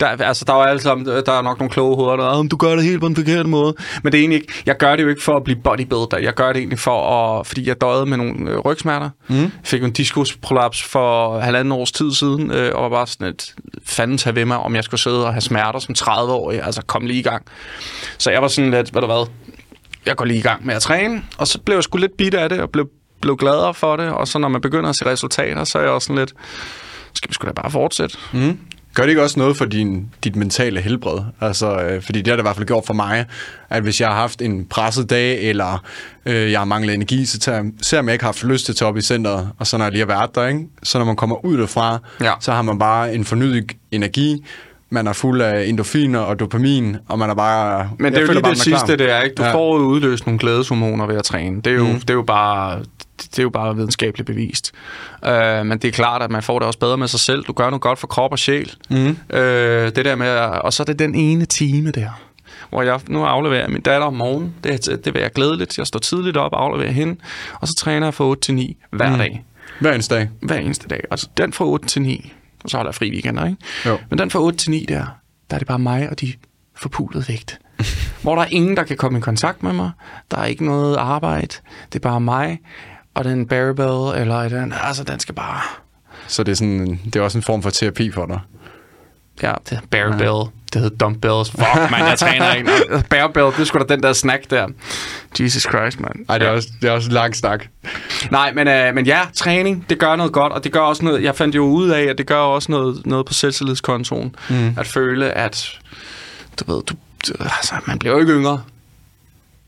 Der, altså, der er jo alle sammen, der er nok nogle kloge hoveder, der er, "Ah, du gør det helt på den forkerte måde. Men det er egentlig ikke, jeg gør det jo ikke for at blive bodybuilder. Jeg gør det egentlig for at, fordi jeg døjede med nogle øh, rygsmerter. Mm. Jeg fik en diskusprolaps for halvanden års tid siden, øh, og var bare sådan et, fanden tage ved mig, om jeg skulle sidde og have smerter som 30-årig. Altså, kom lige i gang. Så jeg var sådan lidt, ved du hvad, jeg går lige i gang med at træne, og så blev jeg sgu lidt bidt af det, og blev, blev gladere for det, og så når man begynder at se resultater, så er jeg også sådan lidt, skal vi sgu da bare fortsætte? Mm. Gør det ikke også noget for din, dit mentale helbred? Altså, øh, fordi det har det i hvert fald gjort for mig, at hvis jeg har haft en presset dag, eller øh, jeg har manglet energi, så tager, ser jeg ikke har haft lyst til at tage op i centret, og så når jeg lige har været der, ikke? så når man kommer ud derfra, Ja. så har man bare en fornyet energi, man er fuld af endorfiner og dopamin, og man er bare... Men det er jo lige bare, det sidste, klar. det er, ikke? Du Ja. får jo udløst nogle glædeshormoner ved at træne. Det er jo, mm. det er jo bare det er jo bare videnskabeligt bevist. Uh, men det er klart, at man får det også bedre med sig selv. Du gør noget godt for krop og sjæl. Mm. Uh, det der med, og så er det den ene time der, hvor jeg nu afleverer min datter om morgenen. Det, det vil jeg glædeligt. Jeg står tidligt op og afleverer hende, og så træner jeg fra 8 til 9 hver Mm. dag. Hver eneste dag. Hver eneste dag. Og den fra 8 til 9, og så holder jeg fri weekender, ikke? Jo. Men den fra 8 til 9 der, der er det bare mig og de forpulede vægt. Hvor der er ingen, der kan komme i kontakt med mig. Der er ikke noget arbejde. Det er bare mig og den barbell, eller den, altså den skal bare... Så det er, sådan, det er også en form for terapi for dig. Ja, det er barbell. Det hedder dumbbells. Fuck, man, jeg træner ikke. Barbell, det er sgu da den der snack der. Jesus Christ, man. Ej, det er, også, det er også en lang snak. Nej, men, øh, men ja, træning, det gør noget godt, og det gør også noget, jeg fandt jo ud af, at det gør også noget, noget på selvtillidskontoen. Mm. At føle, at du ved, du, du, altså, man bliver jo ikke yngre.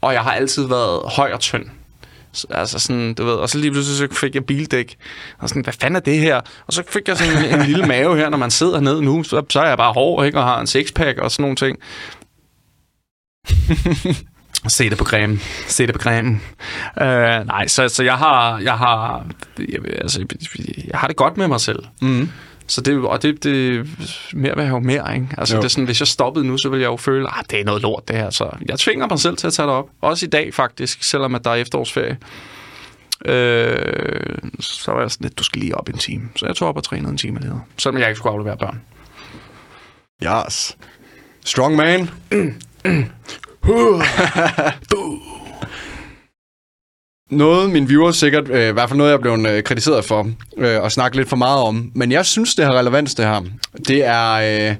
Og jeg har altid været høj og tynd. Så, altså sådan, du ved, og så lige pludselig så fik jeg bildæk. Og sådan, hvad fanden er det her? Og så fik jeg sådan en, en lille mave her, når man sidder ned nu, så, så er jeg bare hård, ikke? Og har en sixpack og sådan nogle ting. Se det på cremen. Se det på cremen. Uh, nej, så, så jeg har, jeg har, jeg, altså, jeg har det godt med mig selv. Mm. Så det, og det, det mere vil jeg jo mere, ikke? Altså, Jo. det er sådan, hvis jeg stoppede nu, så ville jeg jo føle, at det er noget lort, det her. Så jeg tvinger mig selv til at tage det op. Også i dag, faktisk, selvom at der er efterårsferie. Øh, så var jeg sådan lidt, du skal lige op en time. Så jeg tog op og trænede en time alligevel. Selvom jeg ikke skulle aflevere børn. Yes. Strong man. noget, min viewers sikkert, øh, i hvert fald noget, jeg er blevet øh, kritiseret for, øh, og snakke lidt for meget om, men jeg synes, det har relevans, det her. Det er øh,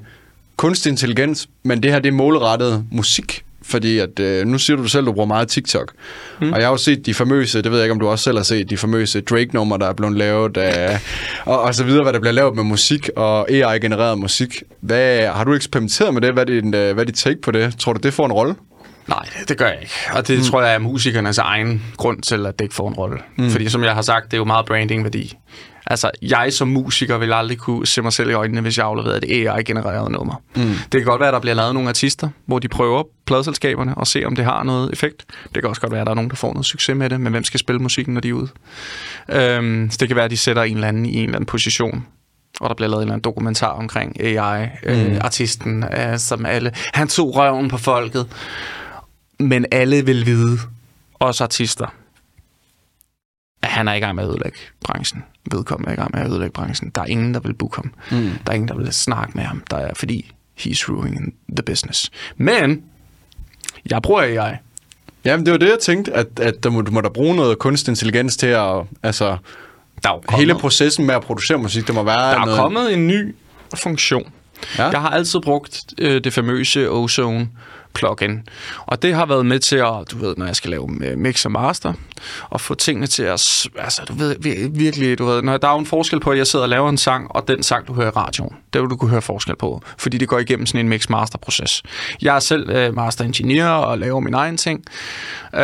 kunstig intelligens, men det her, det er målrettet musik. Fordi at, øh, nu siger du selv, at du bruger meget TikTok. Mm. Og jeg har jo set de famøse, det ved jeg ikke, om du også selv har set, de famøse Drake-numre, der er blevet lavet, øh, og, og så videre, hvad der bliver lavet med musik og AI-genereret musik. Hvad, har du eksperimenteret med det? Hvad er, din, øh, hvad er dit take på det? Tror du, det får en rolle? Nej, det, gør jeg ikke. Og det mm. tror jeg er musikernes egen grund til, at det ikke får en rolle. Mm. Fordi som jeg har sagt, det er jo meget branding-værdi. Altså, jeg som musiker vil aldrig kunne se mig selv i øjnene, hvis jeg afleverede et AI-genereret nummer. Mm. Det kan godt være, at der bliver lavet nogle artister, hvor de prøver pladselskaberne og se, om det har noget effekt. Det kan også godt være, at der er nogen, der får noget succes med det, men hvem skal spille musikken, når de er ude? Øhm, så det kan være, at de sætter en eller anden i en eller anden position, og der bliver lavet en eller anden dokumentar omkring AI-artisten, mm. øh, som alle... Han tog røven på folket, men alle vil vide, også artister, at han er i gang med at ødelægge branchen. Vedkommende er i gang med at ødelægge branchen. Der er ingen, der vil booke ham. Mm. Der er ingen, der vil snakke med ham. Der er, fordi he's ruining the business. Men, jeg bruger AI. Jamen, det var det, jeg tænkte, at, at der må, du må da bruge noget kunstig intelligens til at... Altså, Der er kommet, hele processen med at producere musik, der må være der er noget... kommet en ny funktion. Ja? Jeg har altid brugt øh, det famøse Ozone plugin. Og det har været med til at, du ved, når jeg skal lave mix og master, og få tingene til at, altså du ved, vir- virkelig, du ved, når der er en forskel på, at jeg sidder og laver en sang, og den sang, du hører i radioen. Det vil du kunne høre forskel på, fordi det går igennem sådan en mix-master-proces. Jeg er selv øh, master-ingeniør og laver min egen ting, øh,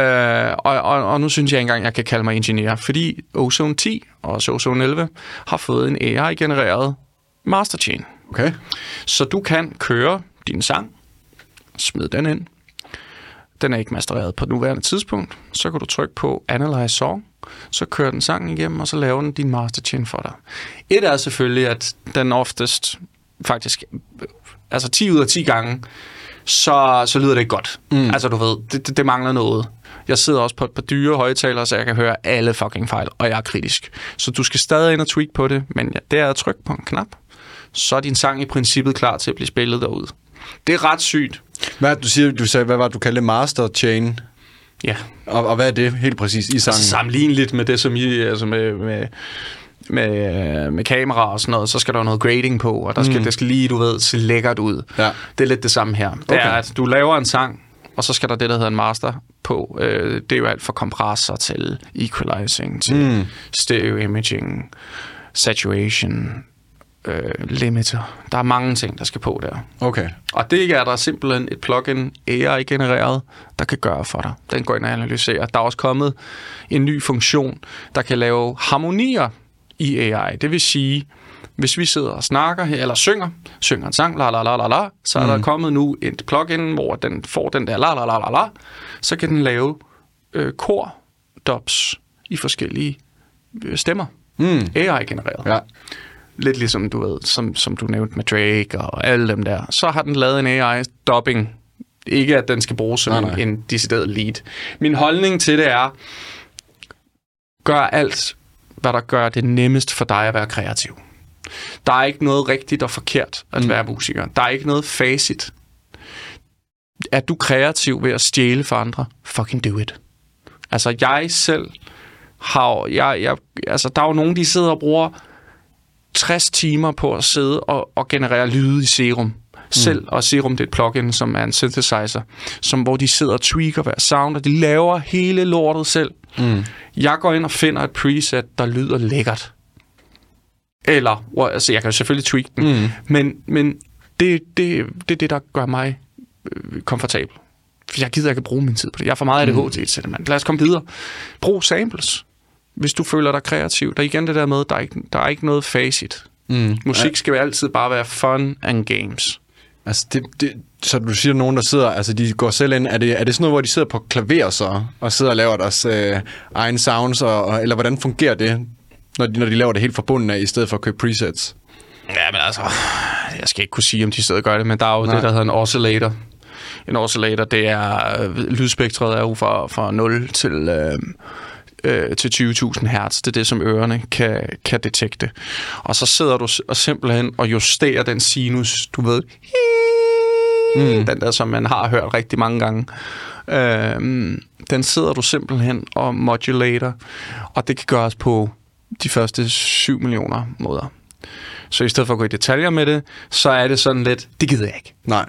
og, og, og nu synes jeg ikke engang, jeg kan kalde mig ingeniør, fordi Ozone 10 og Ozone 11 har fået en AI-genereret masterchain. Okay. Så du kan køre din sang, smid den ind. Den er ikke mastereret på nuværende tidspunkt. Så kan du trykke på Analyze Song, så kører den sangen igennem, og så laver den din masterchain for dig. Et er selvfølgelig, at den oftest faktisk, altså 10 ud af 10 gange, så, så lyder det ikke godt. Mm. Altså du ved, det, det, det mangler noget. Jeg sidder også på et par dyre højtalere, så jeg kan høre alle fucking fejl, og jeg er kritisk. Så du skal stadig ind og tweak på det, men ja, det er at trykke på en knap, så er din sang i princippet klar til at blive spillet derude. Det er ret sygt. Hvad, du, siger, du sagde, hvad var du kaldte master chain? Ja. Og, og hvad er det helt præcis i sangen? Altså sammenligneligt med det, som I, altså med, med, med, med kamera og sådan noget, så skal der jo noget grading på, og der skal, mm. det skal lige, du ved, se lækkert ud. Ja. Det er lidt det samme her. Det Okay. er, at du laver en sang, og så skal der det, der hedder en master på. Øh, det er jo alt fra kompressor til equalizing, til mm. stereo imaging, saturation, øh, limiter. Der er mange ting, der skal på der. Okay. Og det er der simpelthen et plugin AI-genereret, der kan gøre for dig. Den går ind og analyserer. Der er også kommet en ny funktion, der kan lave harmonier i AI. Det vil sige, hvis vi sidder og snakker her, eller synger, synger en sang, la la la la la, så er mm. der kommet nu et plugin, hvor den får den der la la la la la, så kan den lave øh, kor dubs i forskellige øh, stemmer. Mm. AI-genereret. Ja. Lidt ligesom du ved, som, som du nævnte med Drake og alle dem der. Så har den lavet en AI-dubbing. Ikke at den skal bruges som Nej, nej, en, en decideret lead. Min holdning til det er, gør alt, hvad der gør det nemmest for dig at være kreativ. Der er ikke noget rigtigt og forkert at mm. være musiker. Der er ikke noget facit. Er du kreativ ved at stjæle for andre? Fucking do it. Altså, jeg selv har... Jeg, jeg, altså, der er jo nogen, de sidder og bruger 60 timer på at sidde og, og generere lyde i Serum. Selv, og Serum det er et plugin, som er en synthesizer, som, hvor de sidder og tweaker hver sound, og de laver hele lortet selv. Mm. Jeg går ind og finder et preset, der lyder lækkert. Eller, altså jeg kan jo selvfølgelig tweak den, Mm. men, men det, det, det er det, der gør mig øh, komfortabel. For jeg gider ikke at bruge min tid på det. Jeg er for meget ADHD til det, mand. Lad os komme videre. Brug samples, hvis du føler dig kreativ. Der er igen det der med, der er ikke, der er ikke noget facit. Mm. Musik skal altid bare være fun and games. Altså, det, det, så du siger, nogen, der sidder, altså de går selv ind, er det, er det sådan noget, hvor de sidder på klaver så, og sidder og laver deres øh, egen sounds, og, og, eller hvordan fungerer det, når de, når de laver det helt forbundet af, i stedet for at købe presets? Ja, men altså, jeg skal ikke kunne sige, om de sidder og gør det, men der er jo Nej. Nej. det, der hedder en oscillator. En oscillator, det er, øh, lydspektret er jo fra, fra 0 til, øh, øh, til 20.000 hertz. Det er det, som ørerne kan, kan detekte. Og så sidder du og simpelthen og justerer den sinus, du ved, mm. den der, som man har hørt rigtig mange gange. Øh, den sidder du simpelthen og modulator, og det kan gøres på de første 7 millioner måder. Så i stedet for at gå i detaljer med det, så er det sådan lidt, det gider jeg ikke. Nej.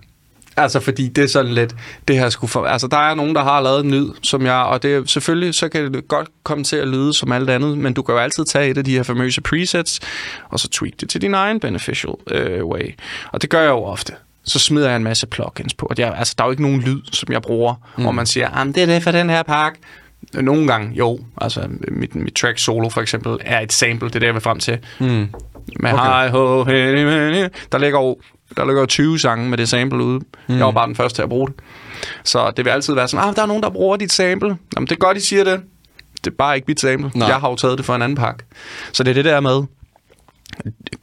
Altså, fordi det er sådan lidt, det her skulle for... Altså, der er nogen, der har lavet en lyd, som jeg... Og det selvfølgelig, så kan det godt komme til at lyde som alt andet, men du kan jo altid tage et af de her famøse presets, og så tweak det til din egen beneficial øh, way. Og det gør jeg jo ofte. Så smider jeg en masse plugins på. Og jeg, altså, der er jo ikke nogen lyd, som jeg bruger, mm. hvor man siger, "Jamen, det er det for den her pakke. Nogle gange, jo. Altså, mit, mit track solo, for eksempel, er et sample. Det er det, jeg vil frem til. Mm. Med Okay. hi ho hey, hey, Der ligger jo der ligger jo 20 sange med det sample ude. Mm. Jeg var bare den første til at bruge det. Så det vil altid være sådan, ah, der er nogen, der bruger dit sample. Jamen, det er godt, de siger det. Det er bare ikke mit sample. Nej. Jeg har jo taget det for en anden pakke. Så det er det der med,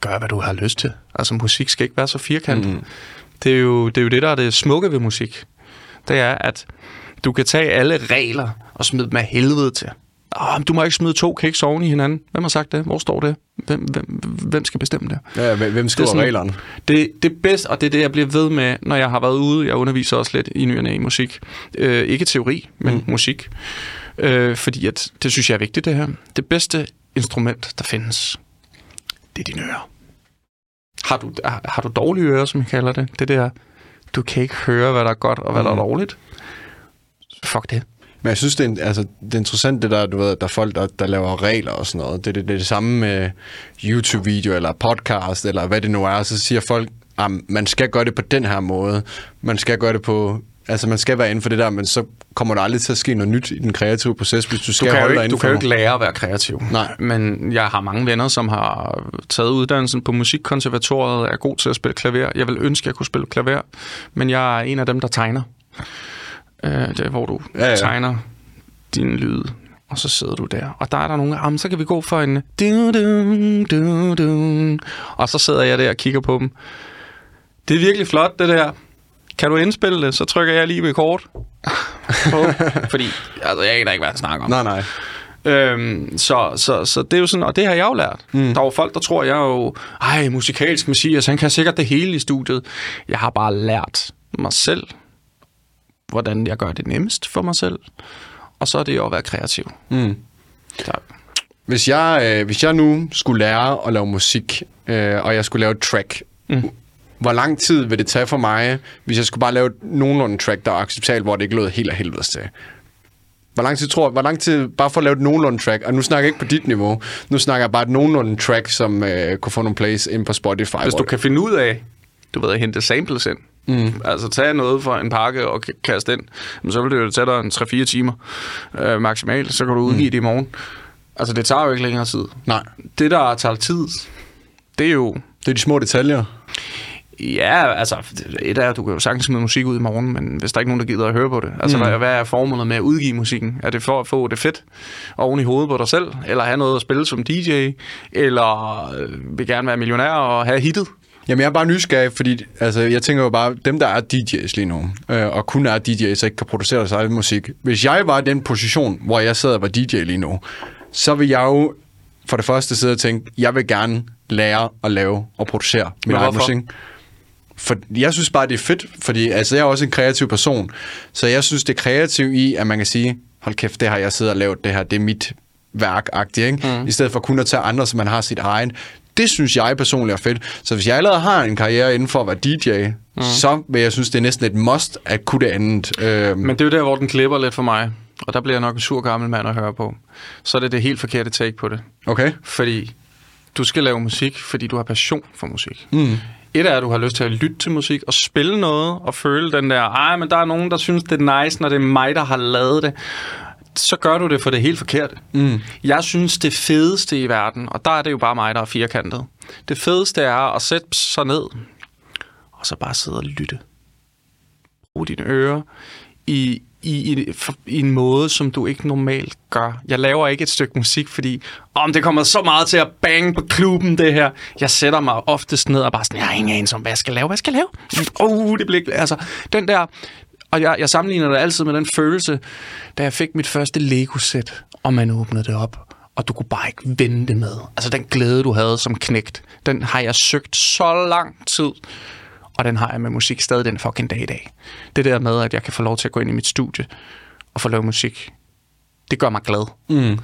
gør hvad du har lyst til. Altså, musik skal ikke være så firkantet. Mm. Det, er jo, det er jo det, der er det smukke ved musik. Det er, at du kan tage alle regler og smide dem af helvede til. Oh, du må ikke smide to kiks oven i hinanden. Hvem har sagt det? Hvor står det? Hvem, hvem, hvem skal bestemme det? Ja, hvem- skriver sådan- reglerne? Det, det bedste, og det er det, jeg bliver ved med, når jeg har været ude. Jeg underviser også lidt i nyerne i musik. Øh, ikke teori, men mm. musik. Øh, fordi at, det synes jeg er vigtigt, det her. Det bedste instrument, der findes, det er dine ører. Har du, har, har du dårlige ører, som jeg kalder det? Det der, du kan ikke høre, hvad der er godt og hvad mm. der er Mm. dårligt. Fuck det. Men jeg synes, det er, en- altså, det er interessant, det der, du ved, der er folk, der, der laver regler og sådan noget. Det, det, det er det samme med YouTube-video eller podcast, eller hvad det nu er. Så siger folk, at man skal gøre det på den her måde. Man skal gøre det på... Altså, man skal være inden for det der, men så kommer der aldrig til at ske noget nyt i den kreative proces, hvis du Du skal holde dig ikke, inden du kan jo ikke lære at være kreativ. Nej. Men jeg har mange venner, som har taget uddannelsen på musikkonservatoriet, er god til at spille klaver. Jeg vil ønske, at jeg kunne spille klaver, men jeg er en af dem, der tegner. Øh, det er, hvor du Ja, ja, tegner din lyd, og så sidder du der. Og der er der nogle, jamen, så kan vi gå for en... Du, du, du, du. Og så sidder jeg der og kigger på dem. Det er virkelig flot, det der. Kan du indspille det, så trykker jeg lige med kort. Fordi altså, jeg aner ikke, hvad jeg snakker om. Nej, nej. Øhm, så, så, så det er jo sådan, og det har jeg jo lært. Mm. Der er jo folk, der tror, jeg er jo, ej, musikalsk messias, han kan sikkert det hele i studiet. Jeg har bare lært mig selv, hvordan jeg gør det nemmest for mig selv. Og så er det jo at være kreativ. Mm. Der, Hvis jeg, øh, hvis jeg nu skulle lære at lave musik, øh, og jeg skulle lave et track, mm. hvor lang tid vil det tage for mig, hvis jeg skulle bare lave et nogenlunde track, der er acceptabelt, hvor det ikke lød helt af helvedes til? Hvor lang tid tror Hvor lang tid, bare for at lave et nogenlunde track, og nu snakker jeg ikke på dit niveau, nu snakker jeg bare et nogenlunde track, som øh, kunne få nogle plays ind på Spotify. Hvis du kan finde ud af, du ved, at hente samples ind, mm. altså tage noget fra en pakke og kaste ind, men så vil det jo tage dig en 3-4 timer øh, maksimalt, så kan du udgive mm. det i morgen. Altså, det tager jo ikke længere tid. Nej, Det, der tager tid, det er jo... det er de små detaljer. Ja, altså, et er, at du kan jo sagtens smide musik ud i morgen, men hvis der er ikke nogen, der gider at høre på det. Altså, mm. hvad, hvad er formålet med at udgive musikken? Er det for at få det fedt oven i hovedet på dig selv? Eller have noget at spille som DJ? Eller øh, vil gerne være millionær og have hittet? Jamen, jeg er bare nysgerrig, fordi altså, jeg tænker jo bare, dem der er DJ's lige nu, øh, og kun er DJ's og ikke kan producere deres egen musik. Hvis jeg var i den position, hvor jeg sad og var DJ lige nu, så vil jeg jo for det første sidde og tænke, jeg vil gerne lære at lave og producere min egen musik. For jeg synes bare, det er fedt, fordi altså, jeg er også en kreativ person, så jeg synes, det er kreativt i, at man kan sige, hold kæft, det har jeg siddet og lavet, det her, det er mit værk ikke? Mm. I stedet for kun at tage andre, som man har sit egen. Det synes jeg personligt er fedt. Så hvis jeg allerede har en karriere inden for at være DJ, mm. så vil jeg synes, det er næsten et must at kunne det andet. Øh, Men det er jo der, hvor den klipper lidt for mig. Og der bliver jeg nok en sur gammel mand at høre på. Så er det det helt forkerte take på det. okay? Fordi du skal lave musik, fordi du har passion for musik. Mm. Et er, at du har lyst til at lytte til musik og spille noget og føle den der, ej, men der er nogen, der synes, det er nice, når det er mig, der har lavet det. Så gør du det for det helt forkerte. Mm. Jeg synes, det fedeste i verden, og der er det jo bare mig, der er firkantet. Det fedeste er at sætte sig ned, og så bare sidde og lytte. Brug dine ører i, i, i, i en måde, som du ikke normalt gør. Jeg laver ikke et stykke musik, fordi om det kommer så meget til at bange på klubben, det her. Jeg sætter mig oftest ned og bare sådan, jeg har ingen anelse om, hvad jeg skal lave. Hvad skal jeg lave? Oh, det bliver ikke... Altså, den der... Og jeg, jeg sammenligner det altid med den følelse, da jeg fik mit første Lego-sæt, og man åbnede det op, og du kunne bare ikke vente med. Altså den glæde, du havde som knægt, den har jeg søgt så lang tid, og den har jeg med musik stadig den fucking dag i dag. Det der med, at jeg kan få lov til at gå ind i mit studie og få lavet musik, det gør mig glad. Mm.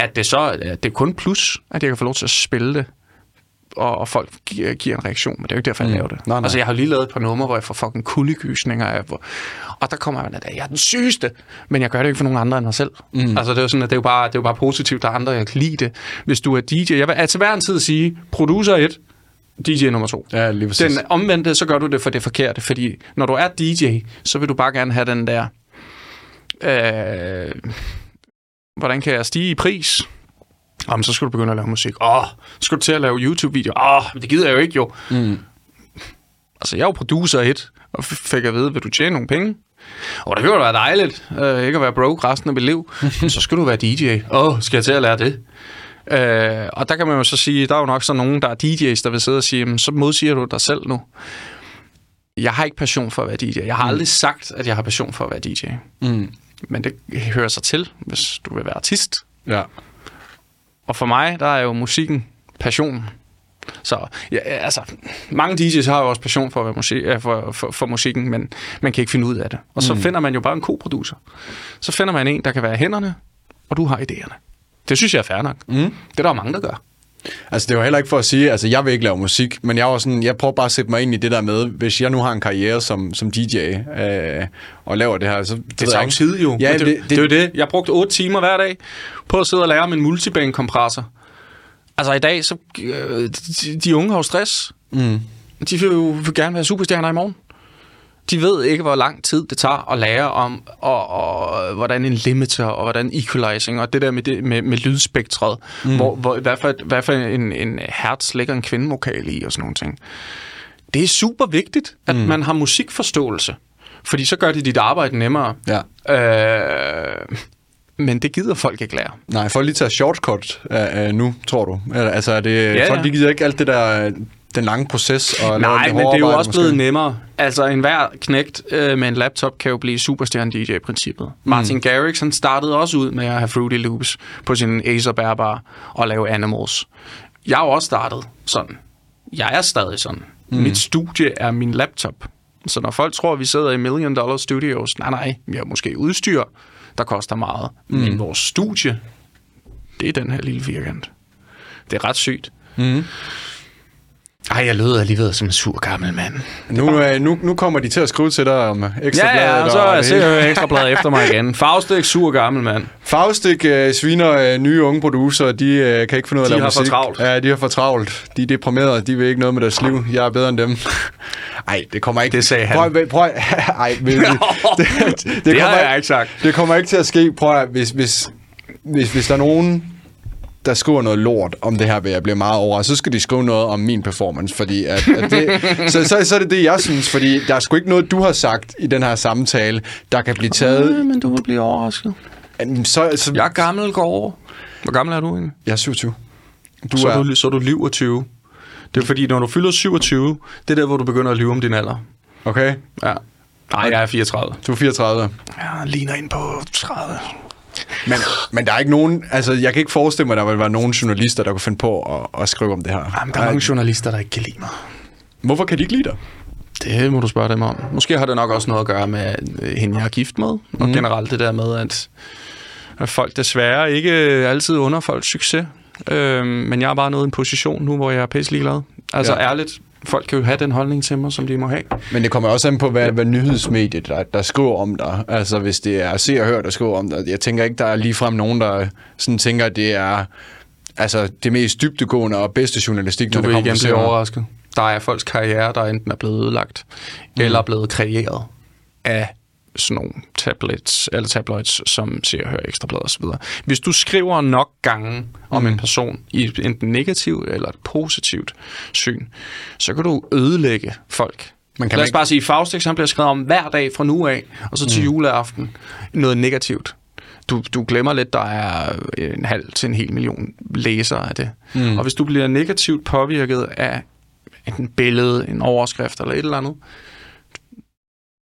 At det så, at det er kun plus, at jeg kan få lov til at spille det, og, og folk giver, giver en reaktion, men det er jo ikke derfor, jeg laver det. Nej, nej. Altså, jeg har lige lavet et par numre, hvor jeg får fucking kuldegysninger af, hvor, og der kommer jeg, at jeg er den sygeste, men jeg gør det ikke for nogen andre end mig selv. Mm. Altså, det er jo sådan, at det er jo bare, det er jo bare positivt, der er andre, jeg kan lide det. Hvis du er DJ, jeg vil altså hver en tid sige, producer 1, DJ nummer 2. Ja, lige præcis. Den omvendte, så gør du det for det forkerte, fordi når du er DJ, så vil du bare gerne have den der, øh, hvordan kan jeg stige i pris? Jamen, så skal du begynde at lave musik. Åh, så skal du til at lave YouTube-videoer. Åh, men det gider jeg jo ikke, jo. Mm. Altså, jeg er jo producer et, og fik at vide, vil du tjene nogle penge? Og det kan jo være dejligt, øh, ikke at være broke resten af mit liv. Så skal du være DJ. Åh, oh, skal jeg til at lære det? Øh, og der kan man jo så sige, der er jo nok så nogen, der er DJ's, der vil sidde og sige, "Jamen, så modsiger du dig selv nu. Jeg har ikke passion for at være DJ. Jeg har Mm. aldrig sagt, at jeg har passion for at være DJ. Mm. Men det hører sig til, hvis du vil være artist. Ja. Og for mig, der er jo musikken passion. Så ja, altså, mange DJ's har jo også passion for, musik, for, for, for musikken, men man kan ikke finde ud af det. Og så mm. finder man jo bare en co-producer. Så finder man en, der kan være hænderne, og du har idéerne. Det synes jeg er fair nok. Mm. Det er der mange, der gør. Altså, det var heller ikke for at sige, altså, jeg vil ikke lave musik, men jeg var sådan, jeg prøver bare at sætte mig ind i det der med, hvis jeg nu har en karriere som, som DJ, øh, og laver det her, så... Det tager jo tid jo. Ja, det, det, det, det, det, er jo det. Jeg brugte 8 timer hver dag på at sidde og lære om en multiband-kompressor. Altså i dag, så øh, de, de unge har jo stress. Mm. De vil jo vil gerne være superstjerner i morgen. De ved ikke, hvor lang tid det tager at lære om, og, og, hvordan en limiter, og hvordan equalizing, og det der med, det, med, med lydspektret, mm. hvor, hvor, hvad for, hvad for en, en hertz ligger en kvindevokal i, og sådan nogle ting. Det er super vigtigt, at mm. man har musikforståelse, fordi så gør det dit arbejde nemmere. Ja. Øh, men det gider folk ikke lære. Nej, folk lige tager shortcut uh, uh, nu, tror du? Altså, er det, Ja, folk ja. de gider ikke alt det der, øh, den lange proces og Nej, men det er jo også måske. blevet nemmere. Altså, enhver knægt øh, med en laptop kan jo blive superstjerne DJ i princippet. Mm. Martin Garrix, han startede også ud med at have Fruity Loops på sin Acer bærbar og lave Animals. Jeg har jo også startet sådan. Jeg er stadig sådan. Mm. Mit studie er min laptop. Så når folk tror, at vi sidder i million dollar studios, nej, nej, vi har måske udstyr, der koster meget. Mm. Men vores studie, det er den her lille firkant. Det er ret sygt. Ej, jeg lød alligevel som en sur gammel mand. Nu, øh, nu, nu kommer de til at skrive til dig om ekstra Ja, ja, og så er jeg ekstrabladet efter mig igen. Faustik, sur gammel mand. Faustik øh, sviner øh, nye unge producer, de øh, kan ikke finde ud af De at lave har for musik. travlt. Ja, de har for travlt. De er deprimerede, de vil ikke noget med deres liv. Jeg er bedre end dem. Ej, det kommer ikke... Det sagde han. Prøv, prøv, prøv Ej, det, det, det, det, Det har kommer jeg ikke sagt. Det kommer ikke til at ske. Prøv at, hvis, hvis, hvis, hvis der er nogen, der skriver noget lort om det her, vil jeg blive meget overrasket. Så skal de skrive noget om min performance, fordi at, at det, så, så, så er det det, jeg synes, fordi der er sgu ikke noget, du har sagt i den her samtale, der kan blive taget... Øh, men du vil blive overrasket. Så, så, Jeg er gammel, går over. Hvor gammel er du egentlig? jeg er 27. Du så, er, du, så er du liv 20. Det er fordi, når du fylder 27, det er der, hvor du begynder at lyve om din alder. Okay, Ja. Nej, jeg er 34. du er 34. Jeg ligner ind på 30. Men, men der er ikke nogen... Altså, jeg kan ikke forestille mig, at der vil være nogen journalister, der kunne finde på at, at skrive om det her. Jamen, der er mange journalister, der ikke kan lide mig. Hvorfor kan de ikke lide dig? Det må du spørge dem om. Måske har det nok også noget at gøre med øh, hende, jeg er gift med. Og Mhm. generelt det der med, at, at folk desværre ikke altid under folks succes. Øhm, men jeg er bare nået i en position nu, hvor jeg er pisse ligeglad. Altså ja. ærligt, folk kan jo have den holdning til mig, som de må have. Men det kommer også an på, hvad, hvad nyhedsmediet, der, der skriver om dig. Altså, hvis det er Se og Hør, der skriver om dig. Jeg tænker ikke, der er ligefrem nogen, der sådan tænker, at det er altså, det mest dybtegående og bedste journalistik, Du når det kommer til blive overrasket. Der er folks karriere, der enten er blevet ødelagt, mm. eller blevet kreeret af sådan nogle tablets, eller tabloids, som ser og hører ekstrablad og så videre. Hvis du skriver nok gange om Mm. en person i et enten negativt eller et positivt syn, så kan du ødelægge folk. Men kan Lad man os ikke- bare sige, Faustix han bliver skrevet om hver dag fra nu af, og så til mm. juleaften noget negativt. Du, du glemmer lidt, der er en halv til en hel million læsere af det. Mm. Og hvis du bliver negativt påvirket af enten billede, en overskrift eller et eller andet,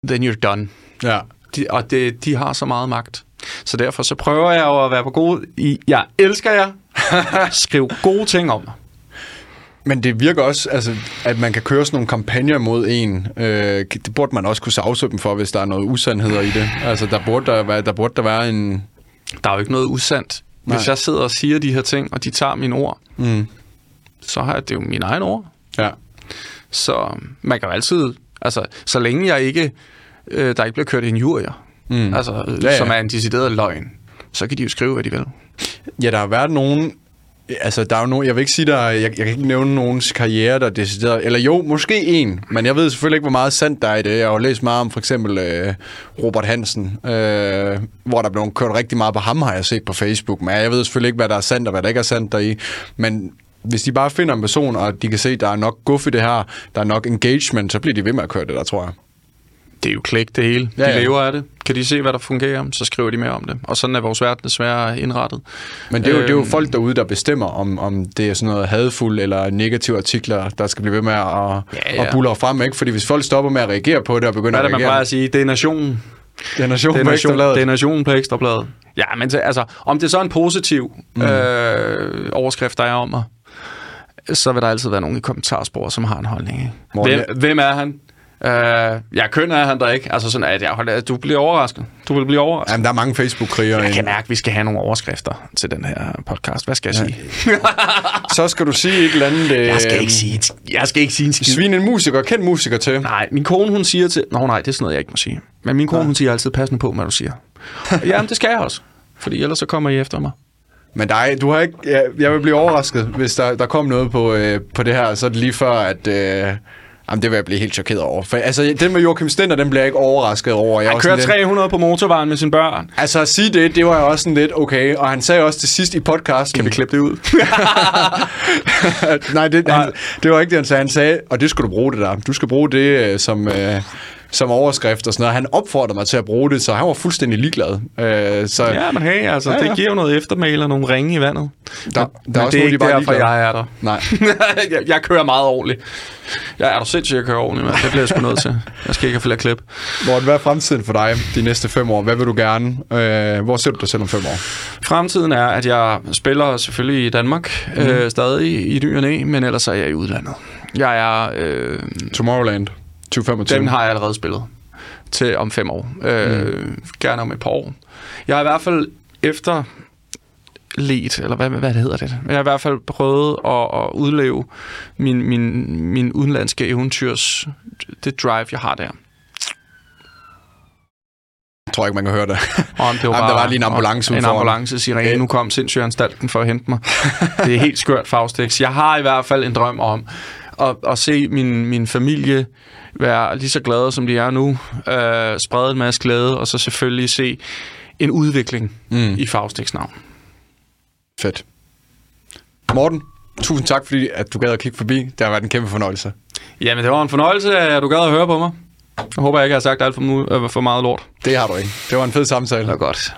then you're done. Ja. De, og det, de har så meget magt. Så derfor så prøver jeg jo at være på god i, jeg elsker jer, skriv gode ting om mig. Men det virker også, altså, at man kan køre sådan nogle kampagner mod en. Øh, det burde man også kunne sagsøge dem for, hvis der er noget usandheder i det. Altså, der burde der være, der burde der være en... Der er jo ikke noget usandt. Hvis Nej. jeg sidder og siger de her ting, og de tager mine ord, Mm, så har jeg det jo mine egne ord. ja. Så man kan jo altid, altså så længe jeg ikke, øh, der ikke bliver kørt injurier, Mm. altså, Ja, ja, ja. ja. som er en decideret løgn, så kan de jo skrive, hvad de vil. Ja, der har været nogen... Altså, der er jo nogen... Jeg vil ikke sige, der... Jeg, jeg kan ikke nævne nogens karriere, der er decideret... Eller jo, måske en. Men jeg ved selvfølgelig ikke, hvor meget sandt der er i det. Jeg har jo læst meget om for eksempel øh, Robert Hansen, øh, hvor der blev kørt rigtig meget på ham, har jeg set på Facebook. Men jeg ved selvfølgelig ikke, hvad der er sandt og hvad der ikke er sandt deri. Men hvis de bare finder en person, og de kan se, at der er nok guf i det her, der er nok engagement, så bliver de ved med at køre det der, tror jeg. Det er jo klik det hele. De Ja, ja, ja. lever af det. Kan de se, hvad der fungerer, så skriver de mere om det. Og sådan er vores verden desværre indrettet. Men det er, jo, det er jo Øhm. folk derude, der bestemmer, om, om det er sådan noget hadfuld eller negative artikler, der skal blive ved med at, ja, Ja, at buller frem. Ikke? Fordi hvis folk stopper med at reagere på det og begynder Hvad er det, at man reagere... plejer at sige? Det er nationen. Det er nation Det er, på nation, Ekstrabladet. det er nationen på ekstrabladet. Ja, men det, altså, om det så er en positiv mm. øh, overskrift, der er om mig, så vil der altid være nogen i kommentarspor, som har en holdning. Ikke? Morten, Hvem, hvem er han? Øh, ja, køn er han der ikke. Altså sådan, at jeg, holder- du bliver overrasket. Du vil blive overrasket. Jamen, der er mange Facebook-krigere. Jeg kan mærke, at vi skal have nogle overskrifter til den her podcast. Hvad skal jeg sige? Så skal du sige et eller andet... Øh, Jeg skal ikke sige, et- jeg skal ikke sige en skid. Svin en musiker, kendt musiker til. Nej, min kone hun siger til... Nå nej, det er sådan noget, jeg ikke må sige. Men min kone hun siger altid, pas nu på, hvad du siger. Jamen, det skal jeg også. Fordi ellers så kommer I efter mig. Men dig, du har ikke... Jeg, jeg vil blive overrasket, hvis der, der kom noget på, øh, på det her. Så er det lige før, at... Øh, Jamen, det vil jeg blive helt chokeret over. For, altså, den med Joachim Stender, den bliver jeg ikke overrasket over. Jeg Han også kører sådan lidt- 300 på motorvejen med sine børn. Altså at sige det, det var jo også sådan lidt okay, og han sagde også til sidst i podcasten... Kan vi klippe det ud? Nej, det, Nej. han, det var ikke det, han sagde. Han sagde, og det skal du bruge det der. Du skal bruge det øh, som, øh, som overskrift og sådan noget. Han opfordrede mig til at bruge det, så han var fuldstændig ligeglad. Øh, så ja, men hey, altså, Ja, ja, det giver jo noget eftermæl og nogle ringe i vandet. der, der men er også det er de ikke bare er derfor, ligeglade. jeg er der. Nej. jeg, jeg kører meget ordentligt. Jeg er der sindssygt, jeg kører ordentligt, men det bliver jeg sgu nødt til. Jeg skal ikke have flere klip. Morten, hvad er fremtiden for dig de næste fem år? Hvad vil du gerne? Øh, hvor ser du dig selv om fem år? Fremtiden er, at jeg spiller selvfølgelig i Danmark, mm. øh, stadig i ny og næ, men ellers er jeg i udlandet. Jeg er... Øh, Tomorrowland 2025. den har jeg allerede spillet til om fem år. Øh, Gerne om et par år. Jeg er i hvert fald efter let, eller hvad, hvad hedder det? Jeg har i hvert fald prøvet at, at udleve min, min, min udenlandske eventyrs, det drive, jeg har der. Jeg tror ikke, man kan høre det. Om det var Jamen, der var lige en ambulance En ambulance sirene. Øh. Nu kom sindssygeanstalten for at hente mig. Det er helt skørt, Faustix. Jeg har i hvert fald en drøm om at, at se min, min familie være lige så glade, som de er nu. Øh, sprede en masse glæde, og så selvfølgelig se en udvikling mm. i Faustix navn. Fedt. Morten, tusind tak, fordi at du gad at kigge forbi. Det har været en kæmpe fornøjelse. Jamen, det var en fornøjelse, at du gad at høre på mig. Jeg håber, jeg ikke har sagt alt for, mu- øh, for meget lort. Det har du ikke. Det var en fed samtale. Det var godt.